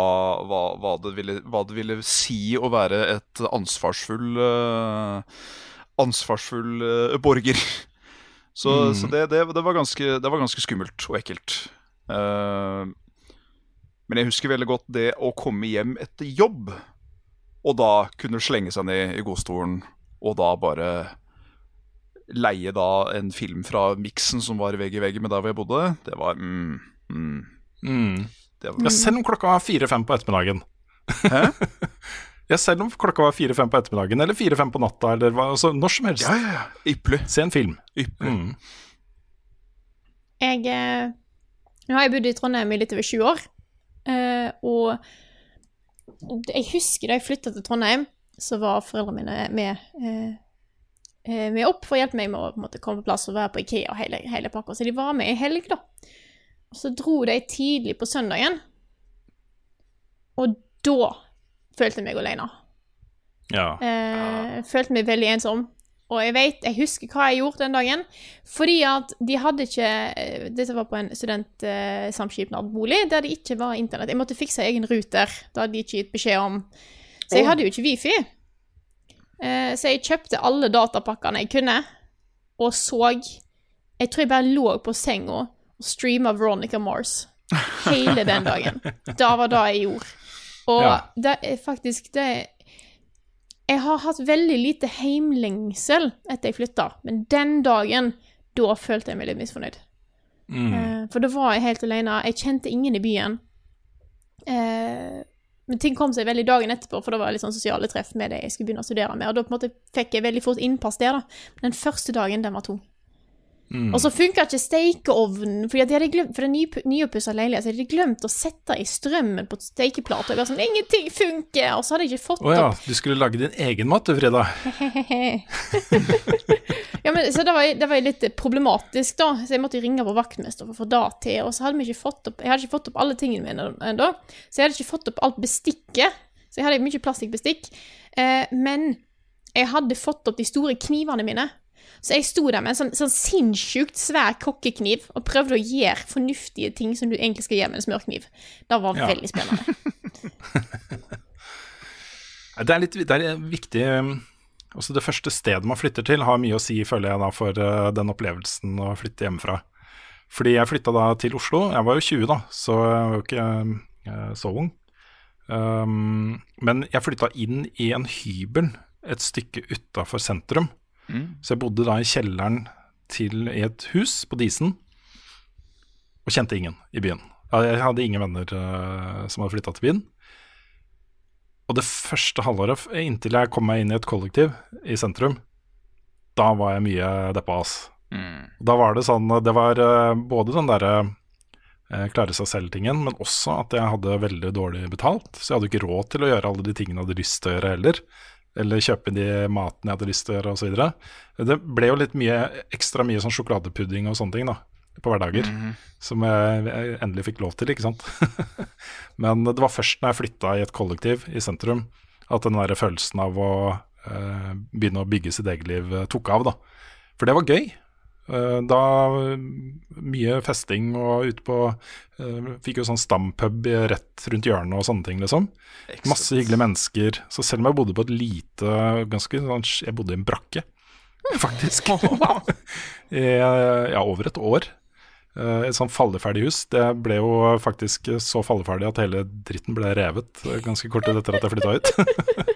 hva, hva, det, ville, hva det ville si å være et ansvarsfull uh, Ansvarsfull uh, borger. Så, Mm. så det, det, det, var ganske, det var ganske skummelt og ekkelt. Eh, men jeg husker veldig godt det å komme hjem etter jobb, og da kunne slenge seg ned i godstolen, og da bare leie da en film fra Miksen som var vegg i vegg med der hvor jeg bodde. Det var mm, mm, Mm. det var, ja. Selv om klokka var fire-fem på ettermiddagen. Hæ? Ja, selv om klokka var fire-fem på ettermiddagen eller fire-fem på natta, eller hva, altså, når som helst. Ja, ja, ja. Ypperlig. Se en film. Ypperlig. Mm. Jeg eh, Nå har jeg bodd i Trondheim i litt over 20 år. Eh, og jeg husker da jeg flytta til Trondheim, så var foreldrene mine med, eh, eh, med opp for å hjelpe meg med å på måte, komme på plass og være på Ikea og hele, hele pakka. Så de var med i helg, da. Og så dro de tidlig på søndagen. Og da følte jeg meg alene. Ja. Eh, følte meg veldig ensom. Og jeg vet, jeg husker hva jeg gjorde den dagen. Fordi at de hadde ikke eh, Dette var på en studentsamskipnadsbolig der det ikke var internett. Jeg måtte fikse egen ruter. Det hadde de ikke gitt beskjed om. Så jeg hadde jo ikke wifi. Eh, så jeg kjøpte alle datapakkene jeg kunne, og så Jeg tror jeg bare lå på senga og streama Veronica Mars hele den dagen. Det var det jeg gjorde. Og Ja. det er faktisk det Jeg har hatt veldig lite heimlengsel etter jeg flytta, men den dagen, da følte jeg meg litt misfornøyd. Mm. Eh, for da var jeg helt alene. Jeg kjente ingen i byen. Eh, men ting kom seg veldig dagen etterpå, for da var det litt sånn sosiale treff med det jeg skulle begynne å studere med. Og da på en måte fikk jeg veldig fort innpass der, da. Den første dagen, den var tung. Mm. Og så funka ikke stekeovnen, fordi de glemt, for ny, nyoppussa leilighet, så de hadde glemt å sette i strømmen på stekeplata. Jeg var sånn, ingenting funker! Og så hadde jeg ikke fått Å ja, opp du skulle lage din egen mat du, Frida. ja, men, så det var, det var litt problematisk, da. Så jeg måtte ringe på vaktmester for å få det til. Og så hadde vi ikke fått opp Jeg hadde ikke fått opp alle tingene mine ennå. Så jeg hadde ikke fått opp alt bestikket. Så jeg hadde mye plastikkbestikk. Eh, men jeg hadde fått opp de store knivene mine. Så jeg sto der med en sånn, sånn sinnssykt svær kokkekniv og prøvde å gjøre fornuftige ting som du egentlig skal gjøre med en smørkniv. Det var Ja. veldig spennende. Det er litt det er viktig um, Også det første stedet man flytter til, har mye å si, føler jeg, da, for uh, den opplevelsen å flytte hjemmefra. Fordi jeg flytta da til Oslo. Jeg var jo 20 da, så jeg var jo ikke uh, så ung. Um, men jeg flytta inn i en hybel et stykke utafor sentrum. Så jeg bodde da i kjelleren til et hus på Disen, og kjente ingen i byen. Jeg hadde ingen venner uh, som hadde flytta til byen. Og det første halvåret, inntil jeg kom meg inn i et kollektiv i sentrum, da var jeg mye deppa, ass. Da var det sånn Det var uh, både den derre uh, klare seg selv-tingen, men også at jeg hadde veldig dårlig betalt. Så jeg hadde ikke råd til å gjøre alle de tingene jeg hadde lyst til å gjøre heller. Eller kjøpe de maten jeg hadde lyst til å gjøre, osv. Det ble jo litt mye ekstra mye sånn sjokoladepudding og sånne ting, da. På hverdager. Som jeg, jeg endelig fikk lov til, ikke sant. Men det var først når jeg flytta i et kollektiv i sentrum, at den der følelsen av å eh, begynne å bygge sitt eget liv eh, tok av, da. For det var gøy. Eh, da mye festing og ute på eh, Fikk jo sånn stampub rett rundt hjørnet og sånne ting, liksom. Masse hyggelige mennesker. Så selv om jeg bodde på et lite ganske sånn, Jeg bodde i en brakke, faktisk. I ja, over et år. Eh, Et sånn falleferdig hus. Det ble jo faktisk så falleferdig at hele dritten ble revet ganske kort tid etter at jeg flytta ut.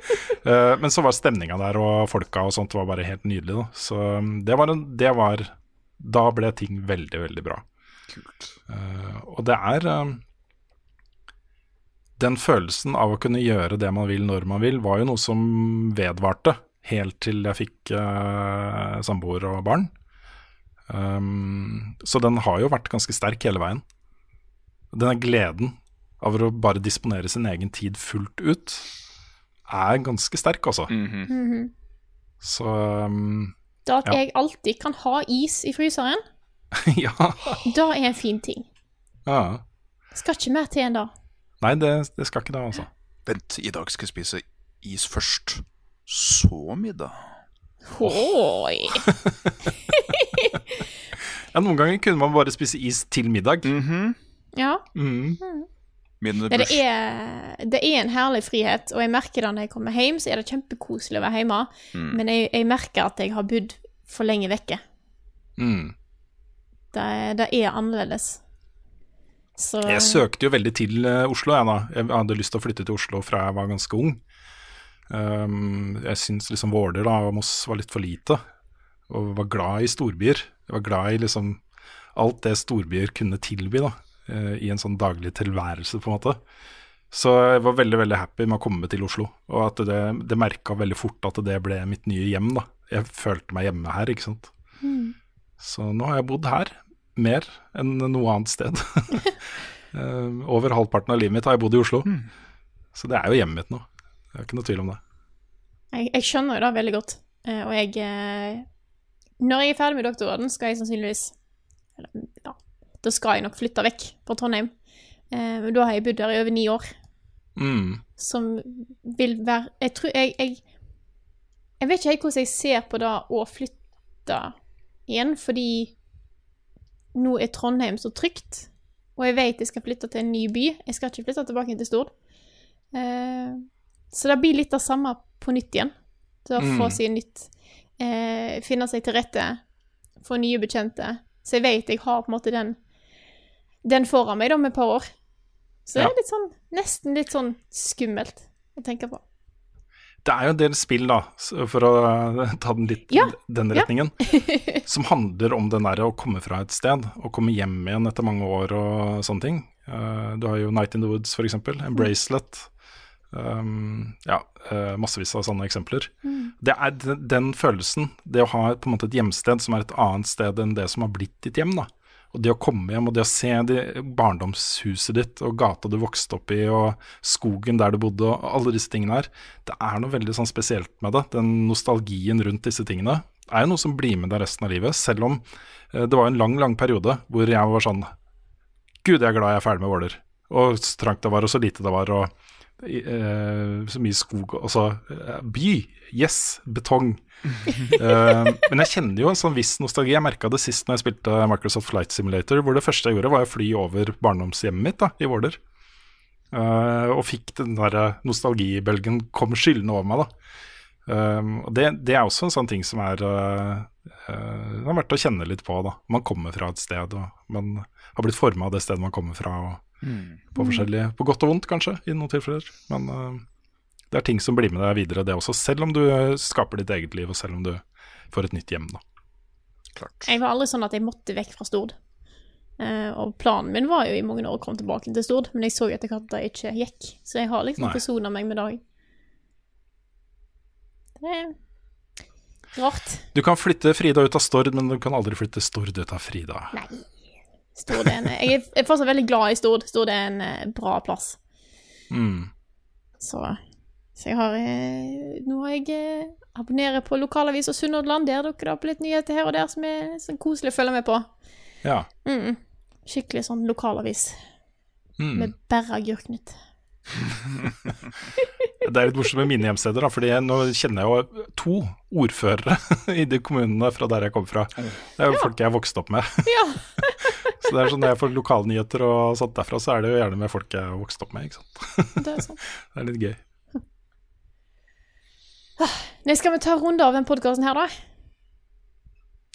Men så var stemninga der og folka og sånt var bare helt nydelig. Da. Så um, det var, en, det var Da ble ting veldig, veldig bra. Eh, og det er uh, Den følelsen av å kunne gjøre det man vil når man vil, var jo noe som vedvarte helt til jeg fikk uh, samboer og barn. Um, så den har jo vært ganske sterk hele veien. Denne gleden av å bare disponere sin egen tid fullt ut er ganske sterk, altså. Mhm. Så um, Det at Ja. jeg alltid kan ha is i fryseren, ja. det er en fin ting. ja. Skal ikke mer til enn det. Nei, det, det skal ikke det, altså. Vent, i dag skal jeg spise is først. Så middag. Oi. Ja, noen ganger kunne man bare spise is til middag. Ja. Mm. Mm. Nei, det, er, det er en herlig frihet, og jeg merker det når jeg kommer hjem, så er det kjempekoselig å være hjemme. Mm. Men jeg, jeg merker at jeg har bodd for lenge vekke. Mm. Det, det er annerledes. Så Jeg søkte jo veldig til eh, Oslo, jeg da. Jeg hadde lyst til å flytte til Oslo fra jeg var ganske ung. Um, jeg syns liksom Våler da, og Moss var litt for lite, og var glad i storbyer. Jeg var glad i liksom alt det storbyer kunne tilby, da, eh, i en sånn daglig tilværelse, på en måte. Så jeg var veldig veldig happy med å komme til Oslo. Og at det, det merka veldig fort at det ble mitt nye hjem. da. Jeg følte meg hjemme her, ikke sant. Mm. Så nå har jeg bodd her mer enn noe annet sted. Eh, Over halvparten av livet mitt har jeg bodd i Oslo. Så det er jo hjemmet mitt nå. Det er ikke noe tvil om det. Jeg, jeg skjønner jo det veldig godt. Eh, og jeg eh, Når jeg er ferdig med doktorgraden, skal jeg sannsynligvis eller, ja, Da skal jeg nok flytte vekk fra Trondheim. Eh, men da har jeg bodd her i over ni år. Mm. Som vil være Jeg tror jeg, jeg Jeg vet ikke helt hvordan jeg ser på det å flytte igjen, fordi nå er Trondheim så trygt. Og jeg vet jeg skal flytte til en ny by. Jeg skal ikke flytte tilbake til Stord. Eh, så det blir litt det samme på nytt igjen. Det å få Mm. seg nytt eh, Finne seg til rette, få nye bekjente. Så jeg vet jeg har på en måte den den foran meg da med et par år. Så det er litt sånn, nesten litt sånn skummelt å tenke på. Det er jo en del spill, da, for å eh, ta den litt Ja, den ja. retningen, som handler om den der å komme fra et sted og komme hjem igjen etter mange år og sånne ting. Uh, du har jo Night in the Woods, for eksempel. En bracelet. Um, ja, eh, massevis av sånne eksempler. Mm. Det er den, den følelsen, det å ha på en måte et hjemsted som er et annet sted enn det som har blitt ditt hjem, da. Og det å komme hjem og det å se det, barndomshuset ditt og gata du vokste opp i og skogen der du bodde og alle disse tingene her, det er noe veldig sånn spesielt med det. Den nostalgien rundt disse tingene er jo noe som blir med deg resten av livet, selv om eh, det var en lang, lang periode hvor jeg var sånn Gud, jeg er glad jeg er ferdig med Våler. Og så trangt det var, og så lite det var, og eh, så mye skog og så eh, By! Yes! Betong. Eh, men jeg kjenner jo en sånn viss nostalgi. Jeg merka det sist når jeg spilte Microsoft Flight Simulator, hvor det første jeg gjorde, var å fly over barndomshjemmet mitt da, i Våler. Uh, og fikk den der nostalgibølgen kom skyldende over meg, da. Uh, og det, det er også en sånn ting som er uh, uh, Det er verdt å kjenne litt på. da Man kommer fra et sted, og man har blitt forma av det stedet man kommer fra. Og Mm. på, forskjellige, på godt og vondt, kanskje, i noen tilfeller. Men uh, det er ting som blir med deg videre, det også. Selv om du uh, skaper ditt eget liv, og selv om du får et nytt hjem. da Jeg var aldri sånn at jeg måtte vekk fra Stord. Uh, og planen min var jo i mange år å komme tilbake til Stord, men jeg så jo etter hvert at det ikke gikk. Så jeg har liksom Nei. forsona meg med dag. Det er rart. Du kan flytte Frida ut av Stord, men du kan aldri flytte Stord ut av Frida. Nei. Stord er en Jeg er- er fortsatt veldig glad i Stord. Stord er en eh, bra plass. Mm. Så, så jeg har eh, Nå har jeg eh, abonnerer på lokalavisa Sunnhordland. Der dukker det opp litt nyheter her og der som er sånn koselig å følge med på. Ja. Mm. Skikkelig sånn lokalavis Mm. med bare agurknytt. Det er litt morsomt med mine hjemsteder, da, fordi nå kjenner jeg jo to ordførere i de kommunene fra der jeg kommer fra. Det er jo folk jeg har vokst opp med. Ja. så det er sånn Når jeg får lokalnyheter og sånt derfra, så er det jo gjerne med folk jeg har vokst opp med. ikke sant? Det er sant. Det er litt gøy. Nei, skal vi ta en runde av den podkasten her, da?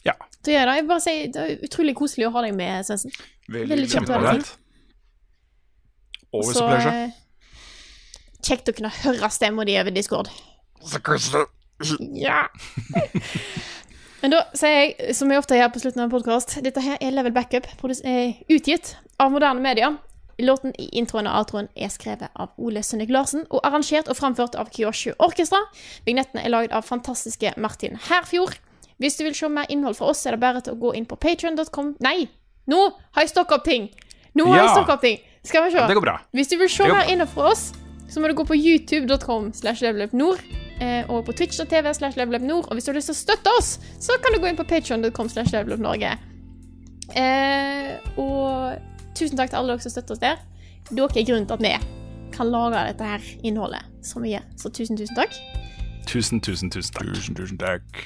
Ja. Da gjør jeg det. Jeg vil bare si det er utrolig koselig å ha deg med, Svendsen. Veldig kjekt å ha deg. Always a pleasure. eh, kjekt å kunne høre stemma di over Discord. Ja. Men da sier jeg, som jeg ofte gjør på slutten av en podkast, dette her er Level Backup, eh, utgitt av moderne medier. Låten i introen og outroen er skrevet av Ole Sønnik Larsen og arrangert og framført av Kyoshu Orkestra. Vignettene er lagd av fantastiske Martin Herfjord. Hvis du vil se mer innhold fra oss, er det bare til å gå inn på patreon.com Nei! Nå har jeg stokka opp ting! Nå har jeg Ja. stokka opp ting! Skal vi se. Det går bra. Hvis du vil se mer innhold fra oss, så må du gå på youtube.com slash levelupnord, eh, og på twitch.tv slash levelupnord. Og hvis du har lyst til å støtte oss, så kan du gå inn på patreon.com slash levelupnorge. Eh, og tusen takk til alle dere som støtter oss der. Dere er grunnen til at vi kan lage dette her innholdet som vi gjør. Så tusen, tusen takk. Tusen, tusen, tusen takk. Tusen, tusen takk.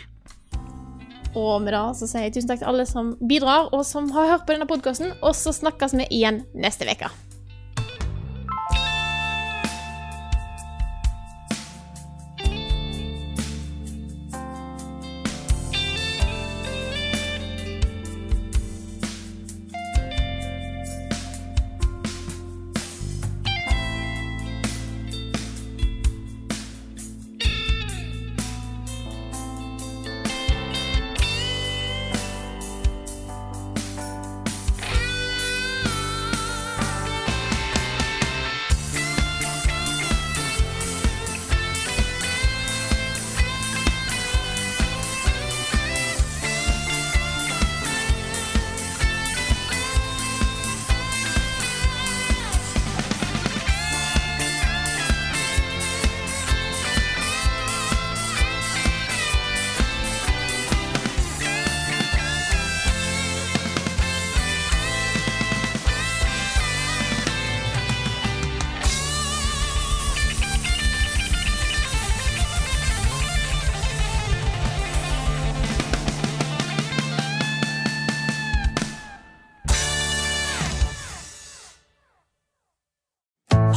Og med det så sier jeg tusen takk til alle som bidrar, og som har hørt på denne podkasten. Og så snakkes vi igjen neste uke.